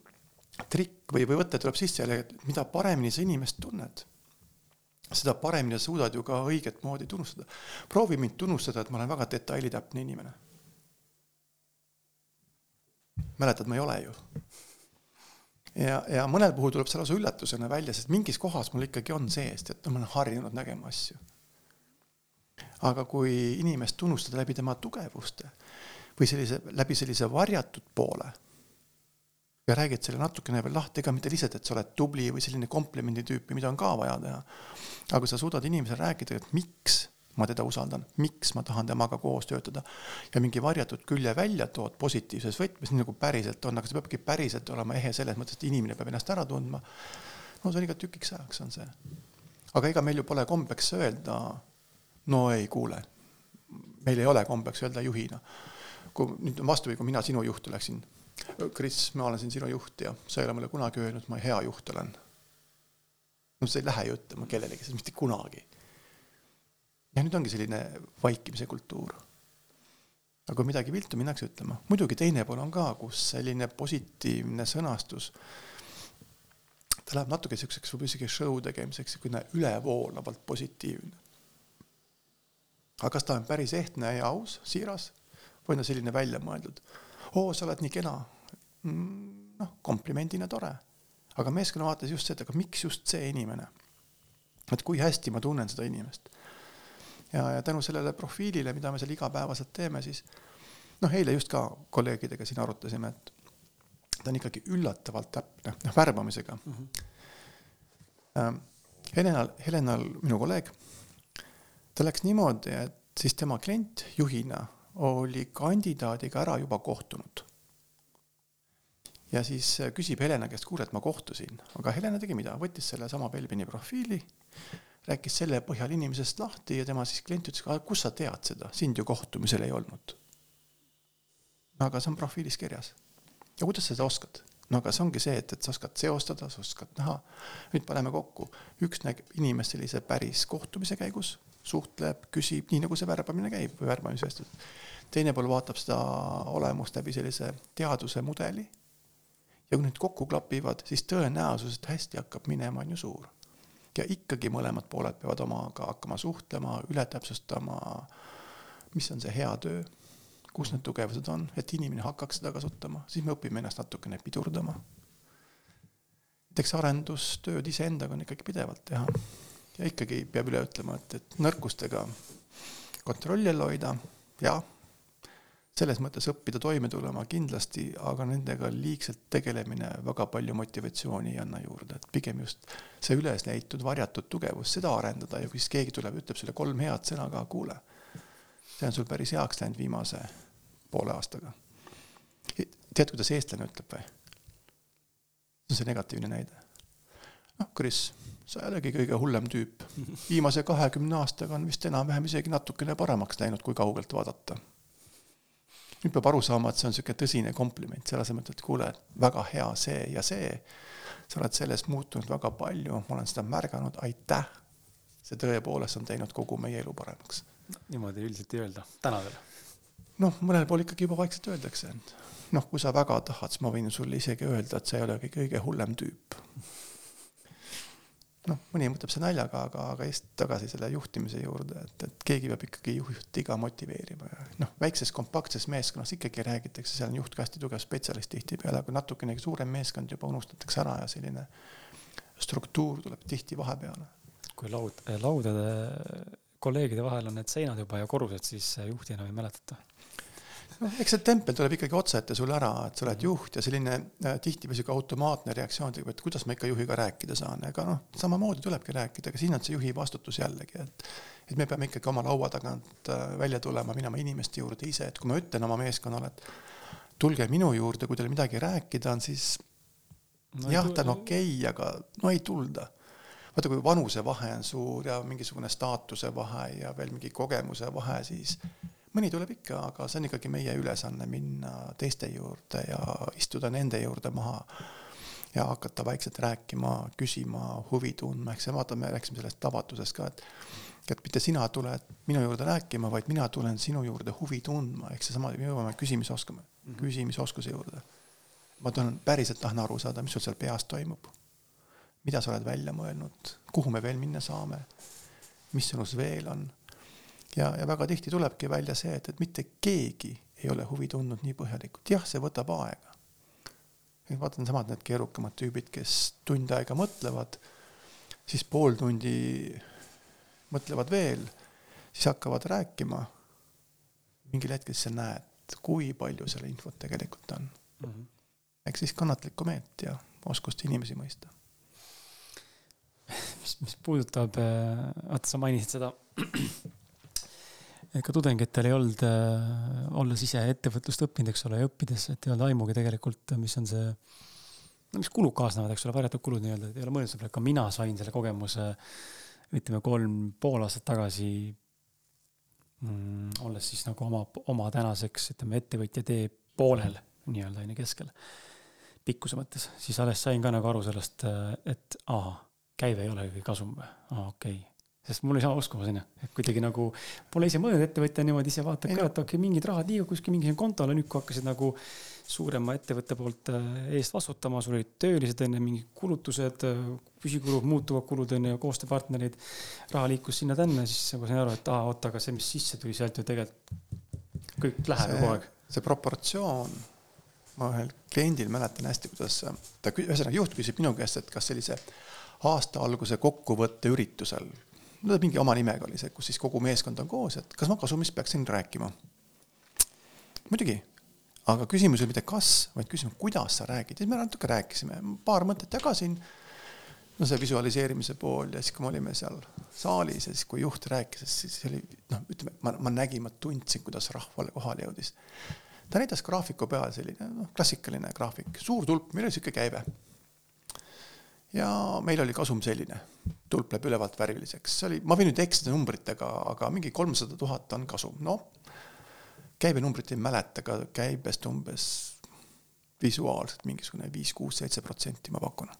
(clears throat) trikk või, või võte tuleb sisse jälle, et mida paremini sa inimest tunned seda paremini sa suudad ju ka õiget moodi tunnustada. proovi mind tunnustada, et ma olen väga detailitäpne inimene. mäletad, ma ei ole ju. ja, ja mõnel puhul tuleb see lausa üllatusena välja, sest mingis kohas mul ikkagi on sees, et no ma olen harjunud nägema asju. aga kui inimest tunnustada läbi tema tugevuste või sellise, läbi sellise varjatud poole ja räägid selle natukene veel lahti, ega mitte lihtsalt, et sa oled tubli või selline komplimendi tüüpi, mida on ka vaja teha. aga kui sa suudad inimesele rääkida, et miks ma teda usaldan, miks ma tahan temaga koos töötada ja mingi varjatud külje välja tood positiivses võtmes, nii nagu päriselt on, aga see peabki päriselt olema ehe selles mõttes, et inimene peab ennast ära tundma. no see on iga tükiks ajaks, on see. aga ega meil ju pole kombeks öelda, no ei kuule, meil ei ole kombeks öelda juhina. kui nüüd vastupidi, kui mina sinu juht oleksin Kris, ma olen siin sinu juht ja sa ei ole mulle kunagi öelnud, ma hea juht olen. no sa ei lähe ju ütlema kellelegi, seda mitte kunagi. ja nüüd ongi selline vaikimise kultuur. aga kui midagi viltu minnakse ütlema, muidugi teine pool on ka, kus selline positiivne sõnastus, ta läheb natuke siukseks võib-olla isegi show tegemiseks, niisugune ülevoolavalt positiivne. aga kas ta on päris ehtne ja aus, siiras või on ta selline väljamõeldud? Oo, sa oled nii kena. Mm, noh, komplimendina tore. aga meeskonna vaates just see, et aga miks just see inimene? et kui hästi ma tunnen seda inimest. ja, ja tänu sellele profiilile, mida me seal igapäevaselt teeme, siis noh, eile just ka kolleegidega siin arutasime, et ta on ikkagi üllatavalt täpne, noh, värbamisega mm. -hmm. Helenal, Helenal, minu kolleeg, ta läks niimoodi, et siis tema klient juhina oli kandidaadiga ära juba kohtunud. ja siis äh, küsib Helena käest, kuule, et ma kohtusin, aga Helena tegi mida, võttis sellesama Belbini profiili, rääkis selle põhjal inimesest lahti ja tema siis klient ütles, kust sa tead seda, sind ju kohtumisel ei olnud. aga see on profiilis kirjas. ja kuidas sa seda oskad? no aga see ongi see, et, et sa oskad seostada, sa oskad näha. nüüd paneme kokku, üks näeb inimest sellise päris kohtumise käigus suhtleb, küsib, nii nagu see värbamine käib või värbamisvestlus. teine pool vaatab seda olemust läbi sellise teaduse mudeli. ja kui need kokku klapivad, siis tõenäosus, et hästi hakkab minema, on ju suur. ja ikkagi mõlemad pooled peavad omaga hakkama suhtlema, üle täpsustama, mis on see hea töö, kus need tugevused on, et inimene hakkaks seda kasutama, siis me õpime ennast natukene pidurdama. näiteks arendustööd iseendaga on ikkagi pidevalt teha ja ikkagi peab üle ütlema, et, et nõrkustega kontrolli all hoida, jah, selles mõttes õppida toime tulema kindlasti, aga nendega liigselt tegelemine väga palju motivatsiooni ei anna juurde, et pigem just see üles näitud varjatud tugevus, seda arendada ja kui siis keegi tuleb, ütleb sulle kolm head sõna ka, kuule, see on sul päris heaks läinud viimase poole aastaga. tead, kuidas eestlane ütleb või? see on see negatiivne näide. noh, Kris sa ei olegi kõige hullem tüüp. viimase kahekümne aastaga on vist enam-vähem isegi natukene paremaks läinud, kui kaugelt vaadata. nüüd peab aru saama, et see on niisugune tõsine kompliment, selle asemel, et kuule, väga hea see ja see, sa oled sellest muutunud väga palju, ma olen seda märganud, aitäh. see tõepoolest on teinud kogu meie elu paremaks. niimoodi üldiselt ei öelda, täna veel? noh, mõnel pool ikkagi juba vaikselt öeldakse, et noh, kui sa väga tahad, siis ma võin sulle isegi öelda, et sa ei olegi kõige hullem tüüp noh, mõni mõtleb see naljaga, aga, aga just tagasi selle juhtimise juurde, et, et keegi peab ikkagi juhti ka motiveerima ja noh, väikses kompaktses meeskonnas ikkagi räägitakse, seal on juht ka hästi tugev spetsialist tihtipeale, aga natukene suurem meeskond juba unustatakse ära ja selline struktuur tuleb tihti vahepeale. kui laud, laudade kolleegide vahel on need seinad juba ja korrused, siis juhti enam ei mäletata noh, eks see tempel tuleb ikkagi otse ette sulle ära, et sa oled juht ja selline äh, tihtipeale sihuke automaatne reaktsioon tekib, et kuidas ma ikka juhiga rääkida saan, ega noh, samamoodi tulebki rääkida, aga siin on see juhi vastutus jällegi, et et me peame ikkagi oma laua tagant äh, välja tulema, minema inimeste juurde ise, et kui ma ütlen oma meeskonnale, et tulge minu juurde, kui teil midagi rääkida on, siis no, jah, ta on okei okay,, aga no ei tulda. Vaata, kui vanusevahe on suur ja mingisugune staatuse vahe ja veel mingi kogemuse vahe, siis mõni tuleb ikka, aga see on ikkagi meie ülesanne minna teiste juurde ja istuda nende juurde maha ja hakata vaikselt rääkima, küsima, huvi tundma, eks vaata, me rääkisime sellest avatusest ka, et et mitte sina tuled minu juurde rääkima, vaid mina tulen sinu juurde huvi tundma, ehk seesama, me jõuame küsimisoskama, mhm. küsimisoskuse juurde. ma tahan, päriselt tahan aru saada, mis sul seal peas toimub. mida sa oled välja mõelnud, kuhu me veel minna saame, mis sinus veel on ja, ja väga tihti tulebki välja see, et, et mitte keegi ei ole huvi tundnud nii põhjalikult, jah, see võtab aega. vaatan samad need keerukamad tüübid, kes tund aega mõtlevad, siis pool tundi mõtlevad veel, siis hakkavad rääkima. mingil hetkel sa näed, kui palju seal infot tegelikult on mm. -hmm. eks siis kannatlikku meelt ja oskust inimesi mõista. mis, mis puudutab, äh, vaata, sa mainisid seda (clears throat) ega tudengitel ei olnud, äh, olles ise ettevõtlust õppinud, eks ole, ja õppides, et ei olnud aimugi tegelikult, mis on see, no mis kulud kaasnevad, eks ole, varjatud kulud nii-öelda, et ei ole mõelnud selle peale, ka mina sain selle kogemuse ütleme, kolm pool aastat tagasi mm,, olles siis nagu oma, oma tänaseks, ütleme, ettevõtja tee poolel nii-öelda, on ju, keskel, pikkuse mõttes, siis alles sain ka nagu aru sellest, et aa, käive ei olegi kasum. Või, aa, okei. okay sest mul ei saa uskuma sinna, et kuidagi nagu pole ise mõelnud ettevõtja niimoodi ise vaatab ka, et okei okay,, mingid rahad liiguvad kuskil mingisugune kontole, nüüd kui hakkasid nagu suurema ettevõtte poolt äh, eest vastutama, sul olid töölised enne, mingid kulutused, äh, püsikulud, muutuvad kulud on ju, koostööpartnerid, raha liikus sinna-tänna, siis nagu sain aru, et aa, oota, aga see, mis sisse tuli sealt ju tegelikult kõik läheb ju kogu aeg. see proportsioon, ma ühel kliendil mäletan hästi, kuidas ta, ühesõnaga juht küsib minu käest, et kas sellise aasta alguse kokkuvõtte üritusel no mingi oma nimega oli see, kus siis kogu meeskond on koos, et kas ma kasumist peaksin rääkima. muidugi, aga küsimus ei ole mitte kas, vaid küsimus, kuidas sa räägid, siis me natuke rääkisime, paar mõtet jagasin. no see visualiseerimise pool ja siis, kui me olime seal saalis ja siis, kui juht rääkis, siis oli noh, ütleme, ma, ma nägin, ma tundsin, kuidas rahvale kohale jõudis. ta näitas graafiku peal selline noh, klassikaline graafik, suur tulp, meil oli sihuke käive ja meil oli kasum selline, tulp läheb ülevalt värviliseks, see oli, ma võin nüüd eksida numbritega, aga mingi kolmsada tuhat on kasum, noh. käibenumbrit ei mäleta, aga käibest umbes visuaalselt mingisugune viis, kuus, seitse protsenti ma pakun.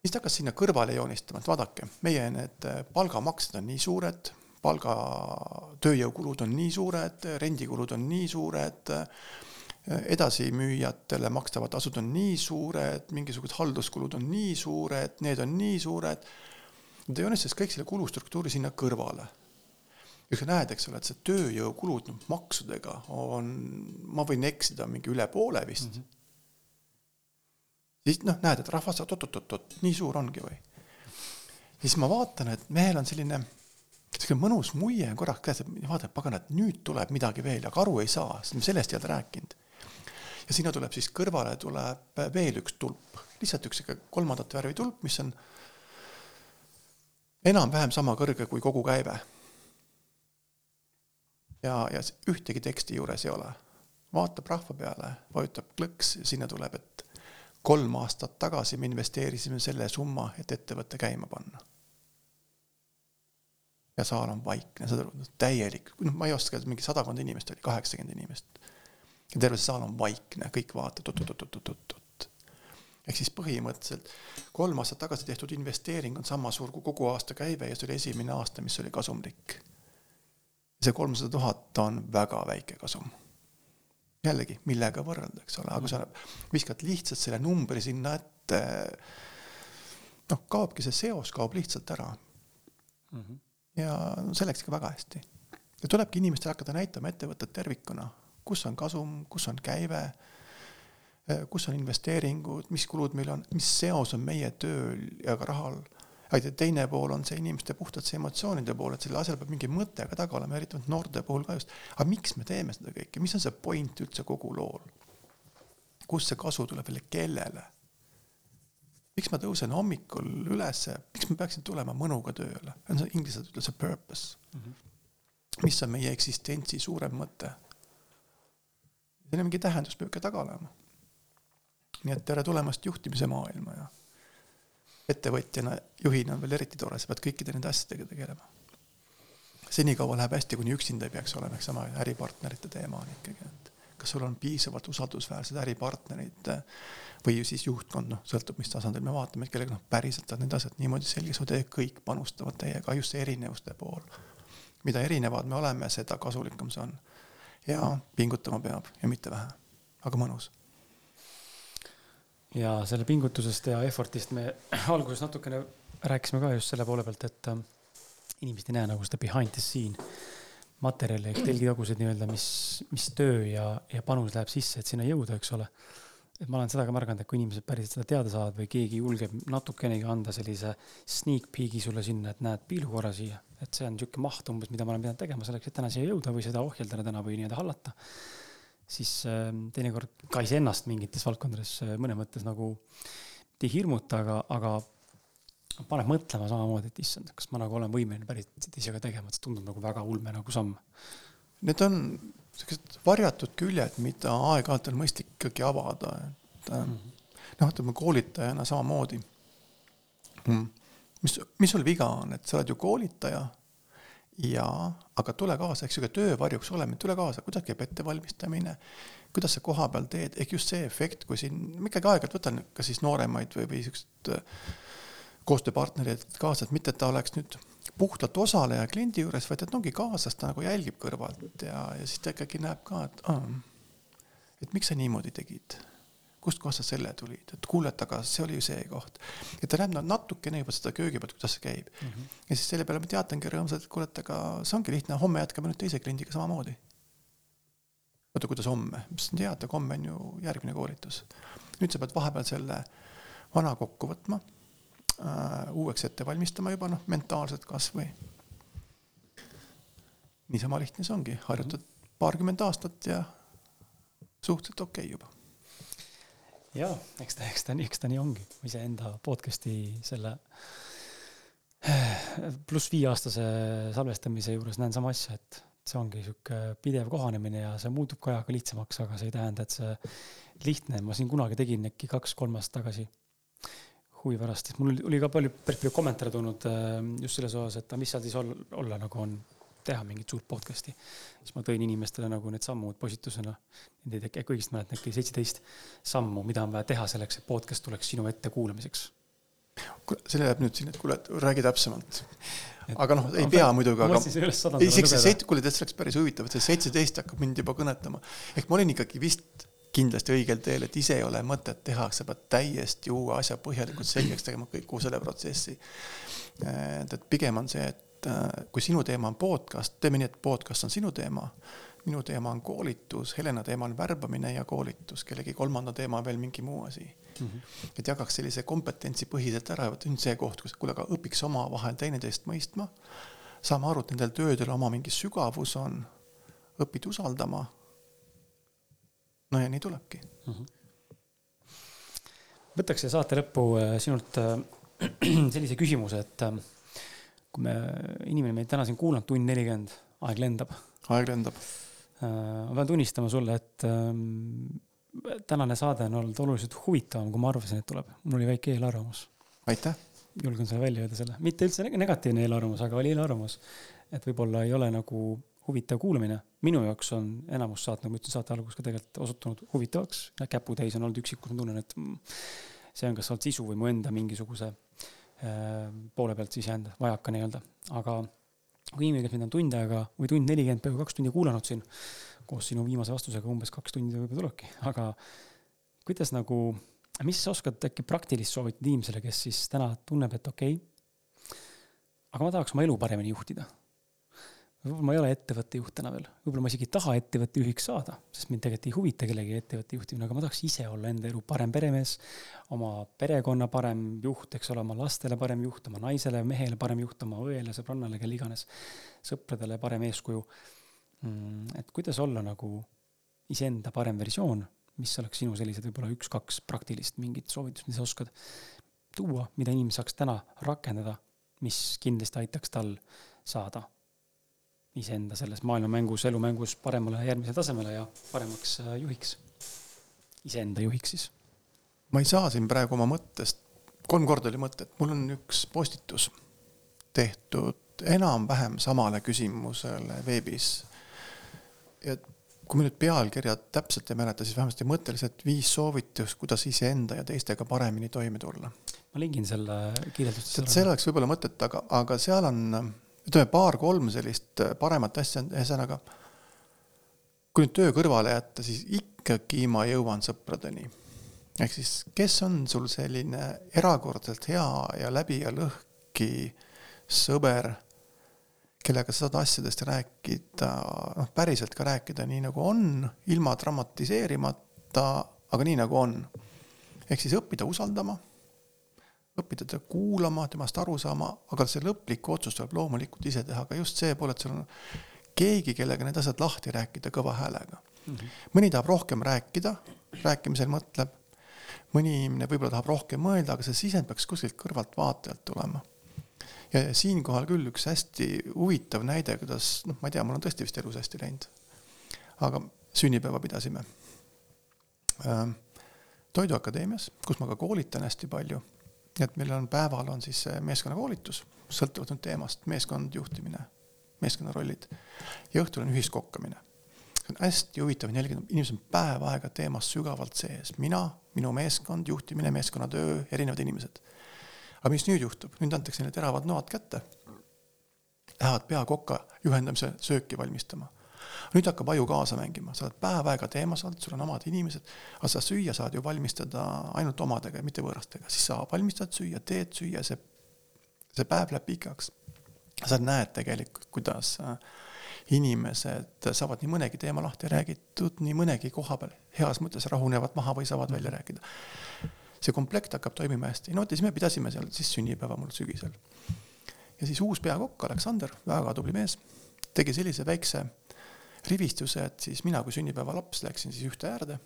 siis ta hakkas sinna kõrvale joonistama, et vaadake, meie need palgamaksed on nii suured, palga, tööjõukulud on nii suured, rendikulud on nii suured edasimüüjatele makstavad tasud on nii suured, mingisugused halduskulud on nii suured, need on nii suured. ta joonistas kõik selle kulustruktuuri sinna kõrvale. ja sa näed, eks ole, et see tööjõukulud noh, maksudega on, ma võin eksida mingi üle poole vist mm. -hmm. siis noh, näed, et rahvas, oot-oot-oot, nii suur ongi või? siis ma vaatan, et mehel on selline sihuke mõnus muie on korraks käes, et vaata, pagan, et nüüd tuleb midagi veel, aga aru ei saa, sest me sellest ei olnud rääkinud. Ja sinna tuleb siis kõrvale tuleb veel üks tulp, lihtsalt üks sihuke kolmandat värvi tulp, mis on enam-vähem sama kõrge kui kogu käive. ja, ja ühtegi teksti juures ei ole. vaatab rahva peale, vajutab klõks, sinna tuleb, et kolm aastat tagasi me investeerisime selle summa, et ettevõte käima panna ja saal on vaikne, saad aru, täielik, noh, ma ei oska, mingi sadakond inimest oli, kaheksakümmend inimest. Ja terve see saal on vaikne, kõik vaatavad oot-oot-oot-oot-oot. ehk siis põhimõtteliselt kolm aastat tagasi tehtud investeering on sama suur kui kogu aasta käive ja see oli esimene aasta, mis oli kasumlik. see kolmsada tuhat on väga väike kasum. jällegi, millega võrrelda, eks ole, aga kui sa viskad lihtsalt selle numbri sinna ette, noh, kaobki see seos, kaob lihtsalt ära mm. -hmm ja see läks ikka väga hästi. ja tulebki inimestele hakata näitama ettevõtet tervikuna, kus on kasum, kus on käive, kus on investeeringud, mis kulud meil on, mis seos on meie tööl ja ka rahal. aga teine pool on see inimeste puhtalt see emotsioonide pool, et sellel asjal peab mingi mõte ka taga olema, eriti noorte puhul ka just. aga miks me teeme seda kõike, mis on see point üldse kogu lool? kust see kasu tuleb jälle, kellele? miks ma tõusen hommikul ülesse, miks ma peaksin tulema mõnuga tööle, see inglased ütlevad see purpose mm. -hmm. mis on meie eksistentsi suurem mõte? Siin on mingi tähendus peab ikka taga olema. nii et tere tulemast juhtimise maailma ja ettevõtjana, juhina on veel eriti tore, sa pead kõikide nende asjadega tegelema. senikaua läheb hästi, kuni üksinda ei peaks olema, eks sama äripartnerite teema on ikkagi, et kas sul on piisavalt usaldusväärsed äripartnerid või siis juhtkond, noh, sõltub, mis tasandil me vaatame, kellega noh, päriselt on need asjad niimoodi selgeks, et kõik panustavad teiega, just see erinevuste pool. mida erinevad me oleme, seda kasulikum see on. Ja pingutama peab ja mitte vähe, aga mõnus. ja selle pingutusest ja effort'ist me (clears throat) alguses natukene rääkisime ka just selle poole pealt, et äh, inimesed ei näe nagu seda behind the scene materjali ehk telgitaguseid nii-öelda, mis, mis töö ja, ja panus läheb sisse, et sinna jõuda, eks ole. et ma olen seda ka märganud, et kui inimesed päriselt seda teada saavad või keegi julgeb natukenegi anda sellise sneak peek'i sulle sinna, et näed, piilu korra siia, et see on niisugune maht umbes, mida ma olen pidanud tegema selleks, et täna siia jõuda või seda ohjeldada täna või nii-öelda hallata. siis äh, teinekord ka iseennast mingites valdkondades äh, mõne mõttes nagu ei hirmuta, aga, aga paneb mõtlema samamoodi, et issand, kas ma nagu olen võimeline päriselt ise ka tegema, et see tundub nagu väga ulme nagu samm. Need on sellised varjatud küljed, mida aeg-ajalt on mõistlik ikkagi avada, et mm -hmm. noh, ütleme koolitajana samamoodi mm.. Mis, mis sul viga on, et sa oled ju koolitaja. Ja, aga tule kaasa, eks ju, ka töövarjuks oleme, tule kaasa, kuidas käib ettevalmistamine, kuidas sa koha peal teed, ehk just see efekt, kui siin, ma ikkagi aeg-ajalt võtan ka siis nooremaid või, või siukest äh, koostööpartnerid kaasa, et mitte, et ta oleks nüüd puhtalt osaleja kliendi juures, vaid et ongi kaasas, ta nagu jälgib kõrvalt ja, ja siis ta ikkagi näeb ka, et aa, et miks sa niimoodi tegid kustkohast sa selle tulid, et kuule, et aga see oli ju see koht. et ta näeb natukene juba seda köögi pealt, kuidas see käib mm. -hmm. ja siis selle peale ma teatangi rõõmsalt, et kuule, et aga see ongi lihtne, homme jätkame nüüd teise kliendiga samamoodi. oota, kuidas homme? ma ütlesin, tead, aga homme on ju järgmine koolitus. nüüd sa pead vahepeal selle vana kokku võtma äh, uueks ette valmistama juba noh, mentaalselt kasvõi. niisama lihtne see ongi, harjutad paarkümmend aastat ja suhteliselt okei okay juba. Ja eks ta, eks ta eks ta nii ongi, iseenda podcast'i selle pluss viieaastase salvestamise juures näen sama asja, et see ongi sihuke pidev kohanemine ja see muutub ka ajaga lihtsamaks, aga see ei tähenda, et see lihtne, ma siin kunagi tegin äkki kaks-kolm aastat tagasi. Huvi pärast, et mul oli ka palju, päris palju kommentaare tulnud äh, just selles osas, et mis seal siis olla, olla nagu on, teha mingit suurt podcast'i. siis ma tõin inimestele nagu need sammud postitusena, neid ei tea, kõigist mäletan äkki seitseteist sammu, mida on vaja teha selleks, et podcast tuleks sinu ette kuulamiseks. kuule, see läheb nüüd siin, et kuule, räägi täpsemalt. aga noh, ei pea muidugi, aga. isegi see seit-, kuule, tead, see oleks päris huvitav, et see seitseteist hakkab mind juba kõnetama. ehk ma olin ikkagi vist kindlasti õigel teel, et ise ei ole mõtet teha, sa pead täiesti uue asja põhjalikult selgeks tegema kõik kogu selle protsessi. et, et pigem on see, et et äh, kui sinu teema on podcast, teeme nii, et podcast on sinu teema, minu teema on koolitus, Helena teema on värbamine ja koolitus, kellegi kolmanda teema on veel mingi muu asi mm. -hmm. et jagaks sellise kompetentsipõhiselt ära, vot nüüd see koht, kus kuule, aga õpiks omavahel teineteist mõistma, saame aru, et nendel töödel oma mingi sügavus on, õpid usaldama. no ja nii tulebki mm. -hmm. võtaks siia saate lõppu äh, sinult äh, (clears throat) sellise küsimuse, et äh, kui me, inimene meid täna siin kuulanud, tund nelikümmend, aeg lendab. aeg lendab. ma pean tunnistama sulle, et ähm, tänane saade on olnud oluliselt huvitavam, kui ma arvasin, et tuleb. mul oli väike eelarvamus. aitäh. julgen sulle välja öelda selle, mitte üldse negatiivne eelarvamus, aga oli eelarvamus. et võib-olla ei ole nagu huvitav kuulamine. minu jaoks on enamus saat, nagu ma ütlesin saate alguses ka tegelikult osutunud huvitavaks. käputäis on olnud üksikud, ma tunnen, et mm, see on kas olnud sisu või mu enda mingisuguse äh, poole pealt sisend, vajaka nii-öelda, aga kui inimene, kes mind on tund aega või tund nelikümmend, peaaegu kaks tundi kuulanud siin koos sinu viimase vastusega umbes kaks tundi võib-olla tulebki, aga kuidas nagu, mis sa oskad äkki praktilist soovitada inimesele, kes siis täna tunneb, et okei okay,, aga ma tahaks oma elu paremini juhtida ma ei ole ettevõtte juht täna veel, võib-olla ma isegi ei taha ettevõtte juhiks saada, sest mind tegelikult ei huvita kellegi ettevõtte juhtimine, aga ma tahaks ise olla enda elu parem peremees, oma perekonna parem juht, eks ole, oma lastele parem juht, oma naisele, mehele parem juht, oma õele, sõbrannale, kelle iganes, sõpradele parem eeskuju. Mm, et kuidas olla nagu iseenda parem versioon, mis oleks sinu sellised võib-olla üks-kaks praktilist mingit soovitust, mida sa oskad tuua, mida inimene saaks täna rakendada, mis kindlasti aitaks tal saada iseenda selles maailmamängus, elumängus paremale järgmisele tasemele ja paremaks äh, juhiks, iseenda juhiks siis. ma ei saa siin praegu oma mõttest, kolm korda oli mõte, et mul on üks postitus tehtud enam-vähem samale küsimusele veebis ja kui ma nüüd pealkirja täpselt ei mäleta, siis vähemasti mõtteliselt viis soovitust, kuidas iseenda ja teistega paremini toime tulla. ma lingin selle kirjeldust. see oleks võib-olla mõtet, aga, aga seal on, ütleme paar-kolm sellist paremat asja, ühesõnaga. kui nüüd töö kõrvale jätta, siis ikkagi ma jõuan sõpradeni. ehk siis, kes on sul selline erakordselt hea ja läbi ja lõhki sõber kellega sa saad asjadest rääkida, noh, päriselt ka rääkida nii nagu on, ilma dramatiseerimata, aga nii nagu on. ehk siis õppida usaldama, õppida teda kuulama, temast aru saama, aga see lõplik otsus tuleb loomulikult ise teha, aga just see pool, et sul on keegi, kellega need asjad lahti rääkida kõva häälega mm. -hmm. mõni tahab rohkem rääkida, rääkimisel mõtleb, mõni inimene võib-olla tahab rohkem mõelda, aga see sisend peaks kuskilt kõrvalt vaatajalt tulema ja siinkohal küll üks hästi huvitav näide, kuidas noh, ma ei tea, mul on tõesti vist elus hästi läinud. aga sünnipäeva pidasime ähm, Toiduakadeemias, kus ma ka koolitan hästi palju. Et meil on päeval on siis meeskonnakoolitus, sõltuvalt nüüd teemast, meeskond juhtimine, meeskonnarollid ja õhtul on ühiskokkamine. see on hästi huvitav, nelikümmend, inimesed on päev aega teemas sügavalt sees, mina, minu meeskond, juhtimine, meeskonnatöö, erinevad inimesed aga mis nüüd juhtub, nüüd antakse neile teravad noad kätte. Lähevad peakoka juhendamise sööki valmistama. Nüüd hakkab aju kaasa mängima, sa oled päev aega teemas olnud, sul on omad inimesed, aga sa süüa saad ju valmistada ainult omadega, mitte võõrastega, siis sa valmistad süüa, teed süüa, see, see päev läheb pikaks. sa näed tegelikult, kuidas äh, inimesed saavad nii mõnegi teema lahti räägitud, nii mõnegi koha peal heas mõttes rahunevad maha või saavad välja rääkida see komplekt hakkab toimima hästi, no vot ja siis me pidasime seal siis sünnipäeva mul sügisel. ja siis uus peakokk Aleksander, väga tubli mees, tegi sellise väikse rivistuse, et siis mina kui sünnipäevalaps läksin siis ühte äärde.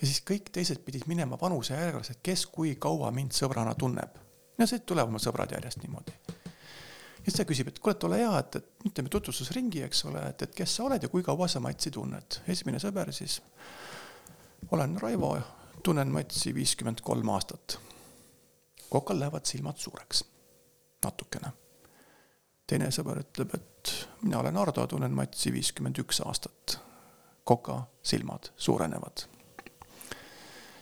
ja siis kõik teised pidid minema vanuse järjekorras, et kes kui kaua mind sõbrana tunneb. ja siis tulevad mul sõbrad järjest niimoodi. ja siis ta küsib, et kuule, et ole hea, et, et nüüd teeme tutvustusringi, eks ole, et, et kes sa oled ja kui kaua sa Matsi tunned. esimene sõber siis, olen Raivo tunnen Matsi viiskümmend kolm aastat. kokal lähevad silmad suureks, natukene. Teine sõber ütleb, et mina olen Ardo, tunnen Matsi viiskümmend üks aastat. koka silmad suurenevad.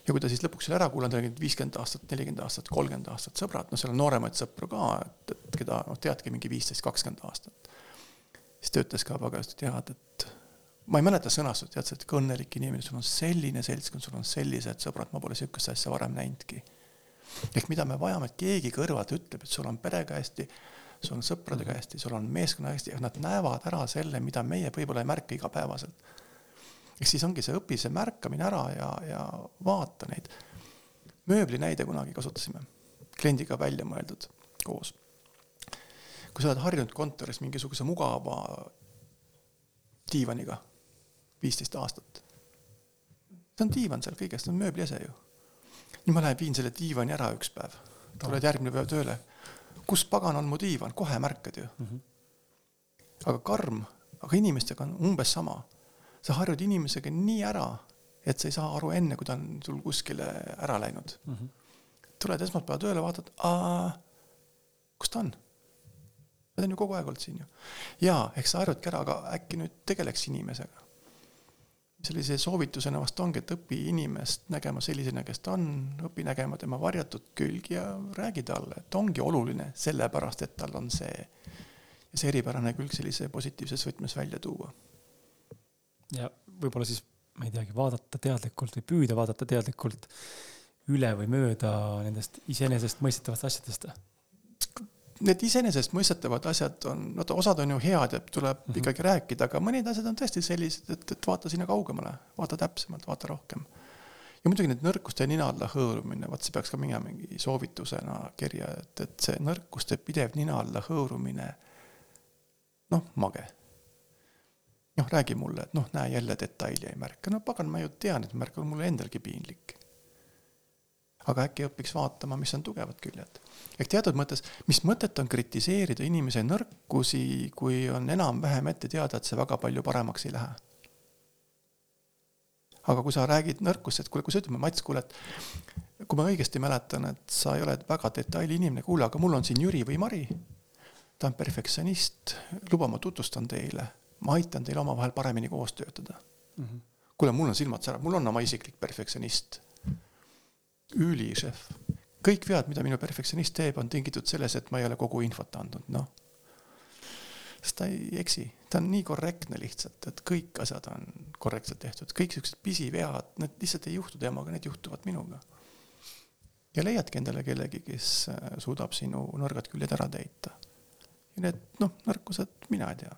ja kui ta siis lõpuks selle ära kuulanud, oli viiskümmend aastat, nelikümmend aastat, kolmkümmend aastat sõbrad, no seal on nooremaid sõpru ka, et, et keda noh, teadki mingi viisteist, kakskümmend aastat. siis ta ütles ka väga hästi, tead, et ma ei mäleta sõnastust, tead sa, et kui õnnelik inimene, sul on selline seltskond, sul on sellised sõbrad, ma pole sihukest asja varem näinudki. ehk mida me vajame, et keegi kõrvalt ütleb, et sul on perega hästi, sul on sõpradega hästi, sul on meeskonnaga hästi, nad näevad ära selle, mida meie võib-olla ei märka igapäevaselt. ehk siis ongi see õpi see märkamine ära ja, ja vaata neid. mööbli näide kunagi kasutasime, kliendiga välja mõeldud koos. kui sa oled harjunud kontoris mingisuguse mugava diivaniga viisteist aastat. see on diivan seal kõigest, see on mööbliese ju. nüüd ma lähen viin selle diivani ära üks päev, tuled järgmine päev tööle. Kus pagan on mu diivan, kohe märkad ju mm. -hmm. aga karm, aga inimestega on umbes sama. sa harjud inimesega nii ära, et sa ei saa aru enne, kui ta on sul kuskile ära läinud mm. -hmm. tuled esmaspäeval tööle, vaatad, kus ta on Nad on ju kogu aeg olnud siin ju. jaa, eks sa harjudki ära, aga äkki nüüd tegeleks inimesega. Sellise soovitusena vast ongi, et õpi inimest nägema sellisena, kes ta on, õpi nägema tema varjatud külgi ja räägi talle, et ongi oluline sellepärast, et tal on see, see eripärane külg sellise positiivses võtmes välja tuua. ja võib-olla siis, ma ei teagi, vaadata teadlikult või püüda vaadata teadlikult üle või mööda nendest iseenesestmõistetavatest asjadest need iseenesestmõistetavad asjad on, no osad on ju head ja tuleb mm -hmm. ikkagi rääkida, aga mõned asjad on tõesti sellised, et, et vaata sinna kaugemale, vaata täpsemalt, vaata rohkem. ja muidugi need nõrkuste nina alla hõõrumine, vot see peaks ka minema mingi soovitusena kirja, et, et see nõrkuste pidev nina alla hõõrumine, noh, mage. noh, räägi mulle, et noh, näe jälle detaili ei märka, no pagan, ma ju tean, et märkan, mul endalgi piinlik aga äkki õpiks vaatama, mis on tugevad küljed. ehk teatud mõttes, mis mõtet on kritiseerida inimese nõrkusi, kui on enam-vähem ette teada, et see väga palju paremaks ei lähe. aga kui sa räägid nõrkust, et kuule, kui sa ütled, Mats, kuule, et kui ma õigesti mäletan, et sa ei ole väga detaili inimene, kuule, aga mul on siin Jüri või Mari. ta on perfektsionist, luba, ma tutvustan teile, ma aitan teil omavahel paremini koos töötada mm. -hmm. kuule, mul on silmad särav, mul on oma isiklik perfektsionist ülišef. kõik vead, mida minu perfektsionist teeb, on tingitud selles, et ma ei ole kogu infot andnud, noh. sest ta ei eksi, ta on nii korrektne lihtsalt, et kõik asjad on korrektselt tehtud, kõik siuksed pisivead, need lihtsalt ei juhtu temaga, need juhtuvad minuga. ja leiadki endale kellegi, kes äh, suudab sinu nõrgad küljed ära täita. ja need, noh, nõrkused, mina ei tea.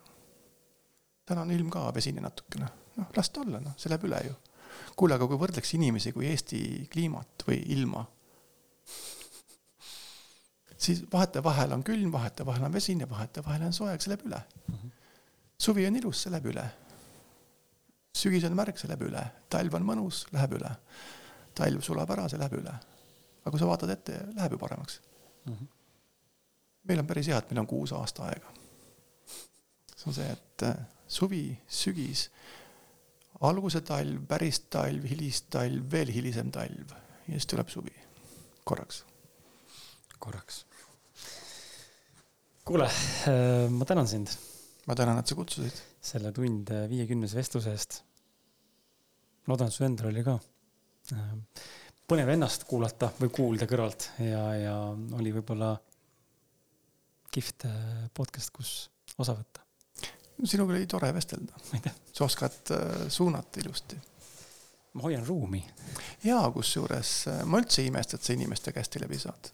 täna on ilm ka vesine natukene, noh, las ta olla, noh, see läheb üle ju kuule, aga kui võrdleks inimesi kui Eesti kliimat või ilma, siis vahetevahel on külm, vahetevahel on vesine, vahetevahel on soe, see läheb üle. suvi on ilus, see läheb üle. sügis on märg, see läheb üle, talv on mõnus, läheb üle. talv sulab ära, see läheb üle. aga kui sa vaatad ette, läheb ju paremaks mm. -hmm. meil on päris hea, et meil on kuus aasta aega. see on see, et äh, suvi, sügis alguse talv, päris talv, hilistalv, veel hilisem talv ja siis tuleb suvi korraks. korraks. kuule, äh, ma tänan sind. ma tänan, et sa kutsusid. selle tund viiekümnese vestluse eest. loodan, et su endal oli ka äh, põnev ennast kuulata või kuulda kõrvalt ja, ja oli võib-olla kihvt äh, podcast, kus osa võtta sinuga oli tore vestelda. sa oskad äh, suunata ilusti. ma hoian ruumi. jaa, kusjuures äh, ma üldse ei imesta, et sa inimestega hästi läbi saad.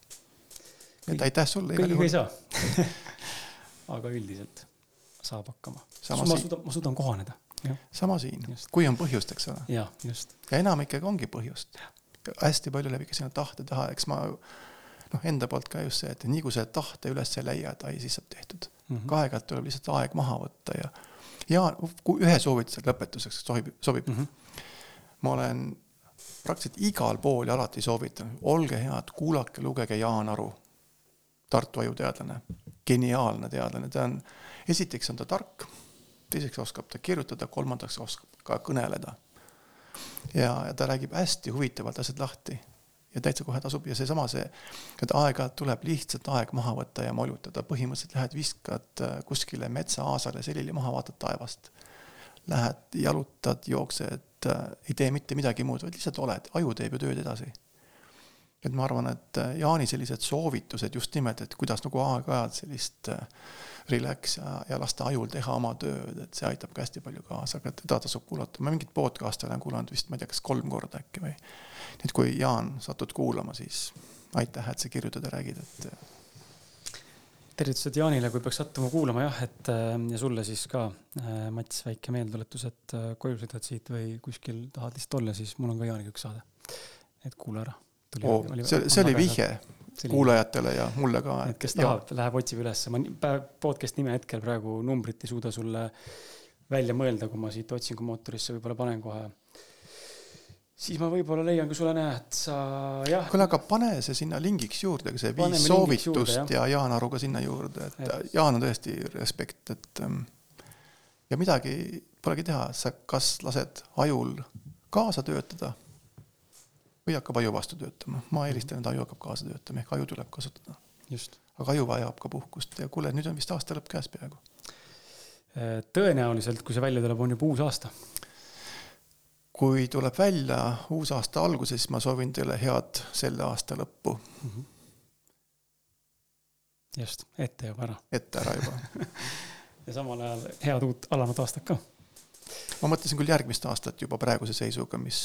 et aitäh sulle. kõigiga ei saa (laughs) aga üldiselt saab hakkama. ma suudan, ma suudan kohaneda. sama siin, kui on põhjust, eks ole. ja, enam ikkagi ongi põhjust. hästi palju läheb ikka sinna tahte taha, eks ma noh, enda poolt ka just see, et nii kui sa tahte üles ei leia, et ai, siis saab tehtud mm -hmm.. aeg-ajalt tuleb lihtsalt aeg maha võtta ja, ja ühe soovitusega lõpetuseks sobib, sobib mm. -hmm. ma olen praktiliselt igal pool ja alati soovitanud, olge head, kuulake, lugege Jaan Aru, Tartu ajuteadlane, geniaalne teadlane, ta on, esiteks on ta tark, teiseks oskab ta kirjutada, kolmandaks oskab ka kõneleda. ja, ja ta räägib hästi huvitavalt asjad lahti ja täitsa kohe tasub. Ja seesama see, et aeg-ajalt tuleb lihtsalt aeg maha võtta ja molutada, põhimõtteliselt lähed viskad äh, kuskile metsa-aasale selili maha, vaatad taevast. Lähed, jalutad, jooksed, äh, ei tee mitte midagi muud, vaid lihtsalt oled, aju teeb ju tööd edasi et ma arvan, et äh, Jaani sellised soovitused just nimelt, et kuidas nagu aeg-ajalt sellist äh, relax ja, ja lasta ajul teha oma tööd, et see aitab ka hästi palju kaasa, aga teda tasub kuulata, ma mingit podcast'i olen kuulanud vist, ma ei tea, kas kolm korda äkki või. nii et kui Jaan satud kuulama, siis aitäh, et sa kirjutad ja räägid, et. tervitused Jaanile, kui peaks sattuma kuulama jah, et äh, ja sulle siis ka, äh, Mats, väike meeldetuletus, et äh, koju sõidad siit või kuskil tahad lihtsalt olla, siis mul on ka Jaaniga üks saade. et kuula ära. Oh, see, see oli vihje kuulajatele ja mulle ka. et kes tahab, läheb otsib üles, ma podcast nime hetkel praegu numbrit ei suuda sulle välja mõelda, kui ma siit otsingumootorisse võib-olla panen kohe. Siis ma võib-olla leian ka sulle, näed, sa jah. kuule, aga pane see sinna lingiks juurde, see viis Paneme soovitust juurde, ja Jaan Aru ka sinna juurde, et, et Jaan on tõesti respekt, et ähm, ja midagi polegi teha, sa kas lased ajul kaasa töötada või hakkab aju vastu töötama. ma eelistan, et aju hakkab kaasa töötama, ehk aju tuleb kasutada. aga aju vajab ka puhkust ja kuule, nüüd on vist aasta lõpp käes peaaegu. tõenäoliselt, kui see välja tuleb, on juba uus aasta kui tuleb välja uus aasta alguses, ma soovin teile head selle aasta lõppu mm. -hmm. just, ette juba ära. ette ära juba (laughs) ja samal ajal head uut alanud aastat ka. Ma mõtlesin küll järgmist aastat juba praeguse seisuga, mis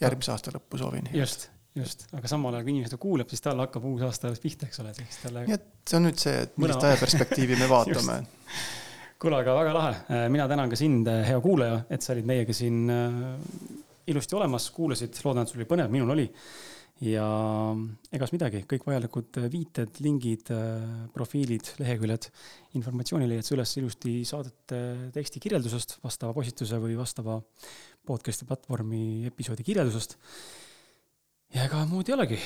järgmise aasta lõppu soovin. just, just, aga samal ajal, kui inimene seda kuuleb, siis tal hakkab uus aasta alles pihta, eks ole, siis talle. nii et see on nüüd see, et millist ajaperspektiivi me (laughs) vaatame kuule, aga väga lahe, äh, mina tänan ka sind, äh, hea kuulaja, et sa olid meiega siin äh, ilusti olemas, kuulasid, loodan, et sul oli põnev, minul oli. Ja egas midagi, kõik vajalikud viited, lingid, profiilid, leheküljed, informatsiooni leiad sa üles ilusti saadete teksti kirjeldusest, vastava postituse või vastava podcast'i platvormi episoodi kirjeldusest. ja ega muud ei olegi.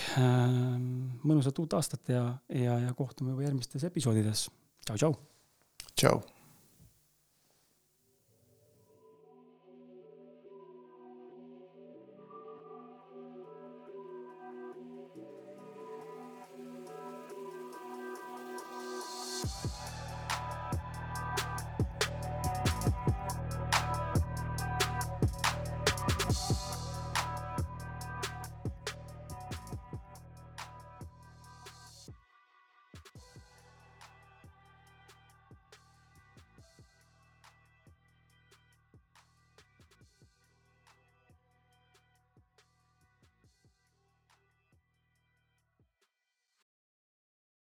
mõnusat uut aastat ja, ja, ja kohtume juba järgmistes episoodides. tšau, tšau. tšau.